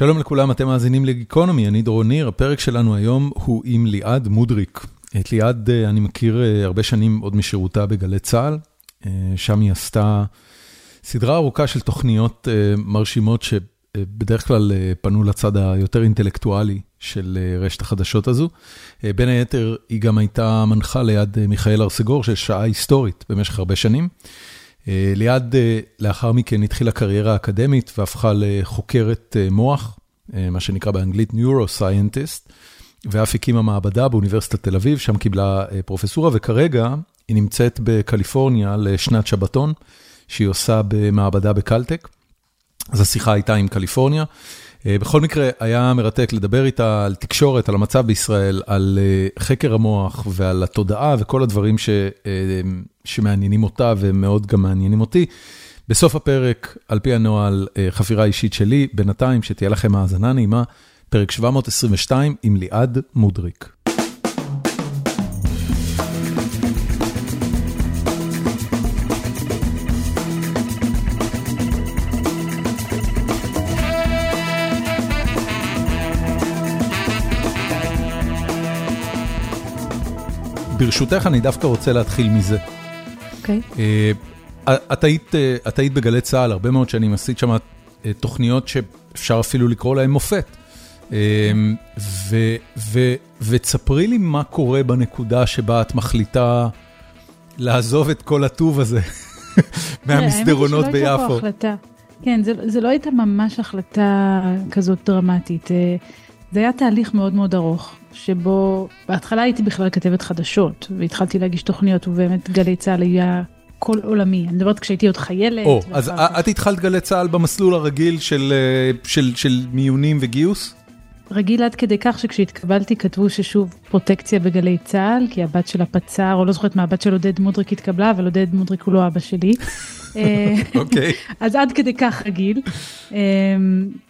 שלום לכולם, אתם מאזינים לגיקונומי, אני דורון ניר, הפרק שלנו היום הוא עם ליעד מודריק. את ליעד אני מכיר הרבה שנים עוד משירותה בגלי צה"ל, שם היא עשתה סדרה ארוכה של תוכניות מרשימות שבדרך כלל פנו לצד היותר אינטלקטואלי של רשת החדשות הזו. בין היתר, היא גם הייתה מנחה ליד מיכאל ארסגור של שעה היסטורית במשך הרבה שנים. ליעד לאחר מכן התחילה קריירה אקדמית והפכה לחוקרת מוח, מה שנקרא באנגלית Neuroscientist, ואף הקימה מעבדה באוניברסיטת תל אביב, שם קיבלה פרופסורה, וכרגע היא נמצאת בקליפורניה לשנת שבתון, שהיא עושה במעבדה בקלטק. אז השיחה הייתה עם קליפורניה. בכל מקרה, היה מרתק לדבר איתה על תקשורת, על המצב בישראל, על חקר המוח ועל התודעה וכל הדברים שמעניינים אותה ומאוד גם מעניינים אותי. בסוף הפרק, על פי הנוהל, חפירה אישית שלי, בינתיים שתהיה לכם האזנה נעימה, פרק 722 עם ליעד מודריק. ברשותך, אני דווקא רוצה להתחיל מזה. אוקיי. את היית בגלי צה"ל הרבה מאוד שנים, עשית שם תוכניות שאפשר אפילו לקרוא להן מופת. ותספרי לי מה קורה בנקודה שבה את מחליטה לעזוב את כל הטוב הזה מהמסדרונות ביפו. כן, זה לא הייתה ממש החלטה כזאת דרמטית. זה היה תהליך מאוד מאוד ארוך, שבו בהתחלה הייתי בכלל כתבת חדשות, והתחלתי להגיש תוכניות, ובאמת גלי צה"ל היה כל עולמי. אני מדברת כשהייתי עוד חיילת. או, אז את התחלת גלי צה"ל במסלול הרגיל של מיונים וגיוס? רגיל עד כדי כך שכשהתקבלתי כתבו ששוב פרוטקציה בגלי צה"ל, כי הבת של הפצ"ר, או לא זוכרת מה, הבת של עודד מודריק התקבלה, אבל עודד מודריק הוא לא אבא שלי. אוקיי. אז עד כדי כך רגיל.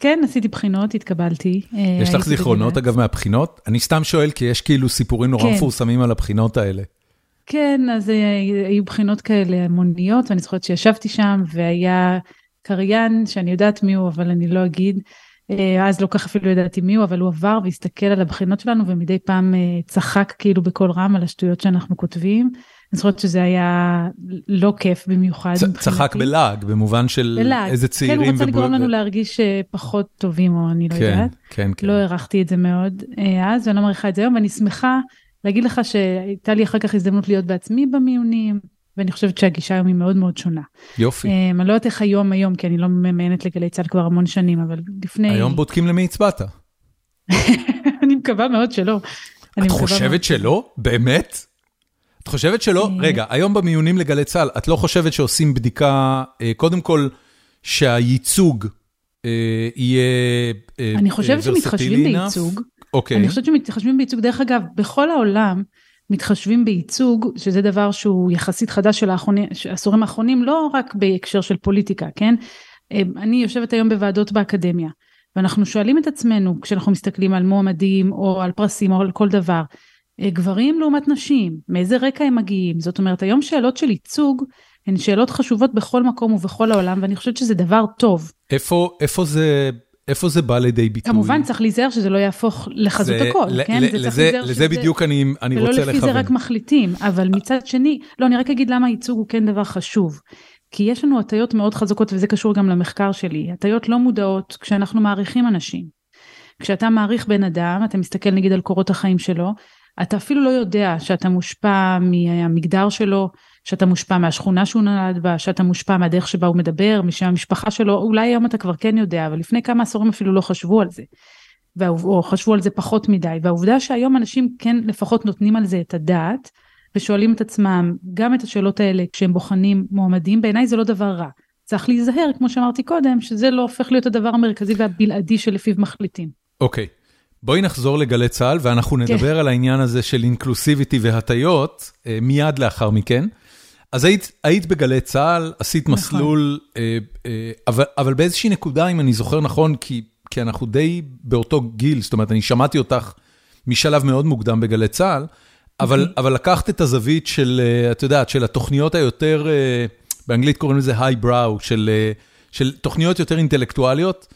כן, עשיתי בחינות, התקבלתי. יש לך זיכרונות אגב מהבחינות? אני סתם שואל, כי יש כאילו סיפורים נורא מפורסמים על הבחינות האלה. כן, אז היו בחינות כאלה המוניות, ואני זוכרת שישבתי שם, והיה קריין, שאני יודעת מי הוא, אבל אני לא אגיד. אז לא כך אפילו ידעתי מי הוא, אבל הוא עבר והסתכל על הבחינות שלנו, ומדי פעם צחק כאילו בקול רם על השטויות שאנחנו כותבים. אני זוכרת שזה היה לא כיף במיוחד. צחק בלעג, במובן של איזה צעירים. כן, הוא רצה לגרום לנו להרגיש פחות טובים, או אני לא יודעת. כן, כן. לא הערכתי את זה מאוד אז, ואני לא מעריכה את זה היום, ואני שמחה להגיד לך שהייתה לי אחר כך הזדמנות להיות בעצמי במיונים. ואני חושבת שהגישה היום היא מאוד מאוד שונה. יופי. אני לא יודעת איך היום היום, כי אני לא ממיינת לגלי צה"ל כבר המון שנים, אבל לפני... היום בודקים למי הצבעת. אני מקווה מאוד שלא. את חושבת שלא? באמת? את חושבת שלא? רגע, היום במיונים לגלי צה"ל, את לא חושבת שעושים בדיקה, קודם כל, שהייצוג יהיה ורסטילי אני חושבת שמתחשבים בייצוג. אוקיי. אני חושבת שמתחשבים בייצוג. דרך אגב, בכל העולם, מתחשבים בייצוג, שזה דבר שהוא יחסית חדש של העשורים האחרונים, לא רק בהקשר של פוליטיקה, כן? אני יושבת היום בוועדות באקדמיה, ואנחנו שואלים את עצמנו, כשאנחנו מסתכלים על מועמדים, או על פרסים, או על כל דבר, גברים לעומת נשים, מאיזה רקע הם מגיעים? זאת אומרת, היום שאלות של ייצוג, הן שאלות חשובות בכל מקום ובכל העולם, ואני חושבת שזה דבר טוב. איפה, איפה זה... איפה זה בא לידי ביטוי? כמובן צריך להיזהר שזה לא יהפוך לחזות הכל, כן? לזה בדיוק אני רוצה לכוון. ולא לפי זה רק מחליטים, אבל מצד שני, לא, אני רק אגיד למה ייצוג הוא כן דבר חשוב. כי יש לנו הטיות מאוד חזקות, וזה קשור גם למחקר שלי, הטיות לא מודעות כשאנחנו מעריכים אנשים. כשאתה מעריך בן אדם, אתה מסתכל נגיד על קורות החיים שלו, אתה אפילו לא יודע שאתה מושפע מהמגדר שלו, שאתה מושפע מהשכונה שהוא נולד בה, שאתה מושפע מהדרך שבה הוא מדבר, משם המשפחה שלו, אולי היום אתה כבר כן יודע, אבל לפני כמה עשורים אפילו לא חשבו על זה. או חשבו על זה פחות מדי, והעובדה שהיום אנשים כן לפחות נותנים על זה את הדעת, ושואלים את עצמם גם את השאלות האלה כשהם בוחנים מועמדים, בעיניי זה לא דבר רע. צריך להיזהר, כמו שאמרתי קודם, שזה לא הופך להיות הדבר המרכזי והבלעדי שלפיו מחליטים. אוקיי. Okay. בואי נחזור לגלי צה"ל, ואנחנו נדבר על העניין הזה של אינקלוסיביטי והטיות מיד לאחר מכן. אז היית, היית בגלי צה"ל, עשית נכון. מסלול, אה, אה, אבל, אבל באיזושהי נקודה, אם אני זוכר נכון, כי, כי אנחנו די באותו גיל, זאת אומרת, אני שמעתי אותך משלב מאוד מוקדם בגלי צה"ל, אבל, okay. אבל לקחת את הזווית של, את יודעת, של התוכניות היותר, באנגלית קוראים לזה היי בראו, של, של תוכניות יותר אינטלקטואליות,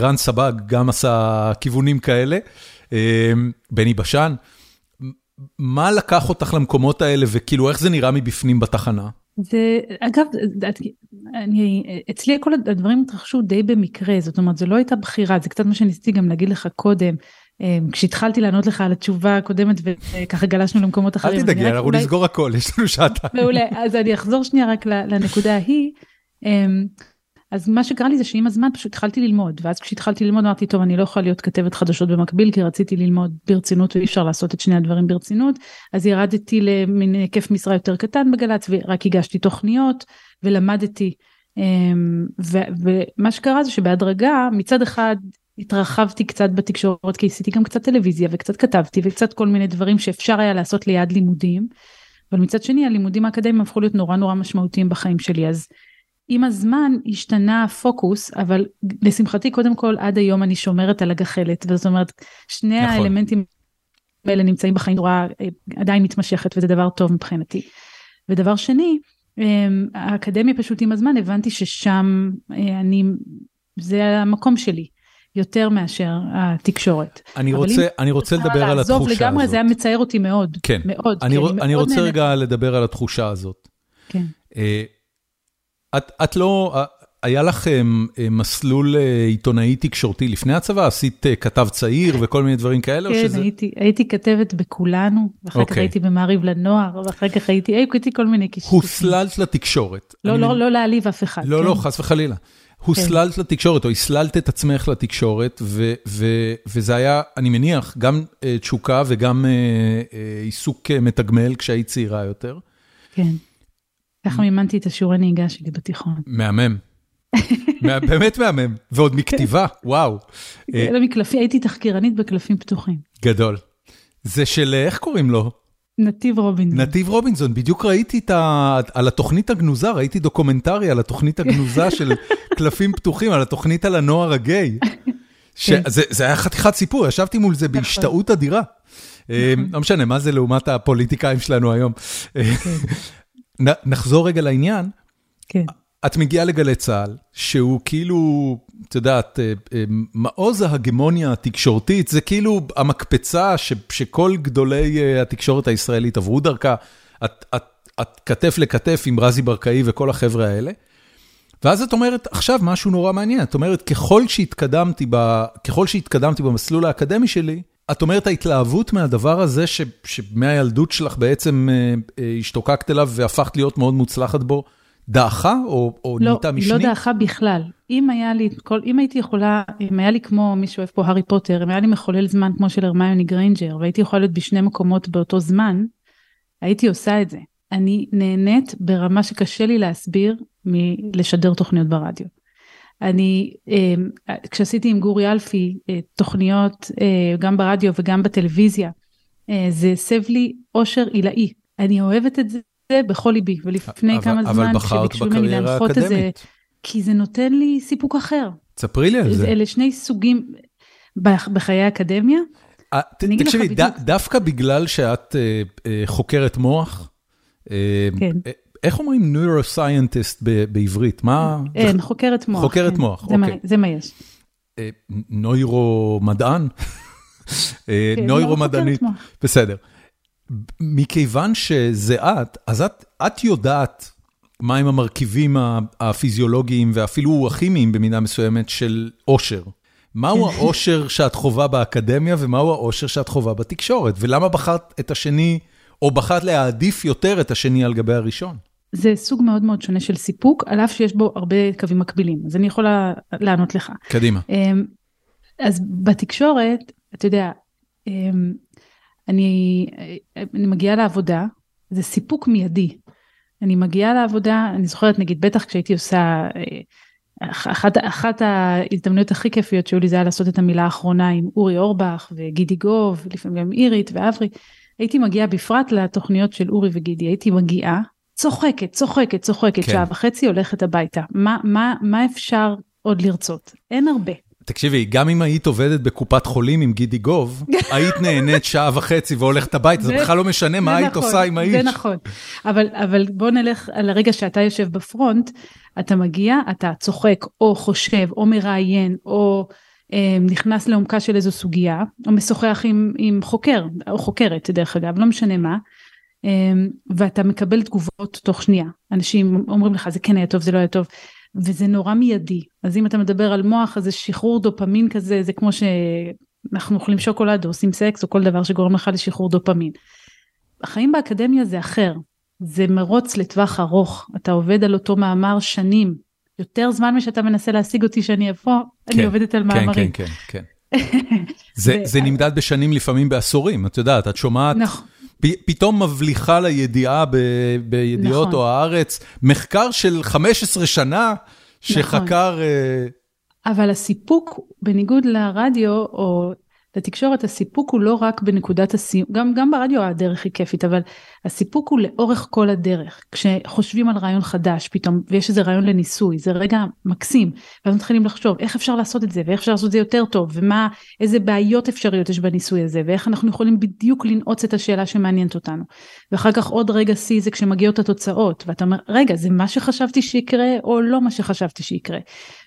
רן סבג גם עשה כיוונים כאלה, בני בשן. מה לקח אותך למקומות האלה, וכאילו איך זה נראה מבפנים בתחנה? זה, אגב, אני, אצלי כל הדברים התרחשו די במקרה, זאת אומרת, זו לא הייתה בחירה, זה קצת מה שניסיתי גם להגיד לך קודם. אמ, כשהתחלתי לענות לך על התשובה הקודמת וככה גלשנו למקומות אחרים. אל תדאגי, אנחנו נסגור הכל, יש לנו שעתיים. מעולה, אז אני אחזור שנייה רק לנקודה ההיא. אז מה שקרה לי זה שעם הזמן פשוט התחלתי ללמוד, ואז כשהתחלתי ללמוד אמרתי, טוב, אני לא יכולה להיות כתבת חדשות במקביל, כי רציתי ללמוד ברצינות ואי אפשר לעשות את שני הדברים ברצינות, אז ירדתי למין היקף משרה יותר קטן בגל"צ, ורק הגשתי תוכניות, ולמדתי. אמ, ומה שקרה זה שבהדרגה, מצד אחד התרחבתי קצת בתקשורת, כי עשיתי גם קצת טלוויזיה, וקצת כתבתי, וקצת כל מיני דברים שאפשר היה לעשות ליד לימודים, אבל מצד שני, הלימודים האקדמיים הפכו להיות נורא נורא משמעותיים בחיים שלי, אז עם הזמן השתנה הפוקוס, אבל לשמחתי קודם כל עד היום אני שומרת על הגחלת, וזאת אומרת שני נכון. האלמנטים האלה נמצאים בחיים בצורה אה, עדיין מתמשכת וזה דבר טוב מבחינתי. ודבר שני, אמ, האקדמיה פשוט עם הזמן הבנתי ששם אה, אני, זה המקום שלי. יותר מאשר התקשורת. אני רוצה, אני רוצה לדבר על התחושה הזאת. לעזוב לגמרי, זה היה מצער אותי מאוד. כן. מאוד. אני, אני, אני רוצה רגע לדבר על התחושה הזאת. כן. את את לא, אה, היה לך אה, מסלול אה, עיתונאי תקשורתי לפני הצבא? עשית כתב צעיר וכל מיני דברים כאלה? כן, שזה... הייתי הייתי כתבת בכולנו, ואחר okay. כך אוקיי. הייתי במעריב לנוער, ואחר כך הייתי, הייתי כל מיני קישוטים. הוסללת לתקשורת. לא, לא, לא להעליב אף אחד. לא, לא כן. לא, חס וחלילה. הוסללת כן. לתקשורת, או הסללת את עצמך לתקשורת, ו, ו, וזה היה, אני מניח, גם תשוקה וגם עיסוק מתגמל כשהיית צעירה יותר. כן. ככה מימנתי את השיעורי נהיגה שלי בתיכון. מהמם. באמת מהמם, ועוד מכתיבה, וואו. לא מקלפי, הייתי תחקירנית בקלפים פתוחים. גדול. זה של, איך קוראים לו? נתיב רובינזון. נתיב רובינזון, בדיוק ראיתי את ה... על התוכנית הגנוזה, ראיתי דוקומנטרי על התוכנית הגנוזה של קלפים פתוחים, על התוכנית על הנוער הגאה. כן. זה היה חתיכת סיפור, ישבתי מול זה נכון. בהשתאות אדירה. אה, נכון. לא משנה, מה זה לעומת הפוליטיקאים שלנו היום. נחזור רגע לעניין. כן. את מגיעה לגלי צה"ל, שהוא כאילו, את יודעת, אה, אה, מעוז ההגמוניה התקשורתית, זה כאילו המקפצה ש, שכל גדולי אה, התקשורת הישראלית עברו דרכה. את, את, את כתף לכתף עם רזי ברקאי וכל החבר'ה האלה. ואז את אומרת, עכשיו משהו נורא מעניין, את אומרת, ככל שהתקדמתי, ב, ככל שהתקדמתי במסלול האקדמי שלי, את אומרת ההתלהבות מהדבר הזה, ש, שמהילדות שלך בעצם אה, אה, השתוקקת אליו והפכת להיות מאוד מוצלחת בו, דעכה או, או לא, נהייתה משנית? לא, היא לא דעכה בכלל. אם היה לי, כל, אם הייתי יכולה, אם היה לי כמו מי שאוהב פה הארי פוטר, אם היה לי מחולל זמן כמו של הרמיוני גריינג'ר, והייתי יכולה להיות בשני מקומות באותו זמן, הייתי עושה את זה. אני נהנית ברמה שקשה לי להסביר מלשדר תוכניות ברדיו. אני, אמ, כשעשיתי עם גורי אלפי אה, תוכניות אה, גם ברדיו וגם בטלוויזיה, אה, זה הסב לי אושר עילאי. אני אוהבת את זה בכל ליבי, ולפני אבל, כמה זמן שביקשו ממני להנחות איזה, כי זה נותן לי סיפוק אחר. ספרי לי על זה. אלה שני סוגים בחיי האקדמיה. תקשיבי, דווקא בגלל שאת חוקרת מוח, כן. איך אומרים נוירוסיינטיסט בעברית? מה? אין, חוקרת מוח. חוקרת כן. מוח, אוקיי. זה מה יש. אה, נוירומדען? אה, כן, נוירומדענית, בסדר. מכיוון שזה את, אז את, את יודעת מהם המרכיבים הפיזיולוגיים ואפילו הכימיים במידה מסוימת של אושר. מהו כן. האושר שאת חווה באקדמיה ומהו האושר שאת חווה בתקשורת? ולמה בחרת את השני, או בחרת להעדיף יותר את השני על גבי הראשון? זה סוג מאוד מאוד שונה של סיפוק, על אף שיש בו הרבה קווים מקבילים, אז אני יכולה לענות לך. קדימה. אמ, אז בתקשורת, אתה יודע, אמ, אני, אני מגיעה לעבודה, זה סיפוק מיידי. אני מגיעה לעבודה, אני זוכרת נגיד, בטח כשהייתי עושה, אה, אחת, אחת ההזדמנויות הכי כיפיות שהיו לי זה היה לעשות את המילה האחרונה עם אורי אורבך וגידי גוב, לפעמים גם אירית ואברי. הייתי מגיעה בפרט לתוכניות של אורי וגידי, הייתי מגיעה צוחקת, צוחקת, צוחקת, כן. שעה וחצי הולכת הביתה. מה, מה, מה אפשר עוד לרצות? אין הרבה. תקשיבי, גם אם היית עובדת בקופת חולים עם גידי גוב, היית נהנית שעה וחצי והולכת הביתה, זה בכלל לא משנה מה היית נכון, עושה עם האיש. זה נכון, אבל, אבל בוא נלך על הרגע שאתה יושב בפרונט, אתה מגיע, אתה צוחק, או חושב, או מראיין, או אה, נכנס לעומקה של איזו סוגיה, או משוחח עם, עם חוקר, או חוקרת דרך אגב, לא משנה מה, ואתה מקבל תגובות תוך שנייה. אנשים אומרים לך, זה כן היה טוב, זה לא היה טוב. וזה נורא מיידי. אז אם אתה מדבר על מוח, אז זה שחרור דופמין כזה, זה כמו שאנחנו אוכלים שוקולד או עושים סקס או כל דבר שגורם לך לשחרור דופמין. החיים באקדמיה זה אחר, זה מרוץ לטווח ארוך, אתה עובד על אותו מאמר שנים, יותר זמן משאתה מנסה להשיג אותי שאני אבוא, כן, אני עובדת על מאמרים. כן, כן, כן. זה, זה נמדד בשנים, לפעמים בעשורים, את יודעת, את שומעת... נכון. פתאום מבליחה לידיעה ב, בידיעות נכון. או הארץ, מחקר של 15 שנה שחקר... נכון. אבל הסיפוק, בניגוד לרדיו או לתקשורת, הסיפוק הוא לא רק בנקודת הסיום, גם, גם ברדיו הדרך היא כיפית, אבל הסיפוק הוא לאורך כל הדרך. כשחושבים על רעיון חדש פתאום, ויש איזה רעיון לניסוי, זה רגע מקסים, ואז מתחילים לחשוב איך אפשר לעשות את זה, ואיך אפשר לעשות את זה יותר טוב, ומה, איזה בעיות אפשריות יש בניסוי הזה, ואיך אנחנו יכולים בדיוק לנעוץ את השאלה שמעניינת אותנו. ואחר כך עוד רגע שיא זה כשמגיעות התוצאות, ואתה אומר, רגע, זה מה שחשבתי שיקרה, או לא מה שחשבתי שיקרה.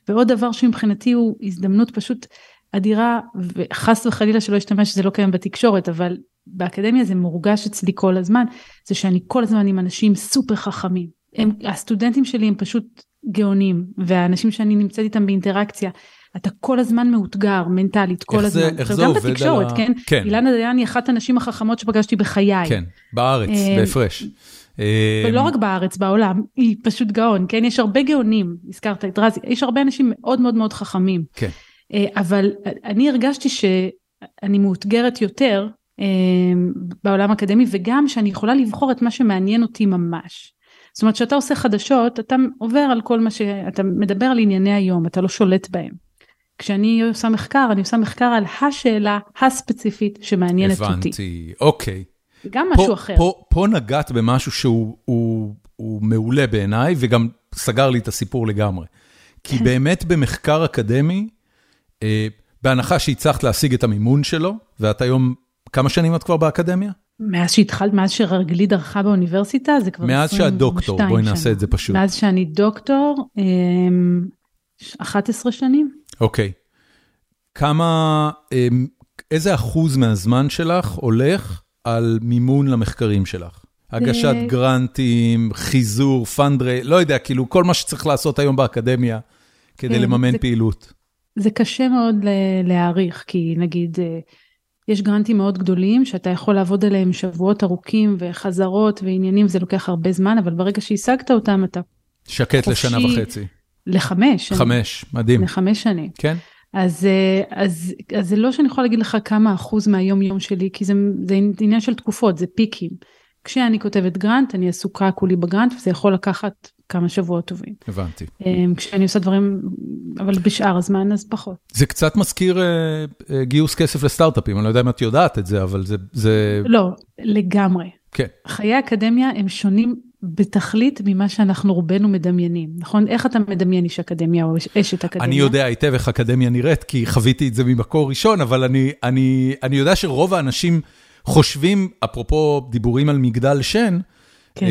ועוד דבר שמבחינתי הוא הזדמנות פשוט אדירה, וחס וחלילה שלא ישתמש שזה לא קיים בתקשורת, אבל באקדמיה זה מורגש אצלי כל הזמן, זה שאני כל הזמן עם אנשים סופר חכמים. הם, הסטודנטים שלי הם פשוט גאונים, והאנשים שאני נמצאת איתם באינטראקציה, אתה כל הזמן מאותגר מנטלית, כל זה, הזמן. איך זה עובד בתקשורת, על ה... כן? כן. אילנה דיין היא אחת הנשים החכמות שפגשתי בחיי. כן, בארץ, בהפרש. ולא רק בארץ, בעולם, היא פשוט גאון, כן? יש הרבה גאונים, הזכרת את רזי, יש הרבה אנשים מאוד מאוד מאוד חכמים. כן. אבל אני הרגשתי שאני מאותגרת יותר בעולם האקדמי, וגם שאני יכולה לבחור את מה שמעניין אותי ממש. זאת אומרת, כשאתה עושה חדשות, אתה עובר על כל מה ש... אתה מדבר על ענייני היום, אתה לא שולט בהם. כשאני עושה מחקר, אני עושה מחקר על השאלה הספציפית שמעניינת הבנתי. אותי. הבנתי, אוקיי. גם משהו פה, אחר. פה, פה נגעת במשהו שהוא הוא, הוא מעולה בעיניי, וגם סגר לי את הסיפור לגמרי. כי באמת במחקר אקדמי, אה, בהנחה שהצלחת להשיג את המימון שלו, ואת היום, כמה שנים את כבר באקדמיה? מאז שהתחלת, מאז שרגלי דרכה באוניברסיטה, זה כבר 22 שנה. מאז שאת דוקטור, בואי נעשה את זה פשוט. מאז שאני דוקטור, 11 שנים. אוקיי. כמה, איזה אחוז מהזמן שלך הולך על מימון למחקרים שלך? הגשת גרנטים, חיזור, פנדרי, לא יודע, כאילו כל מה שצריך לעשות היום באקדמיה כדי לממן פעילות. זה קשה מאוד להעריך, כי נגיד, יש גרנטים מאוד גדולים שאתה יכול לעבוד עליהם שבועות ארוכים וחזרות ועניינים, זה לוקח הרבה זמן, אבל ברגע שהשגת אותם אתה שקט לשנה וחצי. לחמש. חמש, מדהים. לחמש שנים. כן. אז, אז, אז זה לא שאני יכולה להגיד לך כמה אחוז מהיום יום שלי, כי זה, זה עניין של תקופות, זה פיקים. כשאני כותבת גרנט, אני עסוקה כולי בגרנט, וזה יכול לקחת כמה שבועות טובים. הבנתי. כשאני עושה דברים, אבל בשאר הזמן אז פחות. זה קצת מזכיר uh, uh, גיוס כסף לסטארט-אפים, אני לא יודע אם את יודעת את זה, אבל זה... זה... לא, לגמרי. כן. חיי האקדמיה הם שונים בתכלית ממה שאנחנו רובנו מדמיינים, נכון? איך אתה מדמיין איש אקדמיה או אשת אקדמיה? אני יודע היטב איך אקדמיה נראית, כי חוויתי את זה ממקור ראשון, אבל אני, אני, אני יודע שרוב האנשים חושבים, אפרופו דיבורים על מגדל שן, כן.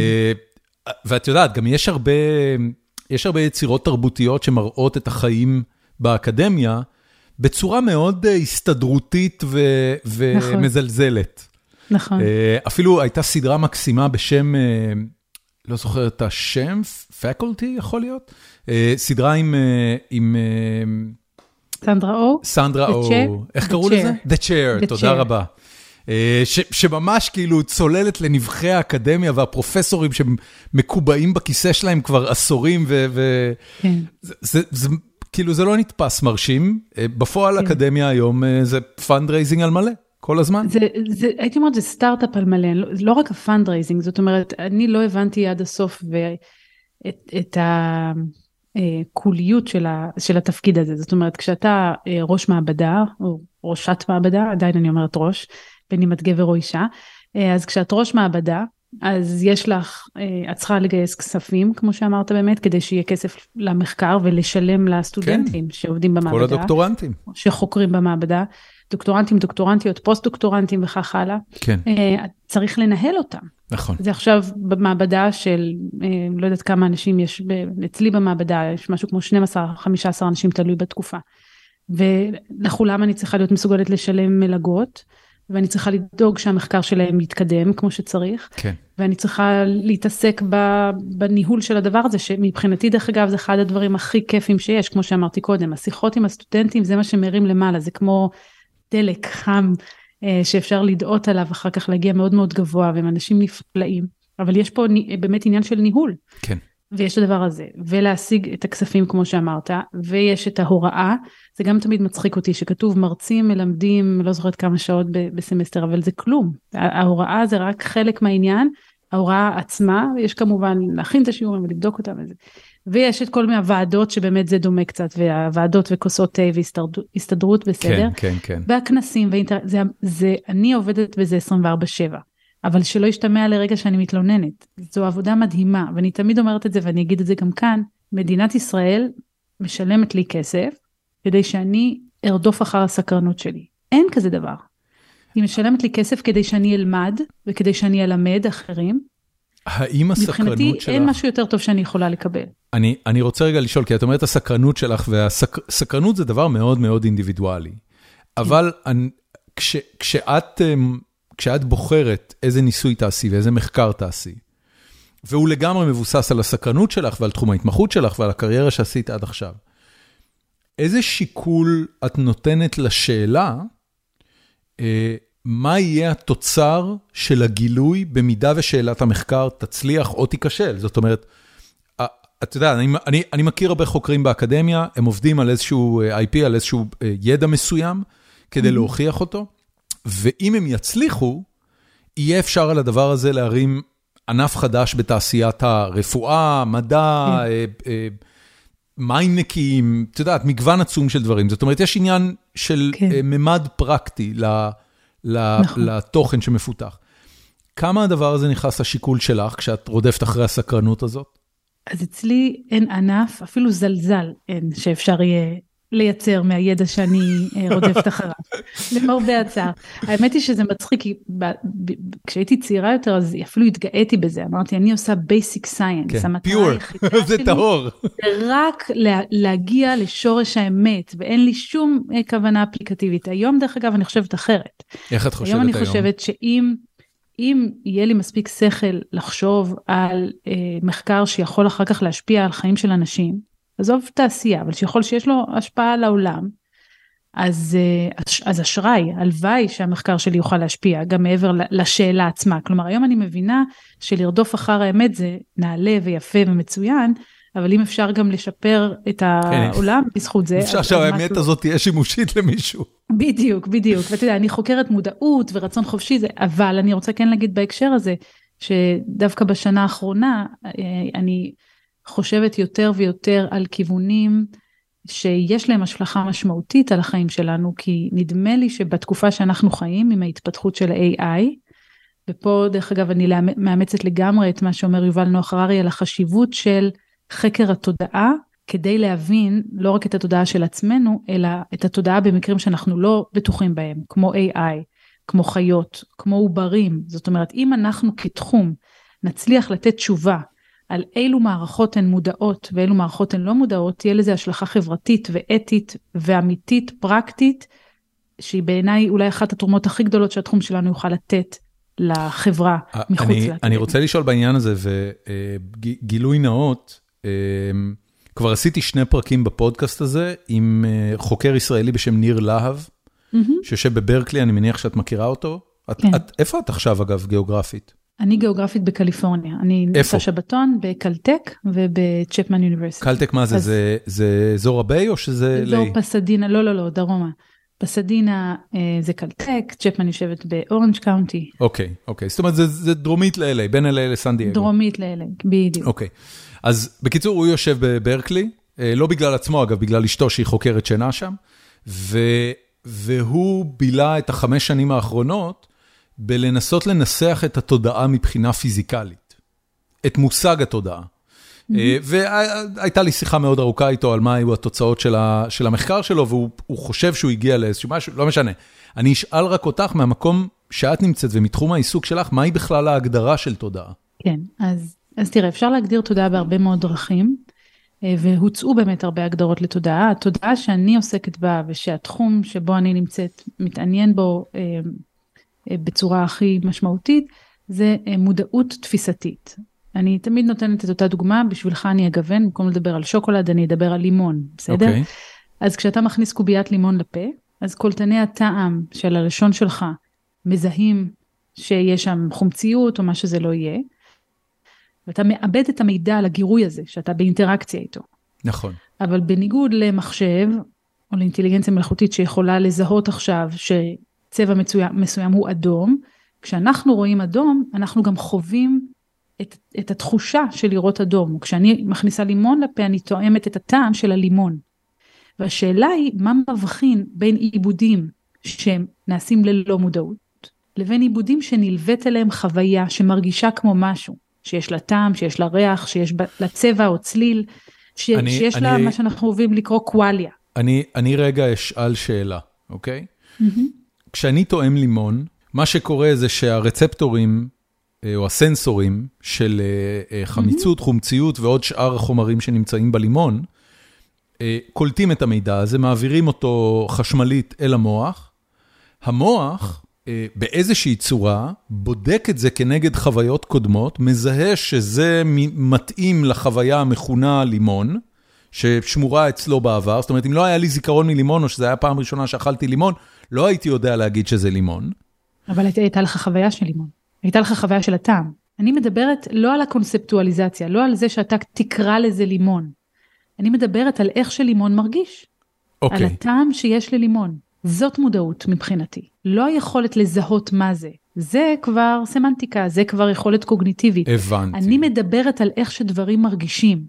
ואת יודעת, גם יש הרבה, יש הרבה יצירות תרבותיות שמראות את החיים באקדמיה בצורה מאוד הסתדרותית ו, ומזלזלת. נכון. אפילו הייתה סדרה מקסימה בשם, לא זוכר את השם, faculty יכול להיות? סדרה עם... עם סנדרה או? סנדרה או, איך קראו לזה? The Chair, תודה רבה. שממש כאילו צוללת לנבכי האקדמיה והפרופסורים שמקובעים בכיסא שלהם כבר עשורים, וכאילו זה לא נתפס מרשים, בפועל אקדמיה היום זה fundraising על מלא. כל הזמן? זה, זה, הייתי אומרת, זה סטארט-אפ על מלא, לא, לא רק ה fundraising, זאת אומרת, אני לא הבנתי עד הסוף ואת, את הכוליות של, ה, של התפקיד הזה, זאת אומרת, כשאתה ראש מעבדה, או ראשת מעבדה, עדיין אני אומרת ראש, בין אם את גבר או אישה, אז כשאת ראש מעבדה, אז יש לך, את צריכה לגייס כספים, כמו שאמרת באמת, כדי שיהיה כסף למחקר ולשלם לסטודנטים כן. שעובדים במעבדה. כל הדוקטורנטים. שחוקרים במעבדה. דוקטורנטים, דוקטורנטיות, פוסט-דוקטורנטים וכך הלאה. כן. צריך לנהל אותם. נכון. זה עכשיו במעבדה של, לא יודעת כמה אנשים יש, אצלי במעבדה יש משהו כמו 12-15 אנשים תלוי בתקופה. ולכולם אני צריכה להיות מסוגלת לשלם מלגות. ואני צריכה לדאוג שהמחקר שלהם יתקדם כמו שצריך. כן. ואני צריכה להתעסק בניהול של הדבר הזה, שמבחינתי דרך אגב זה אחד הדברים הכי כיפים שיש, כמו שאמרתי קודם, השיחות עם הסטודנטים זה מה שמרים למעלה, זה כמו דלק חם אה, שאפשר לדאות עליו אחר כך להגיע מאוד מאוד גבוה, והם אנשים נפלאים, אבל יש פה באמת עניין של ניהול. כן. ויש את הדבר הזה, ולהשיג את הכספים כמו שאמרת, ויש את ההוראה, זה גם תמיד מצחיק אותי שכתוב מרצים מלמדים, לא זוכרת כמה שעות בסמסטר, אבל זה כלום. ההוראה זה רק חלק מהעניין, ההוראה עצמה, ויש כמובן להכין את השיעורים ולבדוק אותם וזה. ויש את כל מיני הוועדות שבאמת זה דומה קצת, והוועדות וכוסות תה והסתדרות בסדר. כן, כן, כן. והכנסים, ואינטר... זה, זה, אני עובדת בזה 24/7. אבל שלא ישתמע לרגע שאני מתלוננת. זו עבודה מדהימה, ואני תמיד אומרת את זה ואני אגיד את זה גם כאן, מדינת ישראל משלמת לי כסף כדי שאני ארדוף אחר הסקרנות שלי. אין כזה דבר. היא משלמת לי כסף כדי שאני אלמד וכדי שאני אלמד אחרים. האם הסקרנות שלך... מבחינתי אין משהו יותר טוב שאני יכולה לקבל. אני, אני רוצה רגע לשאול, כי את אומרת הסקרנות שלך, והסקרנות זה דבר מאוד מאוד אינדיבידואלי. אבל אני, כש, כשאת... כשאת בוחרת איזה ניסוי תעשי ואיזה מחקר תעשי, והוא לגמרי מבוסס על הסקרנות שלך ועל תחום ההתמחות שלך ועל הקריירה שעשית עד עכשיו, איזה שיקול את נותנת לשאלה, אה, מה יהיה התוצר של הגילוי במידה ושאלת המחקר תצליח או תיכשל? זאת אומרת, אה, אתה יודע, אני, אני, אני מכיר הרבה חוקרים באקדמיה, הם עובדים על איזשהו אה, IP, על איזשהו ידע מסוים, כדי mm-hmm. להוכיח אותו. ואם הם יצליחו, יהיה אפשר על הדבר הזה להרים ענף חדש בתעשיית הרפואה, מדע. אה, אה, מים נקיים, את יודעת, מגוון עצום של דברים. זאת אומרת, יש עניין של כן. אה, ממד פרקטי נכון. לתוכן שמפותח. כמה הדבר הזה נכנס לשיקול שלך כשאת רודפת אחרי הסקרנות הזאת? אז אצלי אין ענף, אפילו זלזל אין, שאפשר יהיה לייצר מהידע שאני אה, רודפת אחריו, למרבה הצער. האמת היא שזה מצחיק, כי כשהייתי צעירה יותר אז אפילו התגאיתי בזה, אמרתי אני עושה basic science, כן, המטרה היחידה שלי זה טהור. זה רק להגיע לשורש האמת, ואין לי שום אה, כוונה אפליקטיבית. היום דרך אגב אני חושבת אחרת. איך את חושבת היום? היום אני חושבת שאם... אם יהיה לי מספיק שכל לחשוב על אה, מחקר שיכול אחר כך להשפיע על חיים של אנשים, עזוב תעשייה, אבל שיכול שיש לו השפעה על העולם, אז, אה, אז אשראי, הלוואי שהמחקר שלי יוכל להשפיע גם מעבר לשאלה עצמה. כלומר, היום אני מבינה שלרדוף אחר האמת זה נעלה ויפה ומצוין, אבל אם אפשר גם לשפר את כן. העולם בזכות זה. אפשר שהאמת הזאת תהיה שימושית למישהו. בדיוק, בדיוק. ואתה יודע, אני חוקרת מודעות ורצון חופשי, זה, אבל אני רוצה כן להגיד בהקשר הזה, שדווקא בשנה האחרונה, אה, אני... חושבת יותר ויותר על כיוונים שיש להם השלכה משמעותית על החיים שלנו, כי נדמה לי שבתקופה שאנחנו חיים עם ההתפתחות של ה-AI, ופה דרך אגב אני מאמצת לגמרי את מה שאומר יובל נוח הררי על החשיבות של חקר התודעה, כדי להבין לא רק את התודעה של עצמנו, אלא את התודעה במקרים שאנחנו לא בטוחים בהם, כמו AI, כמו חיות, כמו עוברים. זאת אומרת, אם אנחנו כתחום נצליח לתת תשובה על אילו מערכות הן מודעות ואילו מערכות הן לא מודעות, תהיה לזה השלכה חברתית ואתית ואמיתית, פרקטית, שהיא בעיניי אולי אחת התרומות הכי גדולות שהתחום שלנו יוכל לתת לחברה מחוץ לאקדמיה. אני רוצה לשאול בעניין הזה, וגילוי נאות, אה, כבר עשיתי שני פרקים בפודקאסט הזה עם אה, חוקר ישראלי בשם ניר להב, שיושב בברקלי, אני מניח שאת מכירה אותו. כן. איפה את עכשיו אגב גיאוגרפית? אני גיאוגרפית בקליפורניה. אני איפה? שבתון בקלטק ובצ'פמן university. קלטק מה זה. זה, זה אזור ה Bay או שזה אזור? פסדינה, לא, לא, לא, דרומה. פסדינה אה, זה קלטק, צ'פמן יושבת באורנג' קאונטי. אוקיי, אוקיי, זאת אומרת זה, זה דרומית ל-LA, בין LA לסן דייגו. דרומית ל-LA, בדיוק. אוקיי, אז בקיצור הוא יושב בברקלי, אה, לא בגלל עצמו אגב, בגלל אשתו שהיא חוקרת שינה שם, ו, והוא בילה את החמש שנים האחרונות, בלנסות לנסח את התודעה מבחינה פיזיקלית, את מושג התודעה. אה, והייתה לי שיחה מאוד ארוכה איתו על מה היו התוצאות של המחקר שלו, והוא חושב שהוא הגיע לאיזשהו משהו, לא משנה. אני אשאל רק אותך מהמקום שאת נמצאת ומתחום העיסוק שלך, מהי בכלל ההגדרה של תודעה? כן, אז, אז תראה, אפשר להגדיר תודעה בהרבה מאוד דרכים, אה, והוצאו באמת הרבה הגדרות לתודעה. התודעה שאני עוסקת בה ושהתחום שבו אני נמצאת מתעניין בו אה, בצורה הכי משמעותית, זה מודעות תפיסתית. אני תמיד נותנת את אותה דוגמה, בשבילך אני אגוון, במקום לדבר על שוקולד אני אדבר על לימון, בסדר? Okay. אוקיי. אז כשאתה מכניס קוביית לימון לפה, אז קולטני הטעם של הלשון שלך מזהים שיש שם חומציות או מה שזה לא יהיה, ואתה מאבד את המידע על הגירוי הזה, שאתה באינטראקציה איתו. נכון. אבל בניגוד למחשב, או לאינטליגנציה מלאכותית שיכולה לזהות עכשיו שצבע מסוים, מסוים הוא אדום, כשאנחנו רואים אדום, אנחנו גם חווים את, את התחושה של לראות אדום. כשאני מכניסה לימון לפה, אני תואמת את הטעם של הלימון. והשאלה היא, מה מבחין בין עיבודים שהם נעשים ללא מודעות, לבין עיבודים שנלווית אליהם חוויה שמרגישה כמו משהו, שיש לה טעם, שיש לה ריח, שיש לה צבע או צליל, ש, אני, שיש אני, לה מה שאנחנו אוהבים לקרוא קואליה. אני, אני רגע אשאל שאלה, אוקיי? Mm-hmm. כשאני טועם לימון, מה שקורה זה שהרצפטורים אה, או הסנסורים של אה, אה, חמיצות. חומציות ועוד שאר החומרים שנמצאים בלימון, קולטים את המידע הזה, מעבירים אותו חשמלית אל המוח. המוח באיזושהי צורה בודק את זה כנגד חוויות קודמות, מזהה שזה מתאים לחוויה המכונה לימון, ששמורה אצלו בעבר. זאת אומרת, אם לא היה לי זיכרון מלימון, או שזו הייתה פעם ראשונה שאכלתי לימון, לא הייתי יודע להגיד שזה לימון. אבל הייתה לך חוויה של לימון. הייתה לך חוויה של הטעם. אני מדברת לא על הקונספטואליזציה, לא על זה שאתה תקרא לזה לימון. אני מדברת על איך שלימון מרגיש. אוקיי. על הטעם שיש ללימון. זאת מודעות מבחינתי. לא היכולת לזהות מה זה. זה כבר סמנטיקה, זה כבר יכולת קוגניטיבית. הבנתי. אני מדברת על איך שדברים מרגישים.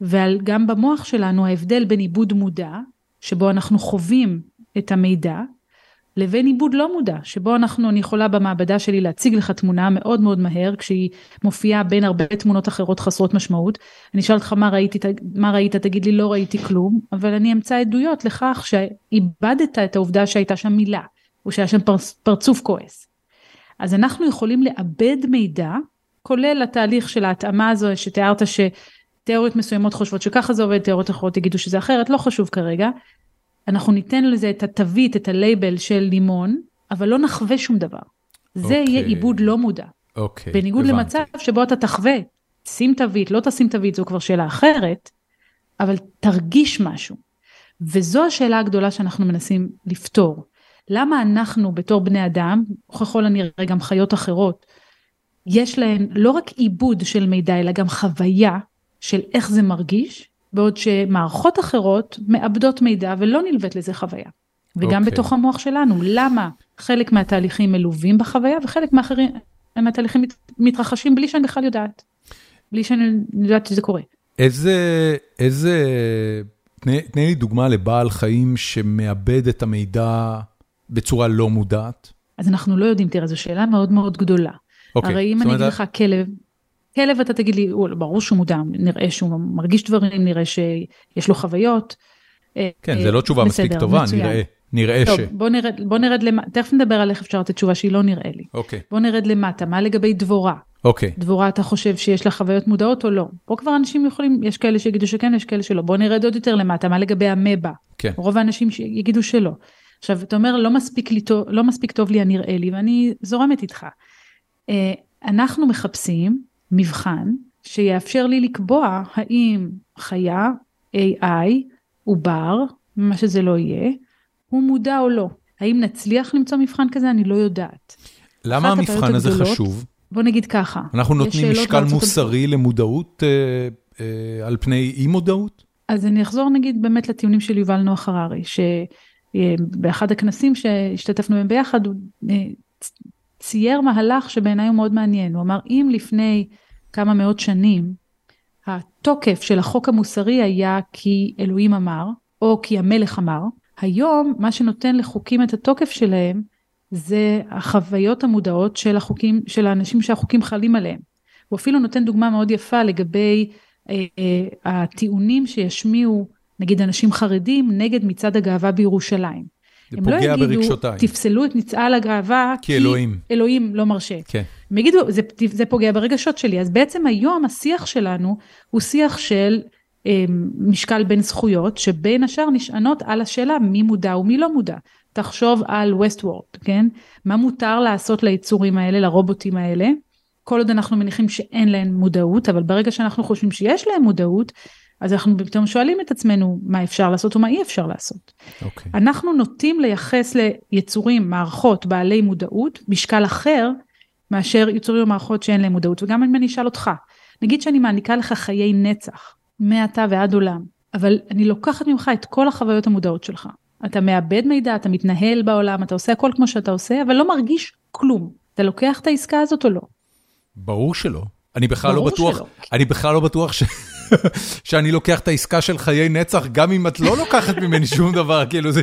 ועל גם במוח שלנו ההבדל בין עיבוד מודע, שבו אנחנו חווים את המידע, לבין עיבוד לא מודע, שבו אנחנו, אני יכולה במעבדה שלי להציג לך תמונה מאוד מאוד מהר, כשהיא מופיעה בין הרבה תמונות אחרות חסרות משמעות. אני אשאל אותך מה ראיתי, מה ראית, תגיד לי לא ראיתי כלום, אבל אני אמצא עדויות לכך שאיבדת את העובדה שהייתה שם מילה, או שהיה שם פרצ, פרצוף כועס. אז אנחנו יכולים לאבד מידע, כולל התהליך של ההתאמה הזו שתיארת שתיאוריות מסוימות חושבות שככה זה עובד, תיאוריות אחרות יגידו שזה אחרת, לא חשוב כרגע. אנחנו ניתן לזה את התווית, את הלייבל של לימון, אבל לא נחווה שום דבר. זה okay. יהיה אוקיי. עיבוד לא מודע. אוקיי, okay, בניגוד הבנתי. למצב שבו אתה תחווה, שים תווית, לא תשים תווית, זו כבר שאלה אחרת, אבל תרגיש משהו. וזו השאלה הגדולה שאנחנו מנסים לפתור. למה אנחנו בתור בני אדם, ככל הנראה גם חיות אחרות, יש להן לא רק עיבוד של מידע, אלא גם חוויה של איך זה מרגיש, בעוד שמערכות אחרות מאבדות מידע ולא נלווית לזה חוויה. וגם okay. אוקיי. בתוך המוח שלנו, למה חלק מהתהליכים מלווים בחוויה וחלק מהאחרים, מהתהליכים מת, מתרחשים בלי שאני בכלל יודעת. בלי שאני יודעת שזה קורה. איזה, איזה, תני, תני לי דוגמה לבעל חיים שמאבד את המידע בצורה לא מודעת. אז אנחנו לא יודעים, תראה, זו שאלה מאוד מאוד גדולה. Okay. אוקיי, הרי אם אני אגיד לך כלב, כלב אתה תגיד לי, ברור שהוא מודע, נראה שהוא מרגיש דברים, נראה שיש לו חוויות. אה, כן, זה לא תשובה מספיק טובה. נראה, נראה טוב, ש... בוא נרד, בוא נרד למטה, תכף נדבר על איך אפשר לתת תשובה שהיא לא נראה לי. אוקיי. בוא נרד למטה, מה לגבי דבורה? אוקיי. דבורה אתה חושב שיש לה חוויות מודעות או לא? פה כבר אנשים יכולים, יש כאלה שיגידו שכן, יש כאלה שלא. בוא נרד עוד יותר למטה, מה לגבי המבה? כן. רוב האנשים יגידו שלא. עכשיו, אתה אומר, לא מספיק, לי, לא מספיק טוב לי הנראה לי, ואני זורמת איתך. אה, אנחנו מחפשים מבחן שיאפשר לי לקבוע האם חיה, AI, עובר, מה שזה לא יהיה, הוא מודע או לא. האם נצליח למצוא מבחן כזה? אני לא יודעת. למה המבחן הזה הגדולות, חשוב? בוא נגיד ככה. אנחנו נותנים משקל מוסרי את... למודעות אה, אה, על פני אי מודעות? אז אני אחזור נגיד באמת לטיעונים של יובל נוח הררי, שבאחד הכנסים שהשתתפנו בהם ביחד, הוא אה, צייר מהלך שבעיניי הוא מאוד מעניין. הוא אמר, אם לפני כמה מאות שנים, התוקף של החוק המוסרי היה כי אלוהים אמר, או כי המלך אמר. היום, מה שנותן לחוקים את התוקף שלהם, זה החוויות המודעות של החוקים, של האנשים שהחוקים חלים עליהם. הוא אפילו נותן דוגמה מאוד יפה לגבי אה, אה, הטיעונים שישמיעו נגיד אנשים חרדים נגד מצעד הגאווה בירושלים. זה פוגע הם לא יגידו, ברגשותיי. תפסלו את מצעד הגאווה כי אלוהים. אלוהים לא מרשה. כן. הם יגידו, זה, זה פוגע ברגשות שלי. אז בעצם היום השיח שלנו הוא שיח של אה, משקל בין זכויות, שבין השאר נשענות על השאלה מי מודע ומי לא מודע. תחשוב על ווסטוורד, כן? מה מותר לעשות ליצורים האלה, לרובוטים האלה? כל עוד אנחנו מניחים שאין להם מודעות, אבל ברגע שאנחנו חושבים שיש להם מודעות, אז אנחנו פתאום שואלים את עצמנו מה אפשר לעשות ומה אי אפשר לעשות. Okay. אוקיי. אנחנו נוטים לייחס ליצורים, מערכות בעלי מודעות, משקל אחר מאשר יצורים ומערכות שאין להם מודעות. וגם אם אני אשאל אותך, נגיד שאני מעניקה לך חיי נצח, מעתה ועד עולם, אבל אני לוקחת ממך את כל החוויות המודעות שלך. אתה מאבד מידע, אתה מתנהל בעולם, אתה עושה הכל כמו שאתה עושה, אבל לא מרגיש כלום. אתה לוקח את העסקה הזאת או לא? ברור שלא. אני בכלל לא בטוח, שלא. אני בכלל לא בטוח ש... שאני לוקח את העסקה של חיי נצח, גם אם את לא לוקחת ממני שום דבר, כאילו זה,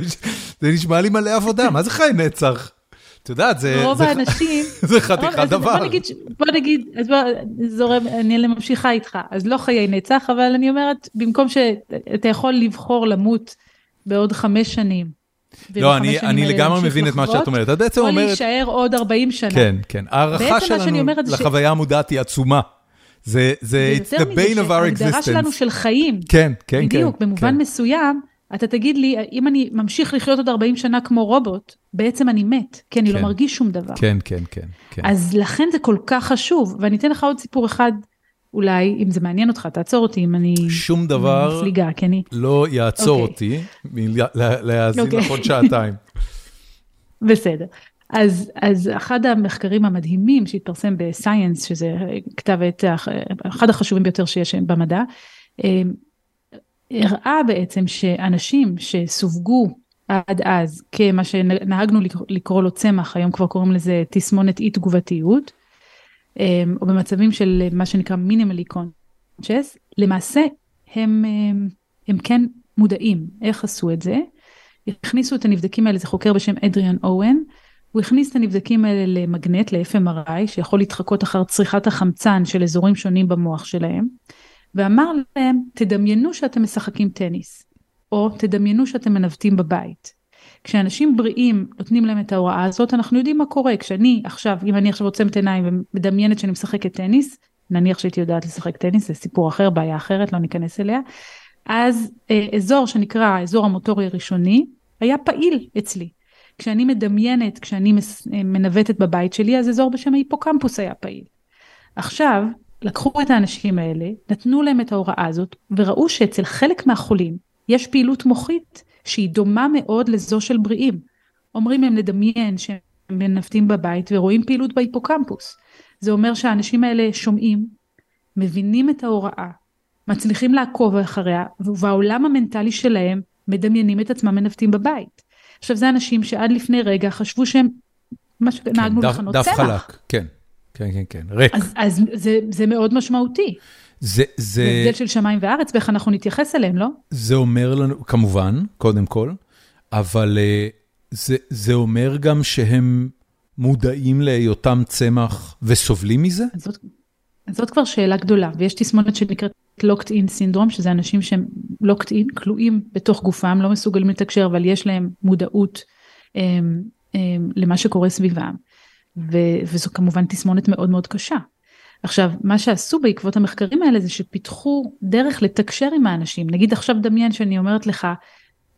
זה נשמע לי מלא עבודה, מה זה חיי נצח? את יודעת, זה, רוב זה, האנשים, זה חתיכת אז דבר. בוא נגיד, בוא נגיד, אז בוא, זורם, אני ממשיכה איתך, אז לא חיי נצח, אבל אני אומרת, במקום שאתה יכול לבחור למות בעוד חמש שנים. לא, אני, אני לגמרי מבין את מה לחוות, שאת אומרת. את בעצם או אומרת, להישאר עוד 40 שנה. כן, כן, ההערכה שאני שלנו לחוויה המודעת היא עצומה. זה, זה, זה it's the bane of our שההגדרה שלנו existence. של חיים, כן, כן, כן. בדיוק, במובן כן. מסוים, אתה תגיד לי, אם אני ממשיך לחיות עוד 40 שנה כמו רובוט, בעצם אני מת, כי אני לא כן. מרגיש שום דבר. כן, כן, כן, כן. אז לכן זה כל כך חשוב, ואני אתן לך עוד סיפור אחד, אולי, אם זה מעניין אותך, תעצור אותי אם אני... שום דבר אני מפליגה, כי אני... לא יעצור אוקיי. אותי מלהאזין אוקיי. לך עוד שעתיים. בסדר. אז, אז אחד המחקרים המדהימים שהתפרסם בסייאנס, שזה כתב עת, אחד החשובים ביותר שיש במדע, אה, הראה בעצם שאנשים שסווגו עד אז כמה שנהגנו לקרוא- לו צמח, היום כבר קוראים לזה תסמונת אי תגובתיות, אה, או במצבים של מה שנקרא מינימלי קונצ'ס, למעשה הם, הם, הם כן מודעים איך עשו את זה. הכניסו את הנבדקים האלה, זה חוקר בשם אדריאן אוהן, הוא הכניס את הנבדקים האלה למגנט, ל-FMRI, שיכול להתחקות אחר צריכת החמצן של אזורים שונים במוח שלהם, ואמר להם, תדמיינו שאתם משחקים טניס, או תדמיינו שאתם מנווטים בבית. כשאנשים בריאים נותנים להם את ההוראה הזאת, אנחנו יודעים מה קורה. כשאני עכשיו, אם אני עכשיו עוצמת עיניים ומדמיינת שאני משחקת טניס, נניח שהייתי יודעת לשחק טניס, זה סיפור אחר, בעיה אחרת, לא ניכנס אליה, אז אה, אזור שנקרא האזור המוטורי הראשוני, היה פעיל אצלי. כשאני מדמיינת, כשאני אה, מנווטת בבית שלי, אז אזור בשם ההיפוקמפוס היה פעיל. עכשיו, לקחו את האנשים האלה, נתנו להם את ההוראה הזאת, וראו שאצל חלק מהחולים יש פעילות מוחית שהיא דומה מאוד לזו של בריאים. אומרים להם לדמיין שהם מנווטים בבית ורואים פעילות בהיפוקמפוס. זה אומר שהאנשים האלה שומעים, מבינים את ההוראה, מצליחים לעקוב אחריה, ובעולם המנטלי שלהם מדמיינים את עצמם מנווטים בבית. עכשיו זה אנשים שעד לפני רגע חשבו שהם, מה שנהגנו כן, דף- לכנות דף צמח. חלק, כן, כן, כן, כן, ריק. אז, אז זה, זה מאוד משמעותי. זה, זה זה, הבדל של שמיים וארץ ואיך אנחנו נתייחס אליהם, לא? זה אומר לנו, כמובן, קודם כל, אבל אה, זה, זה אומר גם שהם מודעים להיותם צמח וסובלים מזה? זאת, זאת כבר שאלה גדולה, ויש תסמונת שנקראת לוקט אין סינדרום, שזה אנשים שהם לוקט אין, כלואים בתוך גופם, לא מסוגלים לתקשר, אבל יש להם מודעות הם, הם, למה שקורה סביבם, ו, וזו כמובן תסמונת מאוד מאוד קשה. עכשיו, מה שעשו בעקבות המחקרים האלה זה שפיתחו דרך לתקשר עם האנשים. נגיד עכשיו דמיין שאני אומרת לך,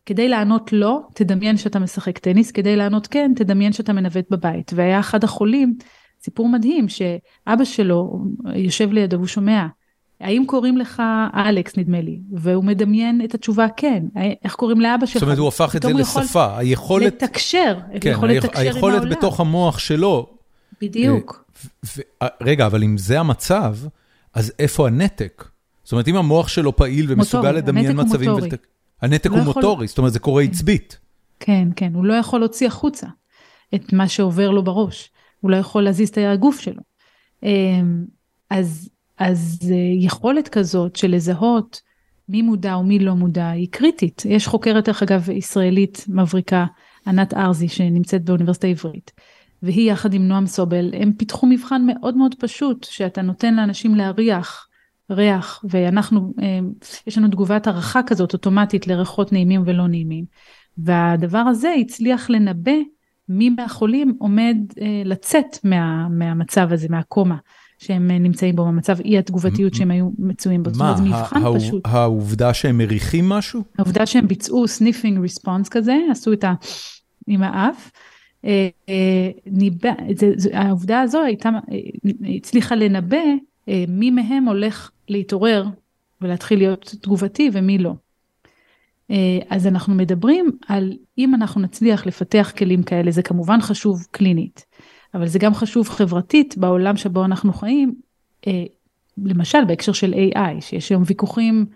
כדי לענות לא, תדמיין שאתה משחק טניס, כדי לענות כן, תדמיין שאתה מנווט בבית. והיה אחד החולים, סיפור מדהים, שאבא שלו יושב לידו והוא שומע, האם קוראים לך אלכס נדמה לי, והוא מדמיין את התשובה כן, איך קוראים לאבא שלך? זאת אומרת, הוא הפך את זה הוא לשפה, היכולת, לתקשר, כן, יכול היכ- לתקשר עם היכולת העולם. בתוך המוח שלו. בדיוק. ו- רגע, אבל אם זה המצב, אז איפה הנתק? זאת אומרת, אם המוח שלו פעיל ומסוגל לדמיין הנתק הוא מצבים... מוטורי. ולת- הנתק לא הוא מוטורי, זאת אומרת, זה קורה עצבית. כן, כן, הוא לא יכול להוציא החוצה את מה שעובר לו בראש, הוא לא יכול להזיז את הגוף שלו. אמ, אז, אז אה, יכולת כזאת של לזהות מי מודע ומי לא מודע היא קריטית. יש חוקרת, דרך אגב, ישראלית מבריקה, ענת ארזי שנמצאת באוניברסיטה העברית, והיא יחד עם נועם סובל, הם פיתחו מבחן מאוד מאוד פשוט, שאתה נותן לאנשים להריח ריח, ואנחנו, אה, יש לנו תגובת הערכה כזאת אוטומטית לריחות נעימים ולא נעימים. והדבר הזה הצליח לנבא מי מהחולים עומד אה, לצאת מה, מהמצב הזה, מהקומה. שהם אה, נמצאים בו במצב אי התגובתיות שהם היו מצויים בו. מה. העובדה שהם מריחים משהו? העובדה שהם ביצעו sniffing response כזה, עשו את ה... עם האף. אה, ניבא, זה, זה, העובדה הזו הייתה, הצליחה לנבא מי מהם הולך להתעורר ולהתחיל להיות תגובתי ומי לא. אה, אז אנחנו מדברים על אם אנחנו נצליח לפתח כלים כאלה, זה כמובן חשוב קלינית, אבל זה גם חשוב חברתית בעולם שבו אנחנו חיים, אה, למשל בהקשר של AI, שיש היום ויכוחים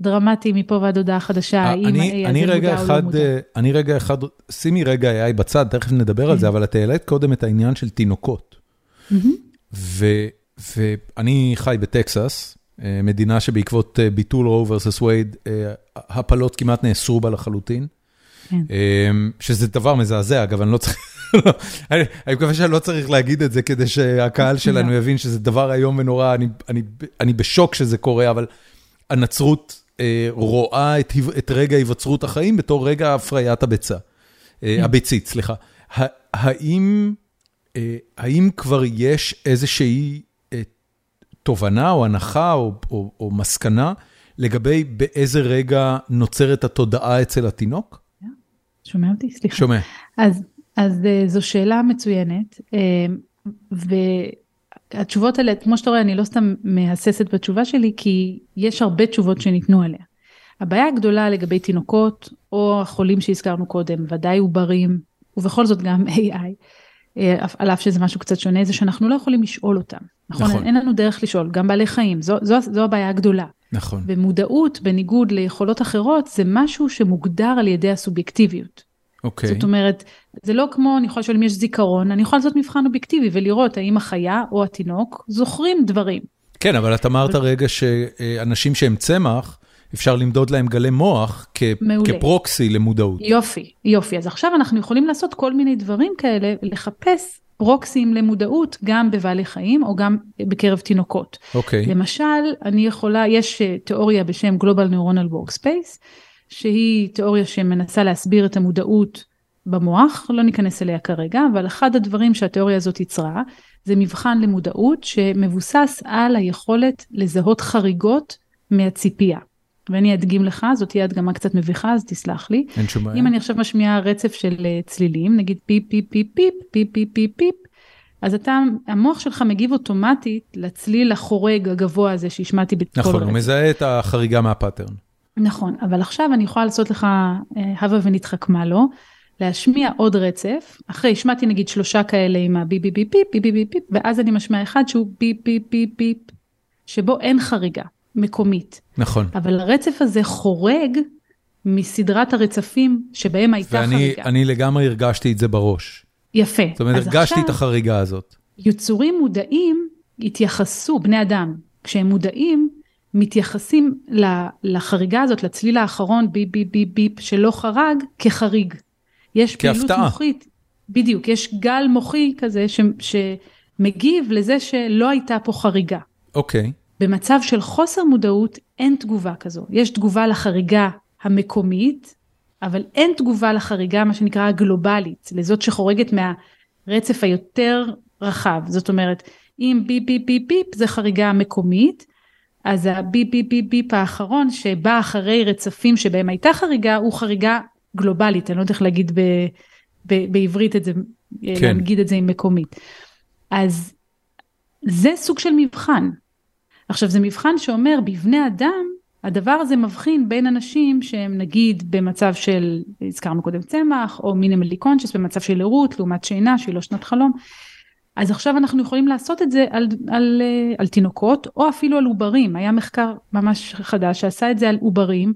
דרמטיים מפה ועד הודעה חדשה, אה, האם ה-AI הזה מודע או לא מודע. אני רגע אחד, שימי רגע AI בצד, תכף נדבר על זה, כן. אבל את העלית קודם את העניין של תינוקות. ואני חי בטקסס, אה, מדינה שבעקבות אה, ביטול רו ורסס וייד, הפלות כמעט נאסרו בה לחלוטין. כן. שזה דבר מזעזע, אגב, אני לא צריך, אני מקווה שאני לא צריך להגיד את זה כדי שהקהל שלנו לא. יבין שזה דבר איום ונורא, אני בשוק שזה קורה, אבל הנצרות אה, רואה את רגע היווצרות החיים בתור רגע הפריית הביצה, כן. הביצית, סליחה. האם כבר יש איזושהי תובנה או הנחה או או, או מסקנה לגבי באיזה רגע נוצרת התודעה אצל התינוק? שומע אותי? סליחה. שומע. אז אז אה, זו שאלה מצוינת, אה, והתשובות האלה, כמו שאתה רואה, אני לא סתם מהססת בתשובה שלי, כי יש הרבה תשובות שניתנו עליה. הבעיה הגדולה לגבי תינוקות, או החולים שהזכרנו קודם, ודאי עוברים, ובכל זאת גם AI, אה, על אף שזה משהו קצת שונה, זה שאנחנו לא יכולים לשאול אותם. נכון? נכון. אין לנו דרך לשאול, גם בעלי חיים, זו, זו, זו הבעיה הגדולה. נכון. ומודעות, בניגוד ליכולות אחרות, זה משהו שמוגדר על ידי הסובייקטיביות. אוקיי. זאת אומרת, זה לא כמו, אני יכולה לשאול אם יש זיכרון, אני יכולה לעשות מבחן אובייקטיבי ולראות האם החיה או התינוק זוכרים דברים. כן, אבל את אמרת רגע שאנשים שהם צמח, אפשר למדוד להם גלי מוח כ- כפרוקסי למודעות. יופי, יופי. אז עכשיו אנחנו יכולים לעשות כל מיני דברים כאלה, לחפש פרוקסים למודעות גם בבעלי חיים או גם בקרב תינוקות. אוקיי. למשל, אני יכולה, יש אה, תיאוריה בשם Global Neuronal Workspace, שהיא תיאוריה שמנסה להסביר את המודעות במוח, לא ניכנס אליה כרגע, אבל אחד הדברים שהתיאוריה הזאת יצרה, זה מבחן למודעות שמבוסס על היכולת לזהות חריגות מהציפייה. ואני אדגים לך, זאת תהיה הדגמה קצת מביכה, אז תסלח לי. אין שום בעיה. אם אני עכשיו משמיעה רצף של אה, צלילים, נגיד פיפ פיפ פיפ פיפ פיפ פיפ פיפ פיפ, אז אתה, המוח שלך מגיב אוטומטית לצליל החורג הגבוה הזה שהשמעתי בכל נכון, רצף. נכון, הוא מזהה את החריגה מה pattern. נכון, אבל עכשיו אני יכולה לעשות לך אה, הבה ונתחכמה לו, להשמיע עוד רצף, אחרי השמעתי נגיד שלושה כאלה עם הבי בי בי פיפ בי בי בי פיפ, ואז אני משמיעה אחד שהוא בי בי בי פיפ, שבו אין חריגה. מקומית. נכון. אבל הרצף הזה חורג מסדרת הרצפים שבהם הייתה ואני, חריגה. ואני לגמרי הרגשתי את זה בראש. יפה. זאת אומרת, הרגשתי את החריגה הזאת. יצורים מודעים התייחסו, בני אדם, כשהם מודעים, מתייחסים לחריגה הזאת, לצליל האחרון, ביפ ביפ ביפ ביפ, שלא חרג, כחריג. יש פעילות מוחית, בדיוק, יש גל מוחי כזה ש, שמגיב לזה שלא הייתה פה חריגה. אוקיי. Okay. במצב של חוסר מודעות אין תגובה כזו. יש תגובה לחריגה המקומית, אבל אין תגובה לחריגה, מה שנקרא הגלובלית, לזאת שחורגת מהרצף היותר רחב. זאת אומרת, אם ביפ ביפ ביפ ביפ זה חריגה מקומית, אז הביפ ביפ ביפ ביפ האחרון שבא אחרי רצפים שבהם הייתה חריגה, הוא חריגה גלובלית, אני לא יודעת איך להגיד ב, ב, בעברית את זה, כן. להגיד את זה עם מקומית. אז זה סוג של מבחן. עכשיו זה מבחן שאומר בבני אדם הדבר הזה מבחין בין אנשים שהם נגיד במצב של הזכרנו קודם צמח או מינימלי קונצ'ס במצב של ערות לעומת שינה שהיא לא שנת חלום. אז עכשיו אנחנו יכולים לעשות את זה על, על, אה, על תינוקות או אפילו על עוברים היה מחקר ממש חדש שעשה את זה על עוברים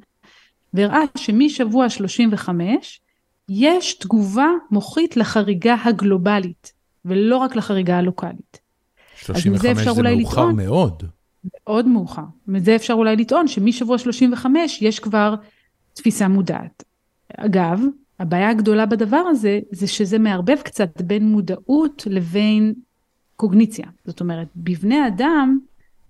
והראה שמשבוע 35 יש תגובה מוחית לחריגה הגלובלית ולא רק לחריגה הלוקאלית. 35 זה מאוחר לטעון, מאוד. מאוד מאוחר. מזה אפשר אולי לטעון שמשבוע 35 יש כבר תפיסה מודעת. אגב, הבעיה הגדולה בדבר הזה, זה שזה מערבב קצת בין מודעות לבין קוגניציה. זאת אומרת, בבני אדם,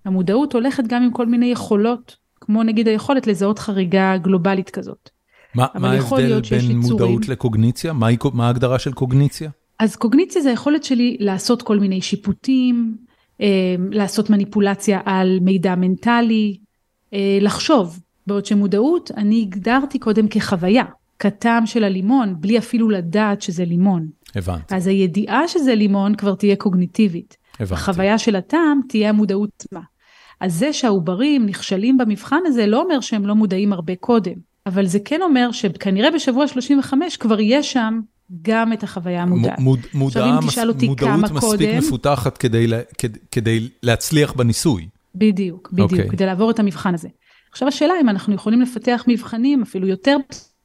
המודעות הולכת גם עם כל מיני יכולות, כמו נגיד היכולת לזהות חריגה גלובלית כזאת. מה, מה ההבדל בין מודעות לקוגניציה? מה, מה ההגדרה של קוגניציה? אז קוגניציה זה היכולת שלי לעשות כל מיני שיפוטים, אה, לעשות מניפולציה על מידע מנטלי, אה, לחשוב. בעוד שמודעות אני הגדרתי קודם כחוויה, כטעם של הלימון, בלי אפילו לדעת שזה לימון. הבנתי. אז הידיעה שזה לימון כבר תהיה קוגניטיבית. הבנתי. החוויה של הטעם תהיה המודעות עצמה. אז זה שהעוברים נכשלים במבחן הזה לא אומר שהם לא מודעים הרבה קודם, אבל זה כן אומר שכנראה בשבוע 35 כבר יש שם גם את החוויה המודעת. מוד, מודעה, מס, מודעות מספיק קודם, מפותחת כדי, כדי, כדי להצליח בניסוי. בדיוק, בדיוק, okay. אוקיי. כדי לעבור את המבחן הזה. עכשיו השאלה אם אנחנו יכולים לפתח מבחנים אפילו יותר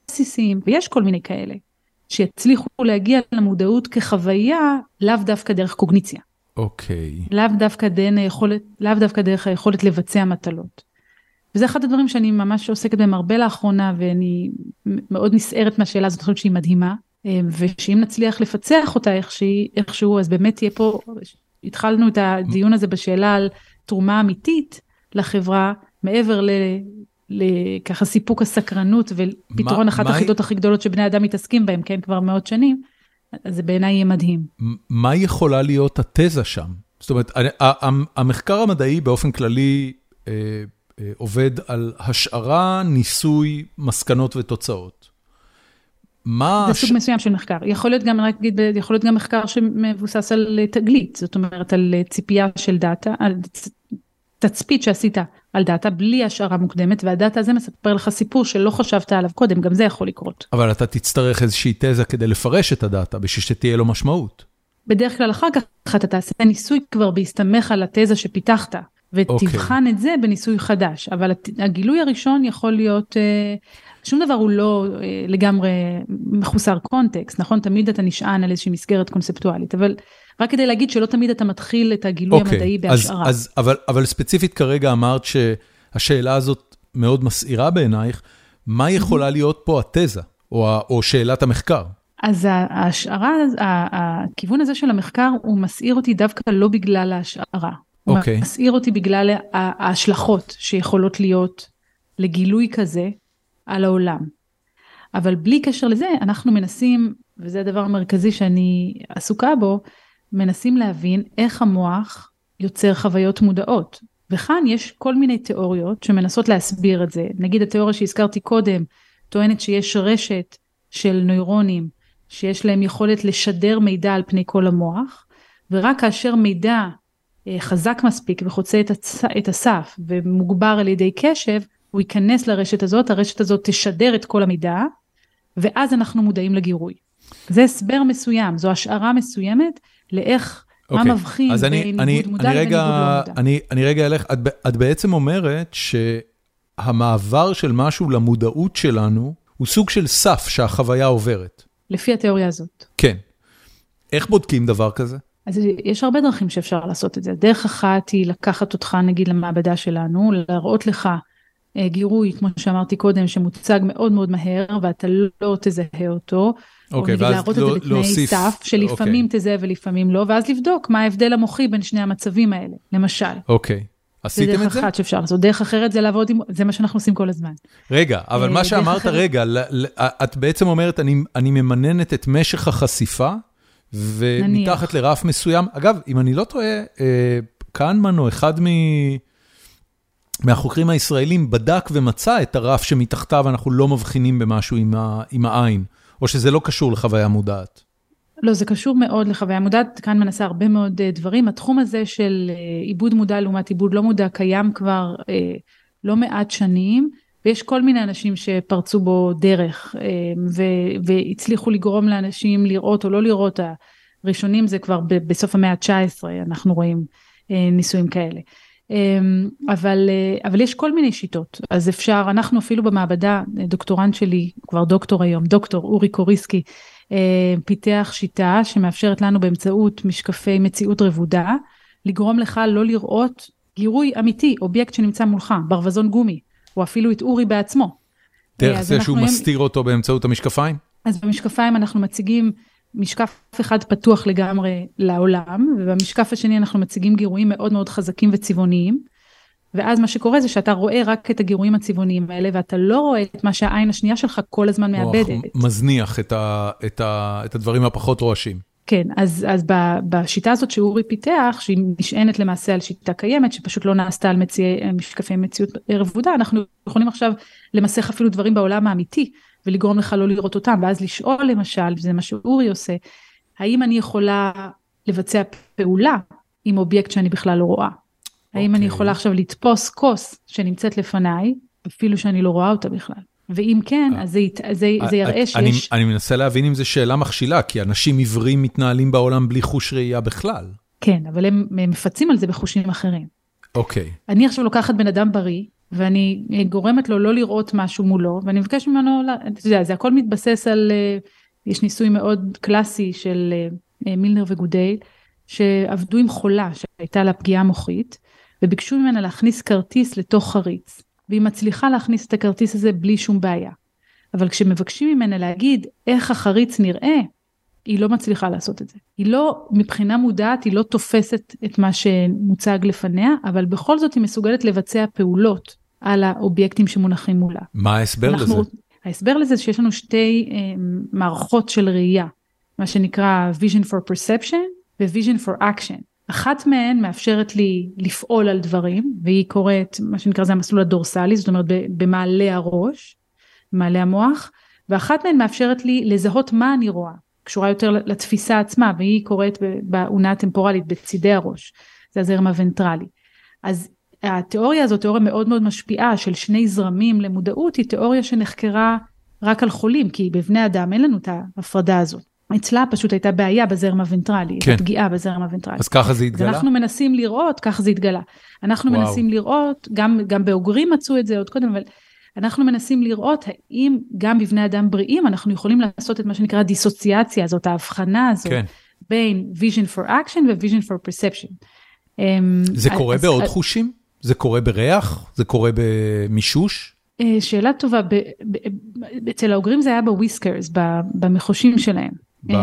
בסיסיים, ויש כל מיני כאלה, שיצליחו להגיע למודעות כחוויה לאו דווקא דרך קוגניציה. אוקיי. Okay. לאו דווקא, היכולת, לאו דווקא דרך היכולת לבצע מטלות. וזה אחד הדברים שאני ממש עוסקת בהם הרבה לאחרונה, ואני מאוד נסערת מהשאלה הזאת, אני חושבת שהיא מדהימה, אה, ושאם נצליח לפצח אותה איכשהו, אז באמת תהיה פה, התחלנו את הדיון הזה בשאלה על תרומה אמיתית לחברה, מעבר ל... לככה סיפוק הסקרנות ופתרון אחת החידות הכי גדולות שבני אדם מתעסקים בהם, כן, כבר מאות שנים, אז זה בעיניי יהיה מדהים. מה יכולה להיות התזה שם? זאת אומרת, המחקר המדעי באופן כללי אה, אה, עובד על השערה, ניסוי, מסקנות ותוצאות. מה... זה סוג מסוים של מחקר. יכול להיות גם, רק אגיד, יכול להיות גם מחקר שמבוסס על תגלית, זאת אומרת על צפייה של דאטה, על תצפית שעשית על דאטה בלי השערה מוקדמת, והדאטה הזה מספר לך סיפור שלא חשבת עליו קודם, גם זה יכול לקרות. אבל אתה תצטרך איזושהי תזה כדי לפרש את הדאטה, בשביל שתהיה לו משמעות. בדרך כלל אחר כך אתה תעשה ניסוי כבר בהסתמך על התזה שפיתחת, ותבחן okay. את זה בניסוי חדש, אבל הגילוי הראשון יכול להיות, אה, שום דבר הוא לא אה, לגמרי מחוסר קונטקסט, נכון? תמיד אתה נשען על איזושהי מסגרת קונספטואלית, אבל רק כדי להגיד שלא תמיד אתה מתחיל את הגילוי okay, אוקיי, המדעי בהשערה. אז, אז, אבל, אבל ספציפית כרגע אמרת שהשאלה הזאת מאוד מסעירה בעינייך, מה יכולה להיות פה התזה, או, או שאלת המחקר? אז ההשערה, הכיוון הזה של המחקר, הוא מסעיר אותי דווקא לא בגלל ההשערה. הוא okay. אוקיי. מסעיר אותי בגלל ההשלכות שיכולות להיות לגילוי כזה על העולם. אבל בלי קשר לזה, אנחנו מנסים, וזה הדבר המרכזי שאני עסוקה בו, מנסים להבין איך המוח יוצר חוויות מודעות. וכאן יש כל מיני תיאוריות שמנסות להסביר את זה. נגיד התיאוריה שהזכרתי קודם, טוענת שיש רשת של נוירונים שיש להם יכולת לשדר מידע על פני כל המוח, ורק כאשר מידע אה, חזק מספיק וחוצה את, הצ... את הסף ומוגבר על ידי קשב, הוא ייכנס לרשת הזאת, הרשת הזאת תשדר את כל המידע, ואז אנחנו מודעים לגירוי. זה הסבר מסוים, זו השערה מסוימת לאיך, okay. מה אוקיי, מבחין בין ניגוד מודע לבין ניגוד לא מודע. אני, אני רגע אלך, את, את בעצם אומרת שהמעבר של משהו למודעות שלנו, הוא סוג של סף שהחוויה עוברת. לפי התיאוריה הזאת. כן. איך בודקים דבר כזה? אז יש הרבה דרכים שאפשר לעשות את זה. דרך אחת היא לקחת אותך נגיד למעבדה שלנו, להראות לך גירוי, כמו שאמרתי קודם, שמוצג מאוד מאוד מהר ואתה לא תזהה אותו. אוקיי, ואז להראות לא, את זה בתנאי סף, שלפעמים אוקיי. תזהה ולפעמים לא, ואז לבדוק מה ההבדל המוחי בין שני המצבים האלה, למשל. אוקיי. עשיתם את זה? זה דרך אחת שאפשר לעשות, דרך אחרת זה לעבוד עם, זה מה שאנחנו עושים כל הזמן. רגע, אבל מה אה, שאמרת, רגע, את בעצם אומרת, אני ממננת את משך החשיפה, ומתחת לרף מסוים, אגב, אם אני לא טועה, אה, קנמן או אחד מהחוקרים הישראלים בדק ומצא את הרף שמתחתיו אנחנו לא מבחינים במשהו עם העין, או שזה לא קשור לחוויה מודעת. לא, זה קשור מאוד לחוויה מודעת, כאן מנסה הרבה מאוד uh, דברים. התחום הזה של uh, עיבוד מודע לעומת עיבוד לא מודע קיים כבר uh, לא מעט שנים, ויש כל מיני אנשים שפרצו בו דרך uh, ו- והצליחו לגרום לאנשים לראות או לא לראות. הראשונים זה כבר ב- בסוף המאה ה-19, אנחנו רואים uh, ניסויים כאלה. Um, אבל, uh, אבל יש כל מיני שיטות, אז אפשר, אנחנו אפילו במעבדה, דוקטורנט שלי, כבר דוקטור היום, דוקטור אורי קוריסקי, אה, פיתח שיטה שמאפשרת לנו באמצעות משקפי מציאות רבודה, לגרום לך לא לראות גירוי אמיתי, אובייקט שנמצא מולך, ברווזון גומי, או אפילו את אורי בעצמו. דרך זה שהוא מסתיר אותו באמצעות המשקפיים? אז במשקפיים אנחנו מציגים משקף אחד פתוח לגמרי לעולם, ובמשקף השני אנחנו מציגים גירויים מאוד מאוד חזקים וצבעוניים. ואז מה שקורה זה שאתה רואה רק את הגירויים הצבעוניים האלה, ואתה לא רואה את מה שהעין השנייה שלך כל הזמן מאבדת. מזניח את, ה, את, ה, את הדברים הפחות רועשים. כן, אז, אז בשיטה הזאת שאורי פיתח, שהיא נשענת למעשה על שיטה קיימת, שפשוט לא נעשתה על מציאי, משקפי מציאות רבודה, אנחנו יכולים עכשיו למסך אפילו דברים בעולם האמיתי, ולגרום לך לא לראות אותם, ואז לשאול למשל, וזה מה שאורי עושה, האם אני יכולה לבצע פעולה עם אובייקט שאני בכלל לא רואה? Okay. האם אני אוקיי. יכולה עכשיו לתפוס כוס שנמצאת לפניי, אפילו שאני לא רואה אותה בכלל? ואם כן, אה, אז זה, זה, זה אה, יראה שיש... אני, אני מנסה להבין אם זו שאלה מכשילה, כי אנשים עיוורים מתנהלים בעולם בלי חוש ראייה בכלל. כן, אבל הם, הם מפצים על זה בחושים אחרים. אוקיי. Okay. אני עכשיו לוקחת בן אדם בריא, ואני גורמת לו לא לראות משהו מולו, ואני מבקש ממנו, אתה יודע, זה הכל מתבסס על, אה, יש ניסוי מאוד קלאסי של מילנר וגודייל, שעבדו עם חולה שהייתה לה פגיעה מוחית, וביקשו ממנה להכניס כרטיס לתוך חריץ. והיא מצליחה להכניס את הכרטיס הזה בלי שום בעיה. אבל כשמבקשים ממנה להגיד איך החריץ נראה, היא לא מצליחה לעשות את זה. היא לא, מבחינה מודעת, היא לא תופסת את מה שמוצג לפניה, אבל בכל זאת היא מסוגלת לבצע פעולות על האובייקטים שמונחים מולה. מה ההסבר אנחנו, לזה? ההסבר לזה שיש לנו שתי אה, מערכות של ראייה, מה שנקרא vision for perception ו-vision for action. אחת מהן מאפשרת לי לפעול על דברים, והיא קוראת, מה שנקרא זה המסלול הדורסלי, זאת אומרת במעלה הראש, במעלה המוח, ואחת מהן מאפשרת לי לזהות מה אני רואה, קשורה יותר לתפיסה עצמה, והיא קורית באונה הטמפורלית, בצידי הראש, זה הזרם הוונטרלי. אז התיאוריה הזאת, תיאוריה מאוד מאוד משפיעה של שני זרמים למודעות, היא תיאוריה שנחקרה רק על חולים, כי בבני אדם אין לנו את ההפרדה הזאת. אצלה פשוט הייתה בעיה בזרם הוונטרלי, כן. פגיעה בזרם הוונטרלי. אז ככה זה התגלה? אנחנו מנסים לראות, ככה זה התגלה. אנחנו וואו. מנסים לראות, גם, גם באוגרים מצאו את זה עוד קודם, אבל אנחנו מנסים לראות האם גם בבני אדם בריאים אנחנו יכולים לעשות את מה שנקרא דיסוציאציה, זאת ההבחנה הזאת, כן. בין vision for action ו-vision for perception. אמ, זה קורה אז, בעוד אז, חושים? זה קורה בריח? זה קורה במישוש? אה, שאלה טובה, אצל האוגרים זה היה בוויסקרס, במחושים שלהם. אמ,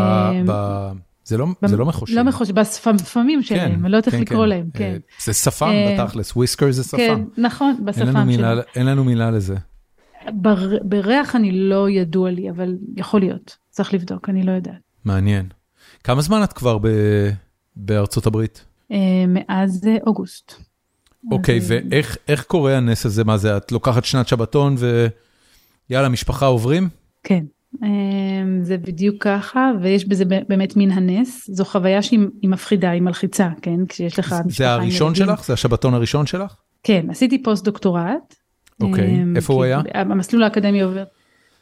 זה לא, זה לא מחושים. לא מחושים, בשפמים כן, שלהם, אני לא יודעת איך כן, לקרוא כן. להם, כן. זה שפם אה, בתכלס, וויסקר זה שפם. כן, נכון, בשפם שלהם. אין לנו מילה לזה. בריח אני לא ידוע לי, אבל יכול להיות, צריך לבדוק, אני לא יודעת. מעניין. כמה זמן את כבר בארצות הברית? אה, מאז אה, אוגוסט. אוקיי, ואיך קורה הנס הזה? מה זה, את לוקחת שנת שבתון ויאללה, משפחה עוברים? כן. אמ, זה בדיוק ככה ויש בזה באמת מין הנס זו חוויה שהיא מפחידה היא מלחיצה כן כשיש לך זה הראשון שלך זה השבתון הראשון שלך כן עשיתי פוסט דוקטורט. אוקיי אמ, איפה הוא היה? המסלול האקדמי עובר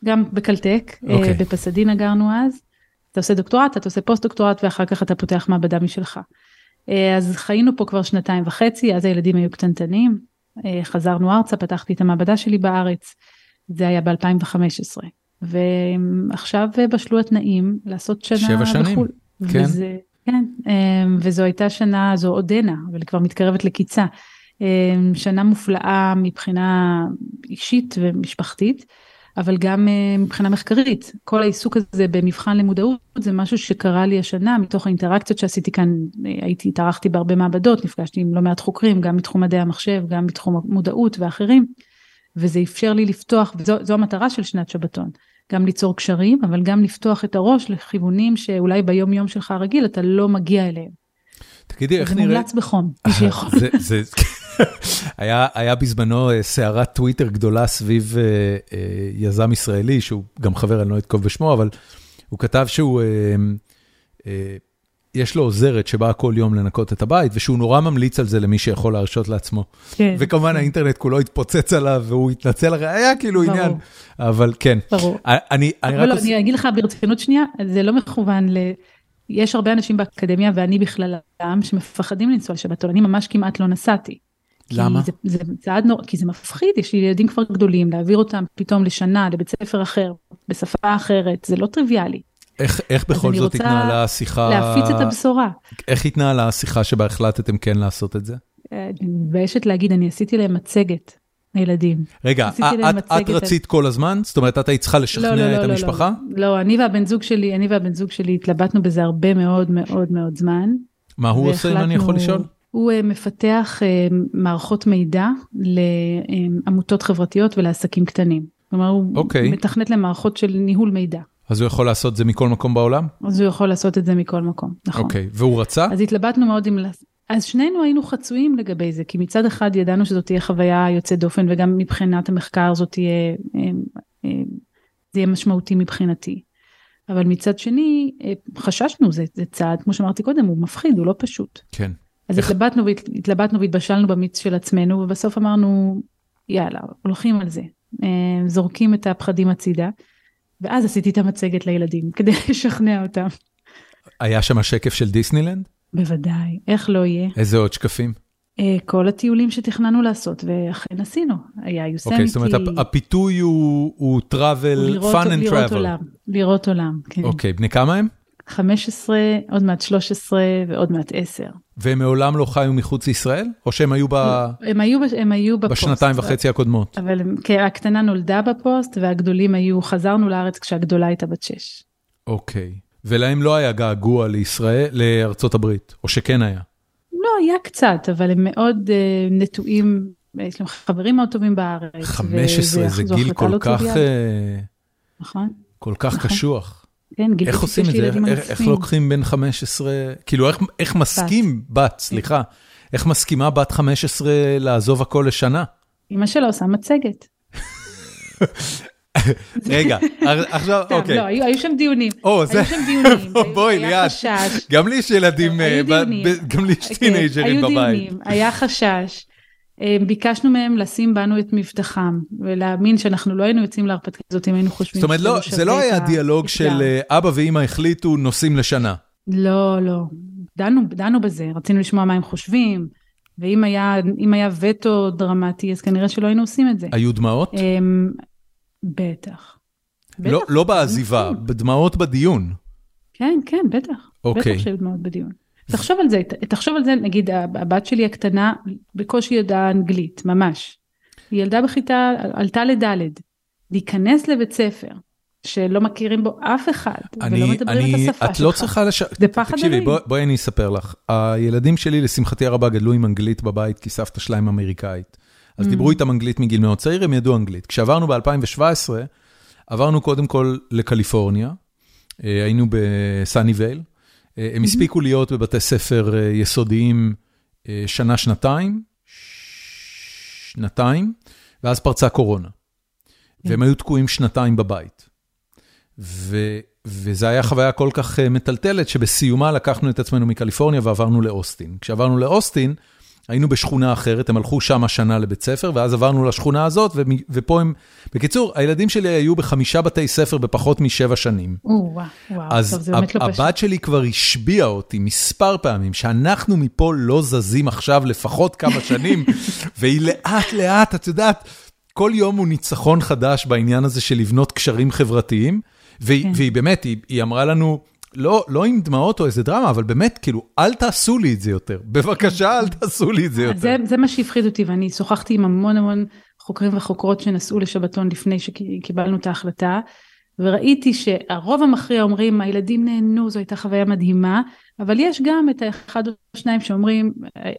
גם בקלטק אה, אוקיי. בפסדינה גרנו אז. אתה עושה דוקטורט אתה עושה פוסט דוקטורט ואחר כך אתה פותח מעבדה משלך. אה, אז חיינו פה כבר שנתיים וחצי אז הילדים היו קטנטנים אה, חזרנו ארצה פתחתי את המעבדה שלי בארץ. זה היה ב2015. ועכשיו בשלו התנאים לעשות שנה שבע שנים, בחו"ל. כן. וזה, כן, אמ, וזו הייתה שנה, זו עודנה, אבל היא כבר מתקרבת לקיצה. אמ, שנה מופלאה מבחינה אישית ומשפחתית, אבל גם אה, מבחינה מחקרית. כל העיסוק הזה במבחן למודעות זה משהו שקרה לי השנה מתוך האינטראקציות שעשיתי כאן, אה, הייתי, התארחתי בהרבה מעבדות, נפגשתי עם לא מעט חוקרים, גם בתחום מדעי המחשב, גם בתחום המודעות ואחרים. וזה אפשר לי לפתוח, וזו המטרה של שנת שבתון, גם ליצור קשרים, אבל גם לפתוח את הראש לכיוונים שאולי ביום יום שלך הרגיל אתה לא מגיע אליהם. תגידי, איך נראה... זה מומלץ בחום, מי שיכול. היה, היה בזמנו אה, סערת טוויטר גדולה סביב uh, uh, יזם ישראלי, שהוא גם חבר, אני לא אתקוב בשמו, אבל הוא כתב שהוא... Uh, uh, יש לו עוזרת שבאה כל יום לנקות את הבית, ושהוא נורא ממליץ על זה למי שיכול להרשות לעצמו. כן. וכמובן כן. האינטרנט כולו התפוצץ עליו, והוא התנצל, היה כאילו ברור. עניין, אבל כן. ברור. אני, אני רק... לא, עוש... אני אגיד לך ברצינות שנייה, זה לא מכוון ל... יש הרבה אנשים באקדמיה, ואני בכללם, שמפחדים לנסוע לשבתון, אני ממש כמעט לא נסעתי. למה? זה, זה צעד נורא, כי זה מפחיד, יש לי ילדים כבר גדולים, להעביר אותם פתאום לשנה, לבית ספר אחר, בשפה אחרת, זה לא טריוויאלי. איך, איך בכל זאת התנהלה השיחה? להפיץ את הבשורה. איך התנהלה השיחה שבה החלטתם כן לעשות את זה? אני מתביישת להגיד, אני עשיתי להם מצגת הילדים. רגע, להם את, את מצגת על- רצית כל הזמן? זאת אומרת, את היית צריכה לשכנע את המשפחה? לא, לא, אני והבן זוג שלי, אני והבן זוג שלי התלבטנו בזה הרבה מאוד מאוד מאוד זמן. מה הוא עושה, אם אני יכול לשאול? הוא אה, מפתח אה, מערכות מידע לעמותות חברתיות ולעסקים קטנים. כלומר, הוא אוקיי. מתכנת למערכות של ניהול מידע. אז הוא יכול לעשות את זה מכל מקום בעולם? אז הוא יכול לעשות את זה מכל מקום, נכון. אוקיי, והוא רצה? אז התלבטנו מאוד עם... אז שנינו היינו חצויים לגבי זה, כי מצד אחד ידענו שזאת תהיה חוויה יוצאת דופן, וגם מבחינת המחקר זאת תהיה, אה, זה יהיה משמעותי מבחינתי. אבל מצד שני, חששנו, זה, זה צעד, כמו שאמרתי קודם, הוא מפחיד, הוא לא פשוט. כן. אז איך- התלבטנו, התלבטנו והתבשלנו במיץ של עצמנו, ובסוף אמרנו, יאללה, הולכים על זה. אה, זורקים את הפחדים הצידה, ואז עשיתי את המצגת לילדים, כדי לשכנע אותם. היה שם שקף של דיסנילנד? בוודאי, איך לא יהיה? איזה עוד שקפים? אה, כל הטיולים שתכננו לעשות, ואכן עשינו. היה יוסמיטי, אוקיי, זאת אומרת, הפ- הפיתוי הוא הוא travel, לראות, fun and לראות travel. עולם, לראות עולם, כן. אוקיי, בני כמה הם? 15, עוד מעט 13 ועוד מעט 10. והם מעולם לא חיו מחוץ לישראל? או שהם היו ב... הם היו, הם היו בפוסט. בשנתיים וחצי הקודמות? אבל הם- כן, הקטנה נולדה בפוסט, והגדולים היו, חזרנו לארץ כשהגדולה הייתה בת 6. אוקיי. ולהם לא היה געגוע לישראל, לארצות הברית, או שכן היה? לא, היה קצת, אבל הם מאוד אה, נטועים, יש להם חברים מאוד טובים בארץ. 15 וזה- זה גיל כל לא כך, אה, נכון? כל כך נכון. קשוח. כן, גיל איך עושים את זה? איך- איך- לוקחים בין 15, כאילו איך- איך מסכים בת, סליחה, איך מסכימה בת 15 לעזוב הכל לשנה? אמא שלה עושה מצגת. רגע, עכשיו, אוקיי. לא, היו היו שם דיונים. היו שם דיונים. בואי ליאת. גם לי יש ילדים, היו אה, גם לי יש כן, טינג'רים היו בבית. דיונים, היה חשש. אה, ביקשנו מהם לשים בנו את מבטחם, ולהאמין שאנחנו לא היינו יוצאים להרפתקה הזאת אם היינו חושבים זאת אומרת, לא- זה לא היה דיאלוג האתגר. של אה, אבא ואימא החליטו נוסעים לשנה. לא, לא. דנו, דנו בזה, רצינו לשמוע מה הם חושבים, ואם היה, היה וטו דרמטי, אז כנראה שלא היינו עושים את זה. היו דמעות? אמ, בטח. לא- לא בעזיבה, נכון. בדמעות בדיון. כן, כן, בטח. אוקיי. בטח שהיו דמעות בדיון. תחשוב על זה, תחשוב על זה, נגיד הבת שלי הקטנה בקושי ידעה אנגלית, ממש. היא ילדה בכיתה, עלתה לדלת, להיכנס לבית ספר, שלא מכירים בו אף אחד, ולא אני, מדברים אני, את השפה את שלך. לא צריכה לש... זה פחד תקשיבי, אלוהים. בוא- בואי אני אספר לך. הילדים שלי, לשמחתי הרבה, גדלו עם אנגלית בבית, כי סבתא שלהם אמריקאית. אז Mm. דיברו איתם אנגלית מגיל מאוד צעיר, הם ידעו אנגלית. כשעברנו ב-2017, עברנו קודם כל לקליפורניה, אה, היינו בסאניבייל. אה, הם הספיקו להיות בבתי ספר אה, יסודיים אה, שנה-שנתיים, שנתיים, ואז פרצה קורונה. והם היו תקועים שנתיים בבית. ו, וזה היה חוויה כל כך מטלטלת, שבסיומה לקחנו את עצמנו מקליפורניה ועברנו לאוסטין. כשעברנו לאוסטין, היינו בשכונה אחרת, הם הלכו שם השנה לבית ספר, ואז עברנו לשכונה הזאת, ופה הם... בקיצור, הילדים שלי היו בחמישה בתי ספר בפחות משבע שנים. או, וואו, וואו, אז טוב, זה באמת לא פשוט. הבת שלי כבר השביעה אותי מספר פעמים, שאנחנו מפה לא זזים עכשיו לפחות כמה שנים, והיא לאט לאט, את יודעת, כל יום הוא ניצחון חדש בעניין הזה של לבנות קשרים חברתיים, והיא, כן. והיא באמת, היא, היא אמרה לנו, לא, לא עם דמעות או איזה דרמה, אבל באמת, כאילו, אל תעשו לי את זה יותר. בבקשה, אל תעשו לי את זה יותר. זה, זה מה שהפחיד אותי, ואני שוחחתי עם המון המון חוקרים וחוקרות שנסעו לשבתון לפני שקיבלנו את ההחלטה, וראיתי שהרוב המכריע אומרים, הילדים נהנו, זו הייתה חוויה מדהימה, אבל יש גם את האחד או שניים שאומרים,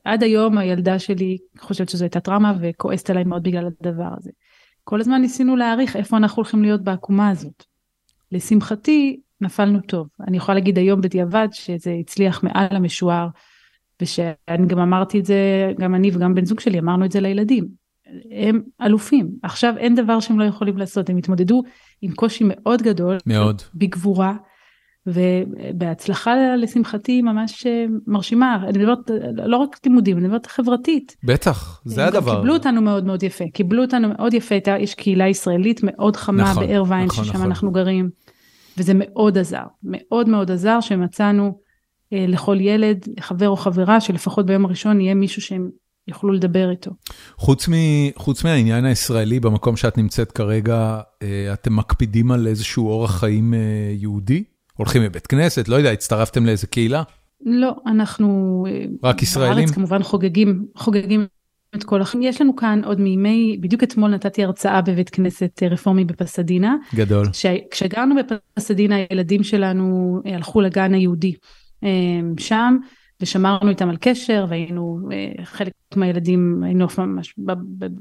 עד היום הילדה שלי חושבת שזו הייתה טראומה וכועסת עליי מאוד בגלל הדבר הזה. כל הזמן ניסינו להעריך איפה אנחנו הולכים להיות בעקומה הזאת. לשמחתי, נפלנו טוב. אני יכולה להגיד היום בדיעבד שזה הצליח מעל המשוער, ושאני גם אמרתי את זה, גם אני וגם בן זוג שלי אמרנו את זה לילדים. הם אלופים. עכשיו אין דבר שהם לא יכולים לעשות, הם התמודדו עם קושי מאוד גדול. מאוד. בגבורה. ובהצלחה לשמחתי ממש אה, מרשימה, אני מדברת לא רק לימודים, אני מדברת חברתית. בטח, זה הדבר. קיבלו אותנו מאוד מאוד יפה, קיבלו אותנו מאוד יפה, יש קהילה ישראלית מאוד חמה נכון, בארווין, נכון, ששם נכון. אנחנו גרים, וזה מאוד עזר, מאוד מאוד עזר שמצאנו אה, לכל ילד, חבר או חברה, שלפחות ביום הראשון יהיה מישהו שהם יוכלו לדבר איתו. חוץ, מ, חוץ מהעניין הישראלי, במקום שאת נמצאת כרגע, אה, אתם מקפידים על איזשהו אורח חיים אה, יהודי? הולכים לבית כנסת, לא יודע, הצטרפתם לאיזה קהילה? לא, אנחנו... אה, רק ישראלים? בארץ כמובן חוגגים, חוגגים את כל החיים. יש לנו כאן עוד מימי, בדיוק אתמול נתתי הרצאה בבית כנסת רפורמי בפסדינה. גדול. כשגרנו בפסדינה הילדים שלנו הלכו לגן היהודי שם. ושמרנו איתם על קשר והיינו חלק מהילדים היינו ממש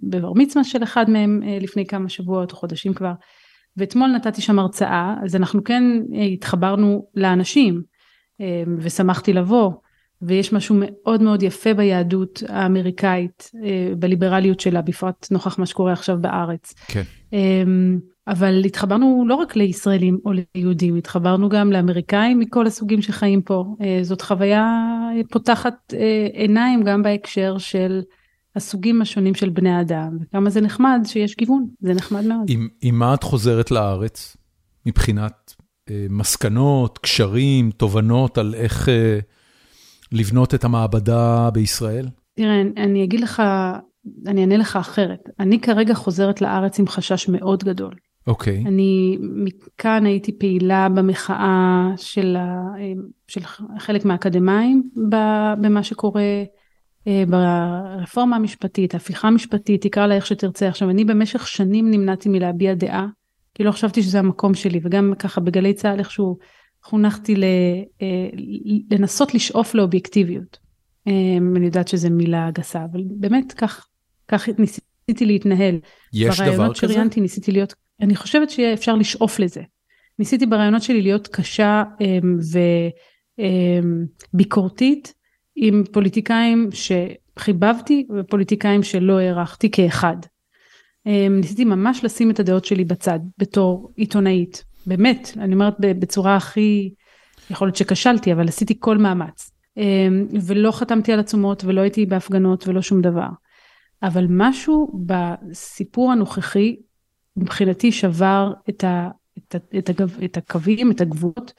בבר מצווה של אחד מהם לפני כמה שבועות או חודשים כבר ואתמול נתתי שם הרצאה אז אנחנו כן התחברנו לאנשים ושמחתי לבוא ויש משהו מאוד מאוד יפה ביהדות האמריקאית בליברליות שלה בפרט נוכח מה שקורה עכשיו בארץ. כן. אבל התחברנו לא רק לישראלים או ליהודים, התחברנו גם לאמריקאים מכל הסוגים שחיים פה. זאת חוויה פותחת עיניים גם בהקשר של הסוגים השונים של בני האדם, וכמה זה נחמד שיש גיוון, זה נחמד מאוד. עם, עם מה את חוזרת לארץ מבחינת אה, מסקנות, קשרים, תובנות על איך אה, לבנות את המעבדה בישראל? תראה, אני אגיד לך, אני אענה לך אחרת. אני כרגע חוזרת לארץ עם חשש מאוד גדול. אוקיי. Okay. אני מכאן הייתי פעילה במחאה של, ה, של חלק מהאקדמאים במה שקורה ברפורמה המשפטית, הפיכה המשפטית, תקרא לה איך שתרצה. עכשיו, אני במשך שנים נמנעתי מלהביע דעה, כי לא חשבתי שזה המקום שלי, וגם ככה בגלי צה"ל איכשהו חונכתי לנסות לשאוף לאובייקטיביות. אני יודעת שזו מילה גסה, אבל באמת כך, כך ניסיתי להתנהל. יש דבר כזה? ברעיונות שראיינתי ניסיתי להיות אני חושבת שאפשר לשאוף לזה. ניסיתי ברעיונות שלי להיות קשה וביקורתית עם פוליטיקאים שחיבבתי ופוליטיקאים שלא הערכתי כאחד. ניסיתי ממש לשים את הדעות שלי בצד בתור עיתונאית. באמת, אני אומרת בצורה הכי, יכול להיות שכשלתי, אבל עשיתי כל מאמץ. ולא חתמתי על עצומות ולא הייתי בהפגנות ולא שום דבר. אבל משהו בסיפור הנוכחי מבחינתי שבר את, ה, את, ה, את, הגב, את הקווים, את הגבולות,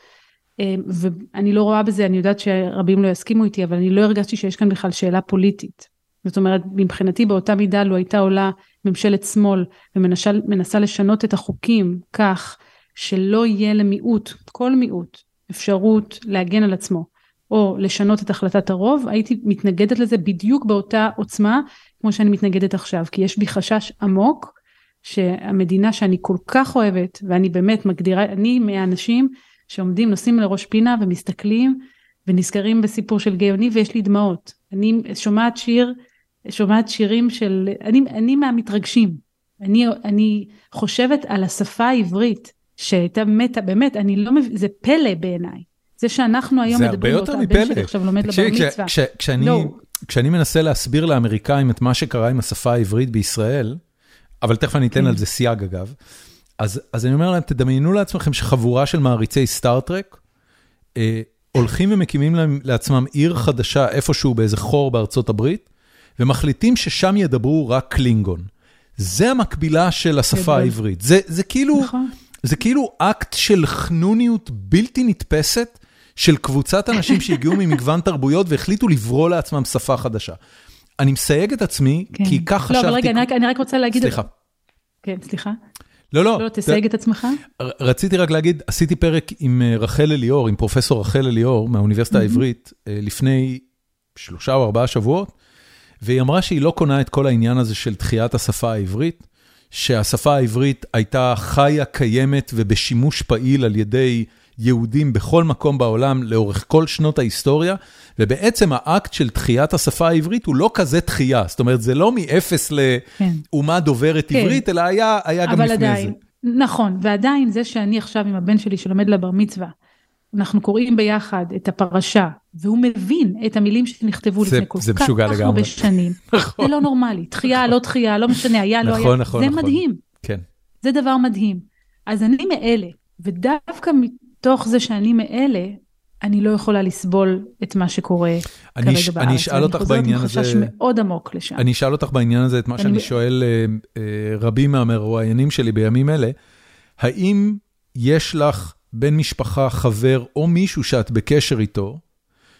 אה, ואני לא רואה בזה, אני יודעת שרבים לא יסכימו איתי, אבל אני לא הרגשתי שיש כאן בכלל שאלה פוליטית. זאת אומרת, מבחינתי באותה מידה לו הייתה עולה ממשלת שמאל ומנסה לשנות את החוקים כך שלא יהיה למיעוט, כל מיעוט, אפשרות להגן על עצמו, או לשנות את החלטת הרוב, הייתי מתנגדת לזה בדיוק באותה עוצמה כמו שאני מתנגדת עכשיו, כי יש בי חשש עמוק שהמדינה שאני כל כך אוהבת, ואני באמת מגדירה, אני מהאנשים שעומדים, נוסעים לראש פינה ומסתכלים ונזכרים בסיפור של גאוני ויש לי דמעות. אני שומעת שיר, שומעת שירים של, אני, אני מהמתרגשים. אני, אני חושבת על השפה העברית שהייתה מתה, באמת, אני לא מבין, זה פלא בעיניי. זה שאנחנו היום מדברים באותה, הבן שלי עכשיו לומד לבר מצווה. כשאני, no. כשאני מנסה להסביר לאמריקאים את מה שקרה עם השפה העברית בישראל, אבל תכף אני אתן על זה סייג אגב. אז, אז אני אומר להם, תדמיינו לעצמכם שחבורה של מעריצי סטאר טרק, אה, הולכים ומקימים להם, לעצמם עיר חדשה איפשהו באיזה חור בארצות הברית, ומחליטים ששם ידברו רק קלינגון. זה המקבילה של השפה העברית. זה, זה, כאילו, נכון. זה כאילו אקט של חנוניות בלתי נתפסת של קבוצת אנשים שהגיעו ממגוון תרבויות והחליטו לברוא לעצמם שפה חדשה. אני מסייג את עצמי, כן. כי כך חשבתי... לא, אבל רגע, אני רק, אני רק רוצה להגיד... סליחה. כן, סליחה. לא, לא. לא, תסייג את עצמך. רציתי רק להגיד, עשיתי פרק עם אה, רחל אליאור, עם פרופסור רחל אליאור מהאוניברסיטה העברית, אה, לפני שלושה או ארבעה שבועות, והיא אמרה שהיא לא קונה את כל העניין הזה של תחיית השפה העברית, שהשפה העברית הייתה חיה, קיימת ובשימוש פעיל על ידי יהודים בכל מקום בעולם לאורך כל שנות ההיסטוריה, ובעצם האקט של תחיית השפה העברית הוא לא כזה תחייה, זאת אומרת, זה לא מאפס לאומה כן. דוברת כן. עברית, אלא היה, היה גם לפני עדיין, זה. נכון, ועדיין זה שאני עכשיו עם הבן שלי שלומד לבר מצווה, אנחנו קוראים ביחד את הפרשה, והוא מבין את המילים שנכתבו זה, לפני כל כך הרבה שנים. נכון. זה לא נורמלי, תחייה, לא תחייה, לא משנה, היה, לא נכון, היה, נכון, זה נכון. מדהים. כן. זה דבר מדהים. אז אני מאלה, ודווקא מתוך זה שאני מאלה, אני לא יכולה לסבול את מה שקורה אני כרגע ש... בארץ. אני אשאל אותך בעניין הזה... אני חוזרת עם חשש מאוד עמוק לשם. אני אשאל אותך בעניין הזה את מה שאני שואל אה, אה, רבים מהמרואיינים שלי בימים אלה. האם יש לך בן משפחה, חבר או מישהו שאת בקשר איתו,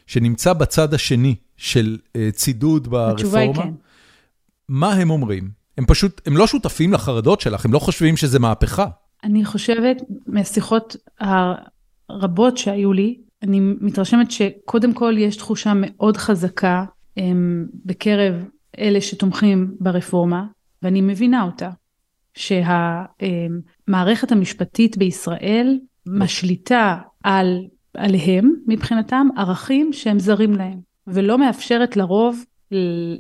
שנמצא בצד השני של אה, צידוד ברפורמה? התשובה היא כן. מה הם אומרים? הם פשוט, הם לא שותפים לחרדות שלך, הם לא חושבים שזה מהפכה. אני חושבת, מהשיחות הרבות שהיו לי, אני מתרשמת שקודם כל יש תחושה מאוד חזקה הם, בקרב אלה שתומכים ברפורמה, ואני מבינה אותה, שהמערכת המשפטית בישראל משליטה על, עליהם, מבחינתם, ערכים שהם זרים להם, ולא מאפשרת לרוב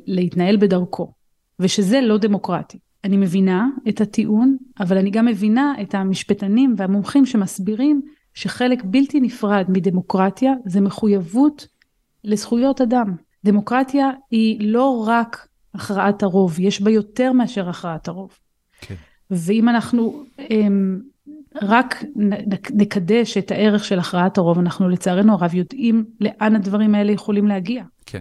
להתנהל בדרכו, ושזה לא דמוקרטי. אני מבינה את הטיעון, אבל אני גם מבינה את המשפטנים והמומחים שמסבירים שחלק בלתי נפרד מדמוקרטיה זה מחויבות לזכויות אדם. דמוקרטיה היא לא רק הכרעת הרוב, יש בה יותר מאשר הכרעת הרוב. כן. ואם אנחנו הם, רק נקדש את הערך של הכרעת הרוב, אנחנו לצערנו הרב יודעים לאן הדברים האלה יכולים להגיע. כן.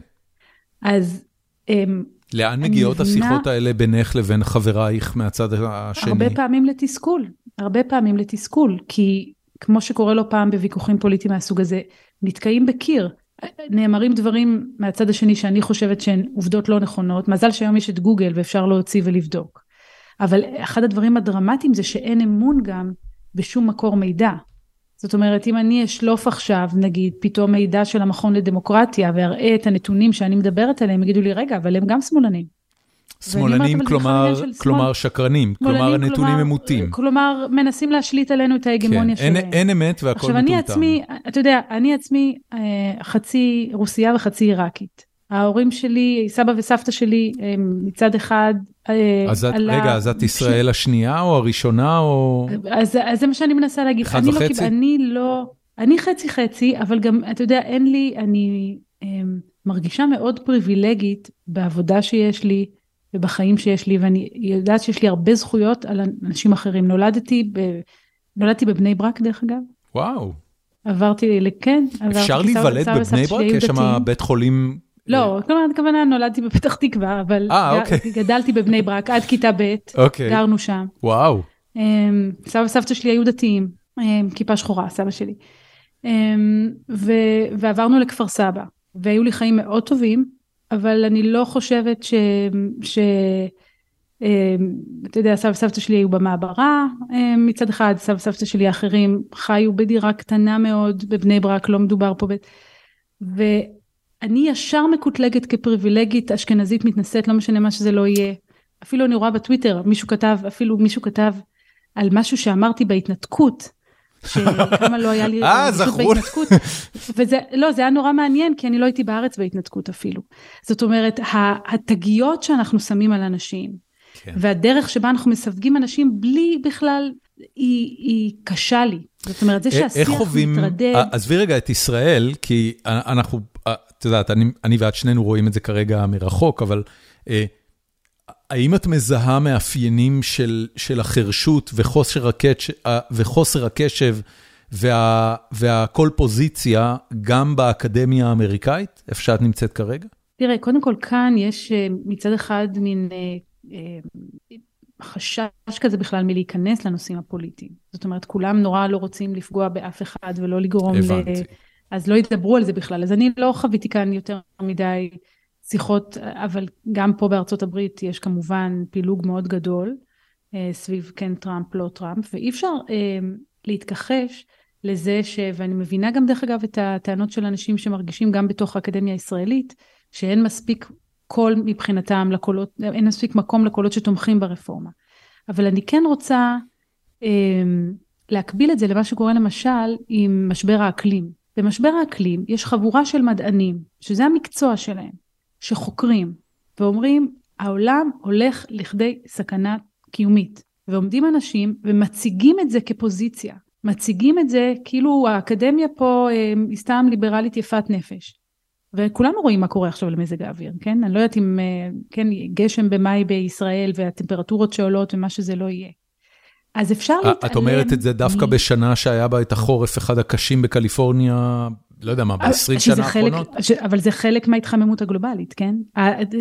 אז... הם, לאן מגיעות מבינה, השיחות האלה בינך לבין חברייך מהצד השני? הרבה פעמים לתסכול, הרבה פעמים לתסכול, כי כמו שקורה לא פעם בוויכוחים פוליטיים מהסוג הזה, נתקעים בקיר. נאמרים דברים מהצד השני שאני חושבת שהן עובדות לא נכונות, מזל שהיום יש את גוגל ואפשר להוציא ולבדוק. אבל אחד הדברים הדרמטיים זה שאין אמון גם בשום מקור מידע. זאת אומרת, אם אני אשלוף עכשיו, נגיד, פתאום מידע של המכון לדמוקרטיה ואראה את הנתונים שאני מדברת עליהם, יגידו לי, רגע, אבל הם גם שמאלנים. שמאלנים, כלומר, כלומר שקרנים, כלומר הנתונים הם מוטים. כלומר, מנסים להשליט עלינו את ההגמוניה כן, שלהם. אין, אין אמת והכל מטומטם. עכשיו, אני עצמי, אתה יודע, אני עצמי אה, חצי רוסייה וחצי עיראקית. ההורים שלי, סבא וסבתא שלי, מצד אחד אה, אז את, רגע, אז את ישראל ש... השנייה או הראשונה או... אז, אז זה מה שאני מנסה להגיד. אחד אני וחצי? לא, אני לא, אני חצי חצי, אבל גם, אתה יודע, אין לי, אני הם, מרגישה מאוד פריבילגית בעבודה שיש לי ובחיים שיש לי, ואני יודעת שיש לי הרבה זכויות על אנשים אחרים. נולדתי, ב, נולדתי בבני ברק, דרך אגב. וואו. עברתי, כן, עברתי. אפשר להיוולד בבני ברק? יש שם בית חולים לא, כלומר, הכוונה נולדתי בפתח תקווה, אבל 아, אה, אוקיי. גדלתי בבני ברק עד כיתה ב', אוקיי. גרנו שם. וואו. אמ, סבא וסבתא שלי היו דתיים, אמ, כיפה שחורה, סבא שלי. אמ, ו, ועברנו לכפר סבא, והיו לי חיים מאוד טובים, אבל אני לא חושבת ש... ש אתה יודע, סבא וסבתא שלי היו במעברה מצד אחד, סבא וסבתא שלי האחרים חיו בדירה קטנה מאוד בבני ברק, לא מדובר פה ב... אני ישר מקוטלגת כפריבילגית אשכנזית מתנשאת, לא משנה מה שזה לא יהיה. אפילו אני רואה בטוויטר, מישהו כתב, אפילו מישהו כתב על משהו שאמרתי בהתנתקות, שכמה לא היה לי אה, זכרו. בהתנתקות. וזה, לא, זה היה נורא מעניין, כי אני לא הייתי בארץ בהתנתקות אפילו. זאת אומרת, התגיות שאנחנו שמים על אנשים, כן. והדרך שבה אנחנו מסווגים אנשים בלי בכלל, היא, היא קשה לי. זאת אומרת, זה שהשיח מתרדד... עזבי רגע את ישראל, כי אנחנו את יודעת, אני אני ואת שנינו רואים את זה כרגע מרחוק, אבל אה, האם את מזהה מאפיינים של של החרשות וחוסר הקשב וחוסר הקשב וה, והכל פוזיציה גם באקדמיה האמריקאית, איפה שאת נמצאת כרגע? תראה, קודם כל כאן יש אה, מצד אחד מין אה, אה, חשש כזה בכלל מלהיכנס לנושאים הפוליטיים. זאת אומרת, כולם נורא לא רוצים לפגוע באף אחד ולא לגרום הבנתי. ל... אז לא ידברו על זה בכלל. אז אני לא חוויתי כאן יותר מדי שיחות, אבל גם פה בארצות הברית יש כמובן פילוג מאוד גדול אה, סביב כן טראמפ, לא טראמפ, ואי אפשר אה, להתכחש לזה ש... ואני מבינה גם דרך אגב את הטענות של אנשים שמרגישים גם בתוך האקדמיה הישראלית, שאין מספיק קול מבחינתם לקולות, אין מספיק מקום לקולות שתומכים ברפורמה. אבל אני כן רוצה אה, להקביל את זה למה שקורה למשל עם משבר האקלים. במשבר האקלים יש חבורה של מדענים, שזה המקצוע שלהם, שחוקרים ואומרים, העולם הולך לכדי סכנה קיומית. ועומדים אנשים ומציגים את זה כפוזיציה. מציגים את זה כאילו האקדמיה פה אה, היא סתם ליברלית יפת נפש. וכולנו רואים מה קורה עכשיו למזג האוויר, כן? אני לא יודעת אם, אה, כן, גשם במאי בישראל והטמפרטורות שעולות ומה שזה לא יהיה. אז אפשר להתעלם... את אומרת את זה דווקא מ... בשנה שהיה בה את החורף אחד הקשים בקליפורניה, לא יודע מה, ב-20 שנה האחרונות? ש... אבל זה חלק מההתחממות הגלובלית, כן?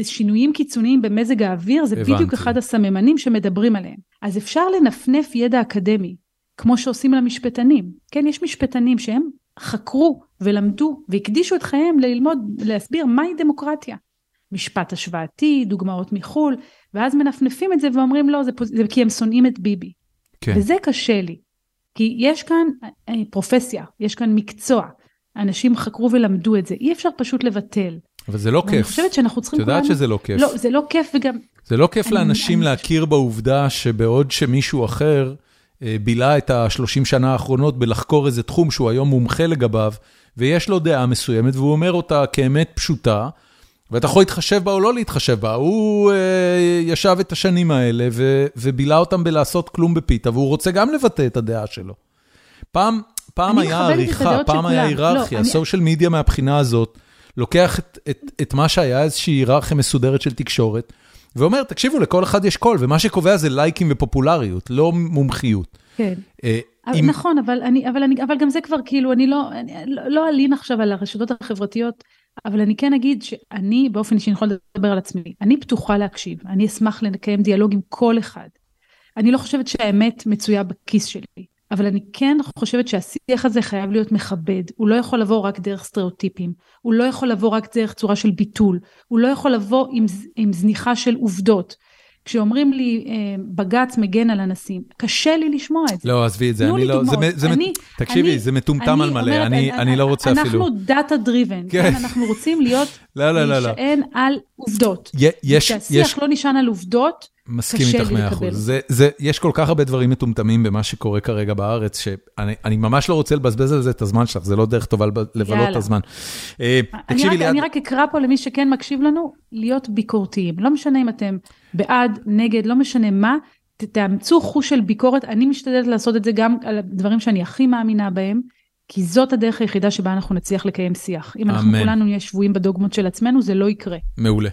שינויים קיצוניים במזג האוויר זה הבנתי. בדיוק אחד הסממנים שמדברים עליהם. אז אפשר לנפנף ידע אקדמי, כמו שעושים למשפטנים. כן, יש משפטנים שהם חקרו ולמדו והקדישו את חייהם ללמוד, להסביר מהי דמוקרטיה. משפט השוואתי, דוגמאות מחו"ל, ואז מנפנפים את זה ואומרים לא, זה, זה כי הם שונאים את ביבי. כן. וזה קשה לי. כי יש כאן אה, פרופסיה, יש כאן מקצוע. אנשים חקרו ולמדו את זה, אי אפשר פשוט לבטל. אבל זה לא כיף. אני חושבת שאנחנו צריכים כולנו... את יודעת שזה לא כיף. לא, זה לא כיף וגם... זה לא כיף לאנשים להכיר בעובדה שבעוד שמישהו אחר בילה את ה-30 שנה האחרונות בלחקור איזה תחום שהוא היום מומחה לגביו, ויש לו דעה מסוימת, והוא אומר אותה כאמת פשוטה, ואתה יכול להתחשב בה או לא להתחשב בה. הוא אה, ישב את השנים האלה ו, ובילה אותם בלעשות כלום בפיתה, והוא רוצה גם לבטא את הדעה שלו. פעם, פעם היה עריכה, פעם היה היררכיה, הסושיאל לא, מדיה מהבחינה הזאת, לוקח את, את, את מה שהיה איזושהי היררכיה מסודרת של תקשורת, ואומר, תקשיבו, לכל אחד יש קול, ומה שקובע זה לייקים ופופולריות, לא מומחיות. כן. אה, אם... נכון, אבל, אני, אבל, אני, אבל גם זה כבר כאילו, אני לא, אני לא, לא אלין עכשיו על הרשתות החברתיות. אבל אני כן אגיד שאני באופן אישי, אני יכולה לדבר על עצמי, אני פתוחה להקשיב, אני אשמח לקיים דיאלוג עם כל אחד. אני לא חושבת שהאמת מצויה בכיס שלי, אבל אני כן חושבת שהשיח הזה חייב להיות מכבד, הוא לא יכול לבוא רק דרך סטריאוטיפים, הוא לא יכול לבוא רק דרך צורה של ביטול, הוא לא יכול לבוא עם, עם זניחה של עובדות. כשאומרים לי, אה, בג"ץ מגן על אנסים, קשה לי לשמוע את זה. לא, עזבי את זה, אני לא... זה, אני, תקשיבי, אני, זה מטומטם על מלא, אני, לא רוצה אפילו... אנחנו data driven. אנחנו רוצים להיות, לא, לא, לא, להישען על עובדות. יש, כשהשיח. לא נשען על עובדות, מסכים איתך מאה אחוז. זה, זה, יש כל כך הרבה דברים מטומטמים במה שקורה כרגע בארץ, שאני ממש לא רוצה לבזבז על זה את הזמן שלך, זה לא דרך טובה לבלות את הזמן. אה, אני, רק, ליד... אני רק אקרא פה למי שכן מקשיב לנו, להיות ביקורתיים. לא משנה אם אתם בעד, נגד, לא משנה מה, תאמצו חוש של ביקורת. אני משתדלת לעשות את זה גם על הדברים שאני הכי מאמינה בהם. כי זאת הדרך היחידה שבה אנחנו נצליח לקיים שיח. אם אנחנו כולנו נהיה שבויים בדוגמות של עצמנו, זה לא יקרה. מעולה.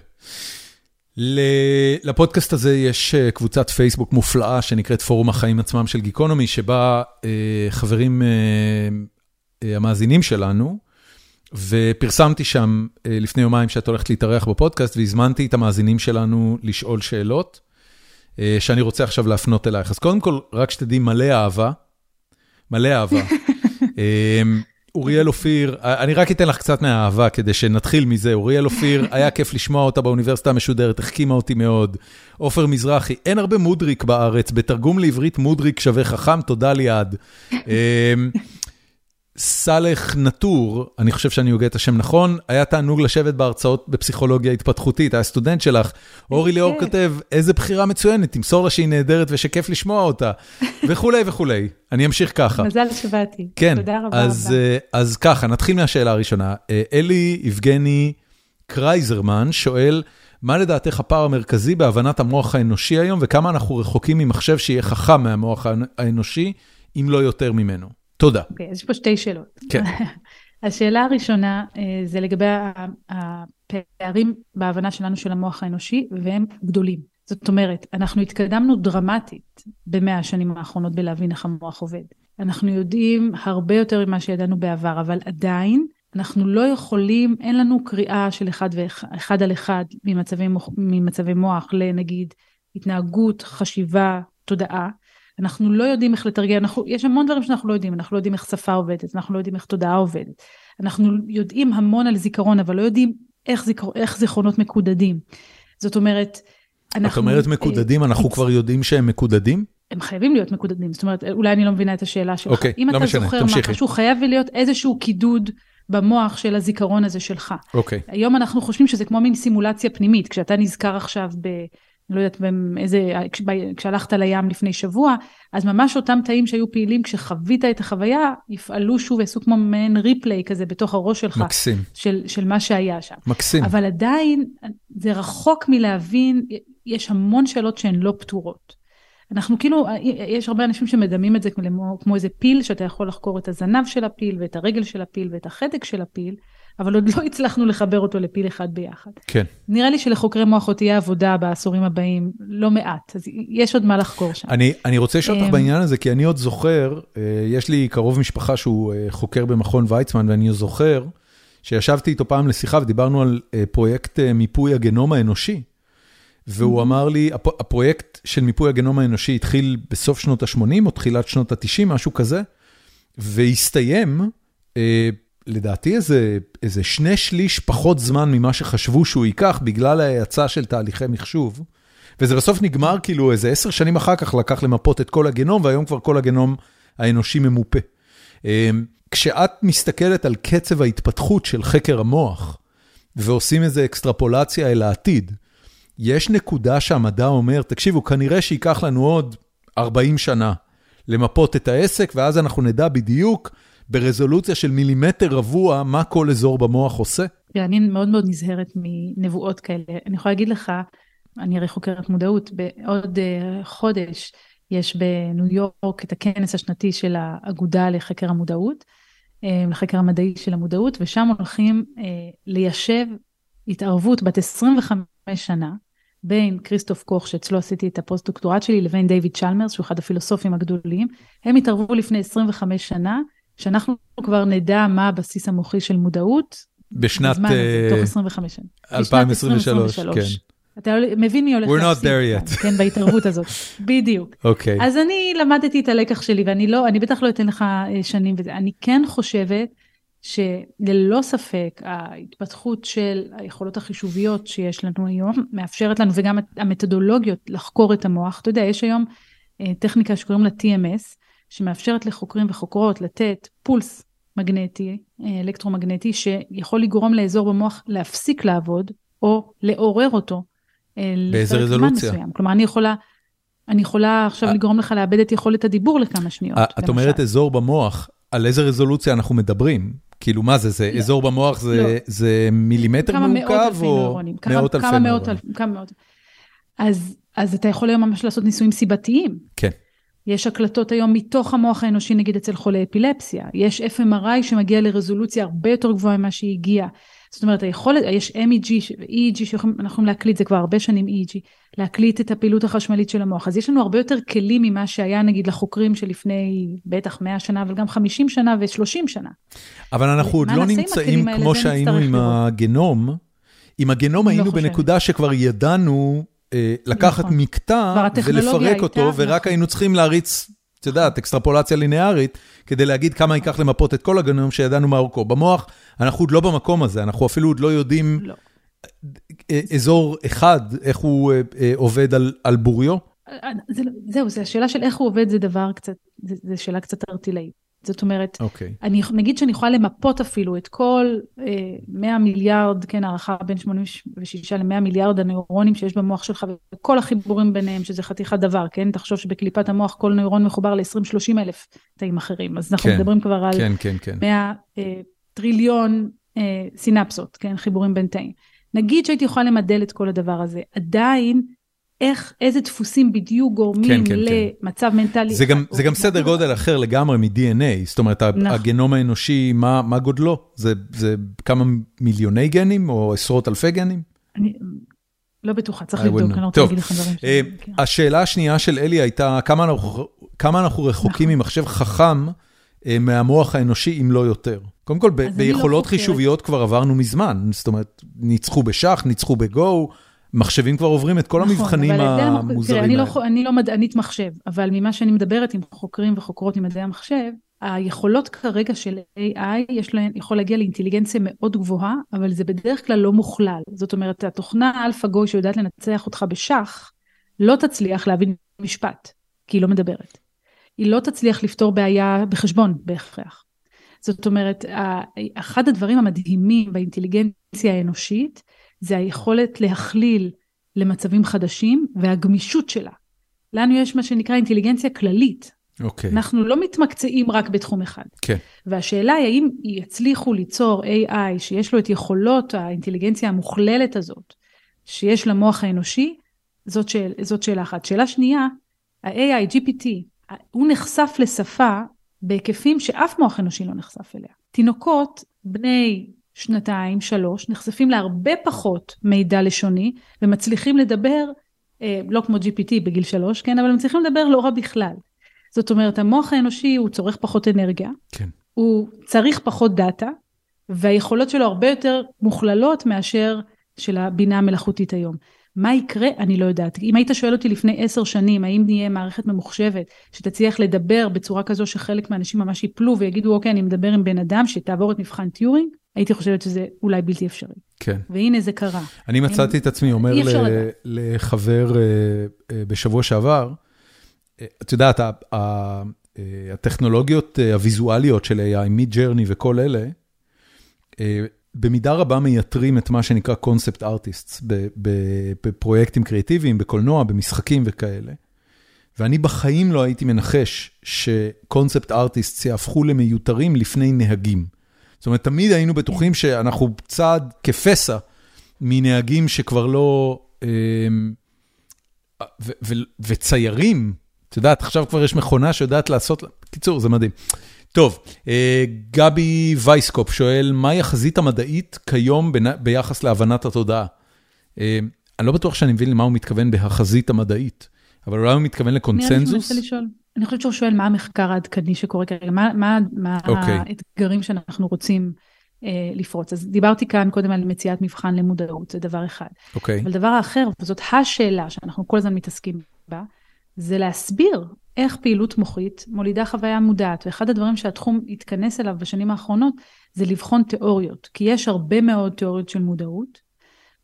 לפודקאסט הזה יש אה, קבוצת פייסבוק מופלאה שנקראת פורום החיים עצמם של גיקונומי, שבה אה, חברים אה, המאזינים שלנו, ופרסמתי שם לפני יומיים שאת הולכת להתארח בפודקאסט, והזמנתי את המאזינים שלנו לשאול שאלות, שאני רוצה עכשיו להפנות אלייך. אז קודם כל, רק שתדעי, מלא אהבה, מלא אהבה. אוריאל אופיר, אני רק אתן לך קצת מהאהבה כדי שנתחיל מזה. אוריאל אופיר, היה כיף לשמוע אותה באוניברסיטה המשודרת, החכימה אותי מאוד. עופר מזרחי, אין הרבה מודריק בארץ, בתרגום לעברית מודריק שווה חכם, תודה ליעד. סאלח נטור, אני חושב שאני הוגה את השם נכון, היה תענוג לשבת בהרצאות בפסיכולוגיה התפתחותית, היה סטודנט שלך. אורי ליאור כותב, איזה בחירה מצוינת, תמסור לה שהיא נהדרת ושכיף לשמוע אותה, וכולי וכולי. אני אמשיך ככה. מזל שבאתי. כן, תודה רבה. אז, אה, אז ככה, נתחיל מהשאלה הראשונה. אה, אלי יבגני קרייזרמן שואל, מה לדעתך הפער המרכזי בהבנת המוח האנושי היום, וכמה אנחנו רחוקים ממחשב שיהיה חכם מהמוח האנושי, אם לא יותר ממנו? תודה. אוקיי, okay, אז יש פה שתי שאלות. כן. השאלה הראשונה אה, זה לגבי הפערים בהבנה שלנו של המוח האנושי, והם גדולים. זאת אומרת, אנחנו התקדמנו דרמטית במאה השנים האחרונות בלהבין איך המוח עובד. אנחנו יודעים הרבה יותר ממה שידענו בעבר, אבל עדיין אנחנו לא יכולים, אין לנו קריאה של אחד, ואחד, אחד על אחד ממצבי, ממצבי מוח לנגיד התנהגות, חשיבה, תודעה. אנחנו לא יודעים איך לתרגם, אנחנו, יש המון דברים שאנחנו לא יודעים, אנחנו לא יודעים איך שפה עובדת, אנחנו לא יודעים איך תודעה עובדת. אנחנו יודעים המון על זיכרון, אבל לא יודעים איך, זיכר, איך זיכרונות מקודדים. זאת אומרת, אנחנו... את אומרת מקודדים, אה, אנחנו כבר יודעים שהם מקודדים? הם חייבים להיות מקודדים, זאת אומרת, אולי אני לא מבינה את השאלה שלך. אוקיי, לא משנה, תמשיכי. אם אתה זוכר משהו, חייב להיות איזשהו קידוד במוח של הזיכרון הזה שלך. אוקיי. היום אנחנו חושבים שזה כמו מין סימולציה פנימית, כשאתה נזכר עכשיו ב... לא יודעת באיזה, כשהלכת לים לפני שבוע, אז ממש אותם תאים שהיו פעילים כשחווית את החוויה, יפעלו שוב ויעשו כמו מעין ריפליי כזה בתוך הראש שלך. מקסים. של, של מה שהיה שם. מקסים. אבל עדיין, זה רחוק מלהבין, יש המון שאלות שהן לא פתורות. אנחנו כאילו, יש הרבה אנשים שמדמים את זה כמו, כמו איזה פיל, שאתה יכול לחקור את הזנב של הפיל, ואת הרגל של הפיל, ואת החדק של הפיל, אבל עוד לא הצלחנו לחבר אותו לפיל אחד ביחד. כן. נראה לי שלחוקרי מוח עוד תהיה עבודה בעשורים הבאים, לא מעט, אז יש עוד מה לחקור שם. אני, אני רוצה לשאול אותך אמ, בעניין הזה, כי אני עוד זוכר, אה, יש לי קרוב משפחה שהוא אה, חוקר במכון ויצמן, ואני זוכר שישבתי איתו פעם לשיחה ודיברנו על אה, פרויקט מיפוי הגנום האנושי, והוא אמר לי, הפרויקט של מיפוי הגנום האנושי התחיל בסוף שנות ה-80 או תחילת שנות ה-90, משהו כזה, והסתיים, לדעתי איזה, איזה שני שליש פחות זמן ממה שחשבו שהוא ייקח בגלל ההאצה של תהליכי מחשוב. וזה בסוף נגמר כאילו איזה עשר שנים אחר כך לקח למפות את כל הגנום, והיום כבר כל הגנום האנושי ממופה. אמ, כשאת מסתכלת על קצב ההתפתחות של חקר המוח, ועושים איזו אקסטרפולציה אל העתיד, יש נקודה שהמדע אומר, תקשיבו, כנראה שייקח לנו עוד 40 שנה למפות את העסק, ואז אנחנו נדע בדיוק ברזולוציה של מילימטר רבוע מה כל אזור במוח עושה? אני מאוד מאוד נזהרת מנבואות כאלה. אני יכולה להגיד לך, אני הרי חוקרת מודעות, בעוד uh, חודש יש בניו יורק את הכנס השנתי של האגודה לחקר המודעות, uh, לחקר המדעי של המודעות, ושם הולכים uh, ליישב התערבות בת 25 שנה בין כריסטוף קוך, שאצלו עשיתי את הפוסט-דוקטורט שלי, לבין דיוויד צ'למרס, שהוא אחד הפילוסופים הגדולים. הם התערבו לפני 25 שנה, שאנחנו כבר נדע מה הבסיס המוחי של מודעות. בשנת... בזמן הזה, תוך 25 שנה. 2023, כן. אתה מבין מי הולך להפסיד. We're not there yet. כן, בהתערבות הזאת. בדיוק. אוקיי. אז אני למדתי את הלקח שלי, ואני לא, אני בטח לא אתן לך אה, שנים וזה. אני כן חושבת שללא ספק ההתפתחות של היכולות החישוביות שיש לנו היום מאפשרת לנו וגם המתודולוגיות לחקור את המוח. אתה יודע, יש היום אה, טכניקה שקוראים לה TMS, שמאפשרת לחוקרים וחוקרות לתת פולס מגנטי, אה, אלקטרומגנטי, שיכול לגרום לאזור במוח להפסיק לעבוד, או לעורר אותו. אה, באיזה רזולוציה? מסוים. כלומר, אני יכולה, אני יכולה עכשיו לגרום לך לאבד את יכולת הדיבור לכמה שניות. את אומרת אזור במוח, על איזה רזולוציה אנחנו מדברים? כאילו, מה זה, זה לא. אזור במוח, זה, לא. זה מילימטר מעוקב, או מאות אלפי נוירונים? כמה מאות. אז, אז אתה יכול היום ממש לעשות ניסויים סיבתיים. כן. יש הקלטות היום מתוך המוח האנושי, נגיד אצל חולי אפילפסיה. יש FMRI שמגיע לרזולוציה הרבה יותר גבוהה ממה שהיא הגיעה. זאת אומרת, היכולת, יש MEG ו-EEG שאנחנו יכולים להקליט, זה כבר הרבה שנים EEG, להקליט את הפעילות החשמלית של המוח. אז יש לנו הרבה יותר כלים ממה שהיה נגיד לחוקרים שלפני בטח 100 שנה, אבל גם 50 שנה ו-30 שנה. אבל אנחנו עוד לא נמצאים כמו שהיינו עם הגנום. עם הגנום לא היינו בנקודה שכבר ידענו לקחת נכון. מקטע ולפרק אותו, הייתה, ורק נכון. היינו צריכים להריץ, את יודעת, אקסטרפולציה לינארית, כדי להגיד כמה ייקח למפות את כל הגנום שידענו מה אורכו. במוח, אנחנו עוד לא במקום הזה, אנחנו אפילו עוד לא יודעים לא. אה, אזור אחד, איך הוא אה, עובד על, על בוריו. זה, לא, זהו, זו השאלה של איך הוא עובד, זה דבר קצת, זו שאלה קצת ארטילאית. זאת אומרת, okay. אוקיי. אני, נגיד שאני יכולה למפות אפילו את כל אה, 100 מיליארד, כן, הערכה בין 86 ל-100 מיליארד הנוירונים שיש במוח שלך, וכל החיבורים ביניהם, שזה חתיכת דבר, כן? תחשוב שבקליפת המוח כל נוירון מחובר ל-20-30 אלף תאים אחרים, אז אנחנו כן, מדברים כבר על כן, כן, כן. 100 אה, טריליון אה, סינפסות, כן? חיבורים בין תאים. נגיד שהייתי יכולה למדל את כל הדבר הזה, עדיין איך, איזה דפוסים בדיוק גורמים כן, כן, למצב כן. מנטלי. זה גם, זה גם סדר גודל אחר לגמרי מ-DNA, זאת אומרת, נכון. הגנום האנושי, מה, מה גודלו? זה, זה כמה מיליוני גנים או עשרות אלפי גנים? אני לא בטוחה, צריך לבדוק, אני לא רוצה להגיד לך דברים. אה, השאלה השנייה של אלי הייתה, כמה אנחנו, כמה אנחנו רחוקים נכון. ממחשב חכם אה, מהמוח האנושי, אם לא יותר? קודם כל, לא ביכולות לא חישוביות כבר עברנו מזמן, זאת אומרת, ניצחו בשח, ניצחו בגו, מחשבים כבר עוברים את כל נכון, המבחנים המוזרים האלה. תראה, אני לא, אני לא מדענית מחשב, אבל ממה שאני מדברת עם חוקרים וחוקרות ממדעי המחשב, היכולות כרגע של AI יש להן, יכול להגיע לאינטליגנציה מאוד גבוהה, אבל זה בדרך כלל לא מוכלל. זאת אומרת, התוכנה אלפא גו שיודעת לנצח אותך בשח, לא תצליח להבין משפט, כי היא לא מדברת. היא לא תצליח לפתור בעיה בחשבון בהכרח. זאת אומרת, אחד הדברים המדהימים באינטליגנציה האנושית, זה היכולת להכליל למצבים חדשים והגמישות שלה. לנו יש מה שנקרא אינטליגנציה כללית. אוקיי. Okay. אנחנו לא מתמקצעים רק בתחום אחד. כן. Okay. והשאלה היא האם יצליחו ליצור AI שיש לו את יכולות האינטליגנציה המוכללת הזאת, שיש למוח האנושי, זאת, שאל, זאת שאלה אחת. שאלה שנייה, ה-AI, GPT, הוא נחשף לשפה בהיקפים שאף מוח אנושי לא נחשף אליה. תינוקות בני שנתיים, שלוש, נחשפים להרבה פחות מידע לשוני ומצליחים לדבר, אה, לא כמו GPT בגיל שלוש, כן, אבל מצליחים לדבר לא רע בכלל. זאת אומרת, המוח האנושי הוא צורך פחות אנרגיה, כן. הוא צריך פחות דאטה, והיכולות שלו הרבה יותר מוכללות מאשר של הבינה המלאכותית היום. מה יקרה? אני לא יודעת. אם היית שואל אותי לפני עשר שנים, האם תהיה מערכת ממוחשבת שתצליח לדבר בצורה כזו שחלק מהאנשים ממש ייפלו ויגידו, אוקיי, אני מדבר עם בן אדם שתעבור את מבחן טיורינג, הייתי חושבת שזה אולי בלתי אפשרי. כן. והנה זה קרה. אני מצאתי את עצמי אומר לחבר אה, אה, בשבוע שעבר, אה, את יודעת, הטכנולוגיות הוויזואליות של AI, ג'רני וכל אלה, במידה רבה מייתרים את מה שנקרא קונספט ארטיסטס בפרויקטים קריאטיביים, בקולנוע, במשחקים וכאלה. ואני בחיים לא הייתי מנחש שקונספט ארטיסטס יהפכו למיותרים לפני נהגים. זאת אומרת, תמיד היינו בטוחים שאנחנו צעד כפסע מנהגים שכבר לא... אמ, וציירים, את יודעת, עכשיו כבר יש מכונה שיודעת לעשות... קיצור, זה מדהים. טוב, אה, גבי וייסקופ שואל, מהי החזית המדעית כיום ביחס להבנת התודעה? אה, אני לא בטוח שאני מבין למה הוא מתכוון בהחזית המדעית, אבל אולי הוא מתכוון לקונצנזוס? אני חושבת שהוא שואל מה המחקר העדכני שקורה כרגע, מה, מה, מה okay. אוקיי. האתגרים שאנחנו רוצים אה, לפרוץ. אז דיברתי כאן קודם על מציאת מבחן למודעות, זה דבר אחד. אוקיי. Okay. אבל דבר אחר, וזאת השאלה שאנחנו כל הזמן מתעסקים בה, זה להסביר איך פעילות מוחית מולידה חוויה מודעת. ואחד הדברים שהתחום התכנס אליו בשנים האחרונות, זה לבחון תיאוריות. כי יש הרבה מאוד תיאוריות של מודעות,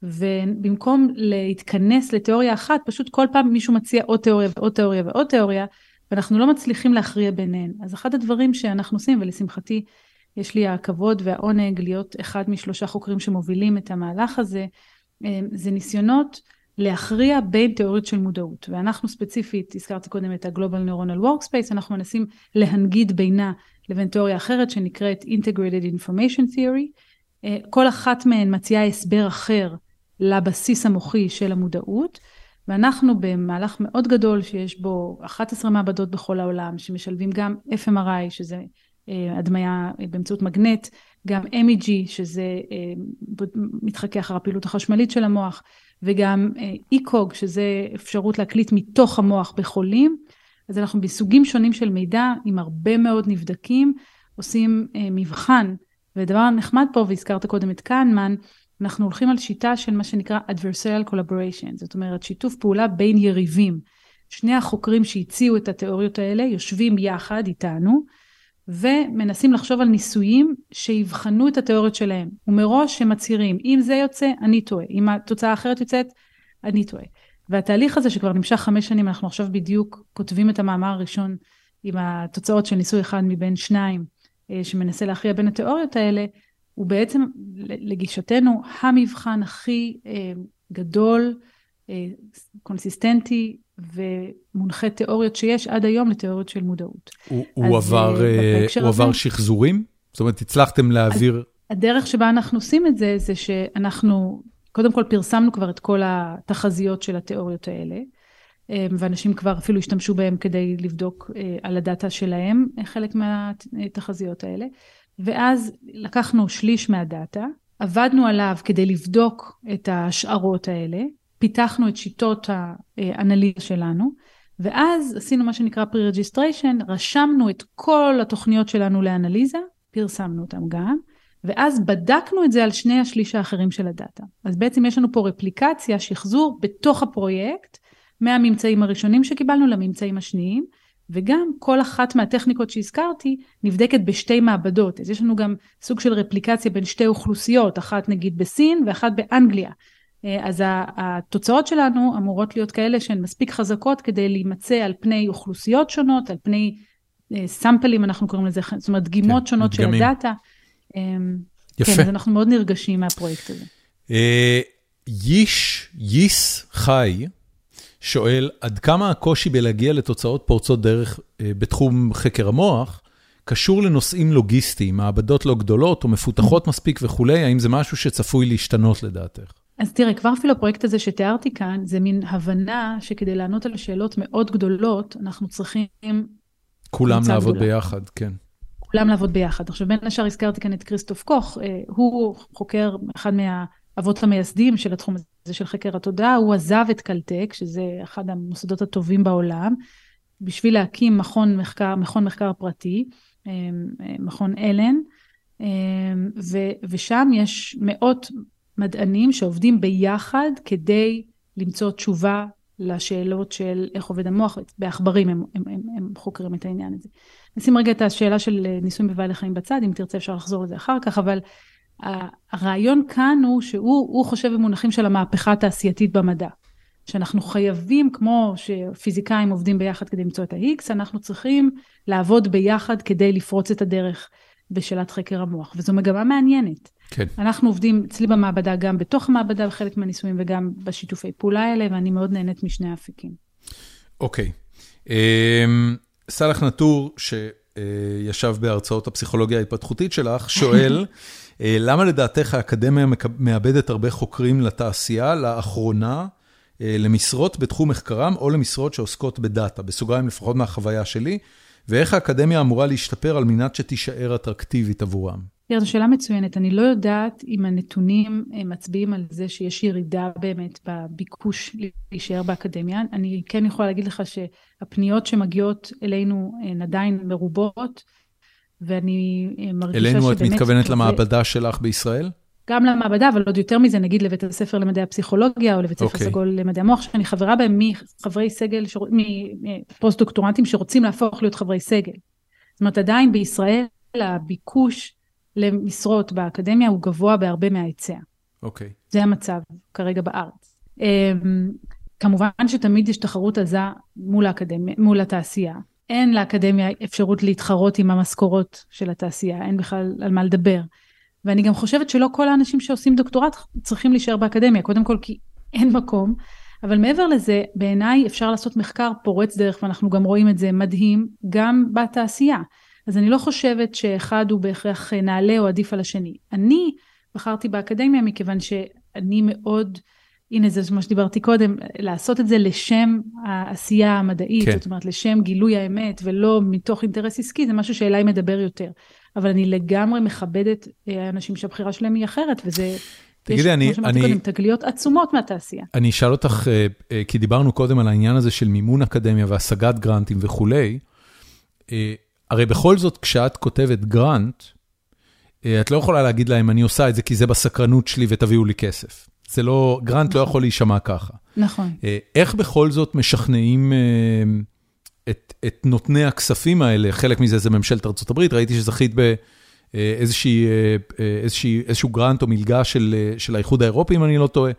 ובמקום להתכנס לתיאוריה אחת, פשוט כל פעם מישהו מציע עוד תיאוריה ועוד תיאוריה ועוד תיאוריה, ואנחנו לא מצליחים להכריע ביניהן. אז אחד הדברים שאנחנו עושים, ולשמחתי יש לי הכבוד והעונג להיות אחד משלושה חוקרים שמובילים את המהלך הזה, אה, זה ניסיונות להכריע בין תיאוריות של מודעות. ואנחנו ספציפית, הזכרתי קודם את ה-Global Neuronal Workspace, אנחנו מנסים להנגיד בינה לבין תיאוריה אחרת שנקראת Integrated Information Theory. אה, כל אחת מהן מציעה הסבר אחר לבסיס המוחי של המודעות. ואנחנו במהלך מאוד גדול שיש בו 11 מעבדות בכל העולם שמשלבים גם FMRI שזה אה, הדמיה באמצעות מגנט, גם MEG שזה אה, מתחכה אחר הפעילות החשמלית של המוח וגם אה, ECOG שזה אפשרות להקליט מתוך המוח בחולים. אז אנחנו בסוגים שונים של מידע עם הרבה מאוד נבדקים עושים מבחן ודבר נחמד פה והזכרת קודם את קהנמן אנחנו הולכים על שיטה של מה שנקרא adversarial collaboration, זאת אומרת שיתוף פעולה בין יריבים. שני החוקרים שהציעו את התיאוריות האלה יושבים יחד איתנו ומנסים לחשוב על ניסויים שיבחנו את התיאוריות שלהם. ומראש הם מצהירים, אם זה יוצא, אני טועה. אם התוצאה האחרת יוצאת, אני טועה. והתהליך הזה שכבר נמשך חמש שנים, אנחנו עכשיו בדיוק כותבים את המאמר הראשון עם התוצאות של ניסוי אחד מבין שניים, אה, שמנסה להכריע בין התיאוריות האלה, הוא בעצם לגישתנו המבחן הכי אה, גדול, אה, קונסיסטנטי ומונחה תיאוריות שיש עד היום לתיאוריות של מודעות. הוא, הוא עבר, אה, הוא עבר שחזורים? זאת אומרת, הצלחתם להעביר... הדרך שבה אנחנו עושים את זה, זה שאנחנו, קודם כל פרסמנו כבר את כל התחזיות של התיאוריות האלה, ואנשים כבר אפילו השתמשו בהם כדי לבדוק על הדאטה שלהם, חלק מהתחזיות האלה. ואז לקחנו שליש מהדאטה, עבדנו עליו כדי לבדוק את ההשערות האלה, פיתחנו את שיטות האנליזה שלנו, ואז עשינו מה שנקרא pre-registration, רשמנו את כל התוכניות שלנו לאנליזה, פרסמנו אותם גם, ואז בדקנו את זה על שני השליש האחרים של הדאטה. אז בעצם יש לנו פה רפליקציה, שחזור בתוך הפרויקט, מהממצאים הראשונים שקיבלנו לממצאים השניים, וגם כל אחת מהטכניקות שהזכרתי נבדקת בשתי מעבדות. אז יש לנו גם סוג של רפליקציה בין שתי אוכלוסיות, אחת נגיד בסין ואחת באנגליה. אה, אז התוצאות שלנו אמורות להיות כאלה שהן מספיק חזקות כדי להימצא על פני אוכלוסיות שונות, על פני אה, סאמפלים אנחנו קוראים לזה, זאת אומרת דגימות כן, שונות דגמים. של הדאטה. אמ, יפה. כן, אז אנחנו מאוד נרגשים מהפרויקט הזה. אה, ייש, ייס חי, שואל, עד כמה הקושי בלהגיע לתוצאות פורצות דרך אה, בתחום חקר המוח, קשור לנושאים לוגיסטיים, מעבדות לא גדולות או מפותחות מספיק וכולי, האם זה משהו שצפוי להשתנות לדעתך? אז תראה, כבר אפילו הפרויקט הזה שתיארתי כאן, זה מין הבנה שכדי לענות על שאלות מאוד גדולות, אנחנו צריכים... כולם לעבוד גדולה. ביחד, כן. כולם לעבוד ביחד. עכשיו, בין השאר הזכרתי כאן את כריסטוף קוך, אה, הוא חוקר, אחד מהאבות המייסדים של התחום הזה. זה של חקר התודעה, הוא עזב את קלטק, שזה אחד המוסדות הטובים בעולם, בשביל להקים מכון מחקר, מכון מחקר פרטי, אמ, מכון אלן, אמ, ו, ושם יש מאות מדענים שעובדים ביחד כדי למצוא תשובה לשאלות של איך עובד המוח, בעכברים הם, הם, הם, הם חוקרים את העניין הזה. נשים רגע את השאלה של ניסויים בבעלי חיים בצד, אם תרצה אפשר לחזור לזה אחר כך, אבל הרעיון כאן הוא שהוא חושב במונחים של המהפכה התעשייתית במדע. שאנחנו חייבים, כמו שפיזיקאים עובדים ביחד כדי למצוא את ה-X, אנחנו צריכים לעבוד ביחד כדי לפרוץ את הדרך בשאלת חקר המוח. וזו מגמה מעניינת. כן. אנחנו עובדים אצלי במעבדה גם בתוך המעבדה בחלק מהניסויים וגם בשיתופי פעולה האלה, ואני מאוד נהנית משני האפיקים. אוקיי. אמ, סאלח נטור, שישב בהרצאות הפסיכולוגיה ההתפתחותית שלך, שואל, למה לדעתך האקדמיה מאבדת הרבה חוקרים לתעשייה לאחרונה, אה, למשרות בתחום מחקרם או למשרות שעוסקות בדאטה, בסוגריים לפחות מהחוויה שלי, ואיך האקדמיה אמורה להשתפר על מנת שתישאר אטרקטיבית עבורם? זו שאלה מצוינת. אני לא יודעת אם הנתונים אה, מצביעים על זה שיש ירידה באמת בביקוש להישאר באקדמיה. אני כן יכולה להגיד לך שהפניות שמגיעות אלינו הן עדיין מרובות, ואני אה, מרגישה שבאמת... אלינו את מתכוונת. למעבדה שלך בישראל? גם למעבדה, אבל עוד יותר מזה, נגיד לבית הספר למדעי הפסיכולוגיה, או לבית ספר okay. אוקיי. סגול למדעי המוח, שאני חברה בהם מחברי סגל, מפוסט-דוקטורנטים שרוצים להפוך להיות חברי סגל. זאת אומרת, עדיין בישראל הביקוש למשרות באקדמיה הוא גבוה בהרבה מההיצע. אוקיי. Okay. זה המצב כרגע בארץ. אמ, כמובן שתמיד יש תחרות עזה מול האקדמיה, מול התעשייה. אין לאקדמיה אפשרות להתחרות עם המשכורות של התעשייה, אין בכלל על מה לדבר. ואני גם חושבת שלא כל האנשים שעושים דוקטורט צריכים להישאר באקדמיה, קודם כל כי אין מקום, אבל מעבר לזה, בעיניי אפשר לעשות מחקר פורץ דרך, ואנחנו גם רואים את זה מדהים, גם בתעשייה. אז אני לא חושבת שאחד הוא בהכרח נעלה או עדיף על השני. אני בחרתי באקדמיה מכיוון שאני מאוד, הנה זה מה שדיברתי קודם, לעשות את זה לשם העשייה המדעית, כן. זאת אומרת לשם גילוי האמת ולא מתוך אינטרס עסקי, זה משהו שאליי מדבר יותר. אבל אני לגמרי מכבדת אה, אנשים שהבחירה שלהם היא אחרת, וזה... תגידי, יש, אני... כמו שאמרתי קודם, תגליות עצומות מהתעשייה. אני אשאל אותך, אה, אה, כי דיברנו קודם על העניין הזה של מימון אקדמיה והשגת גרנטים וכולי, הרי בכל זאת, כשאת כותבת גרנט, את לא יכולה להגיד להם, אני עושה את זה כי זה בסקרנות שלי ותביאו לי כסף. זה לא, גרנט נכון. לא יכול להישמע ככה. נכון. איך בכל זאת משכנעים את את נותני הכספים האלה, חלק מזה זה ממשלת ארה"ב, ראיתי שזכית באיזשהו גרנט או מלגה של של האיחוד האירופי, אם אני לא טועה.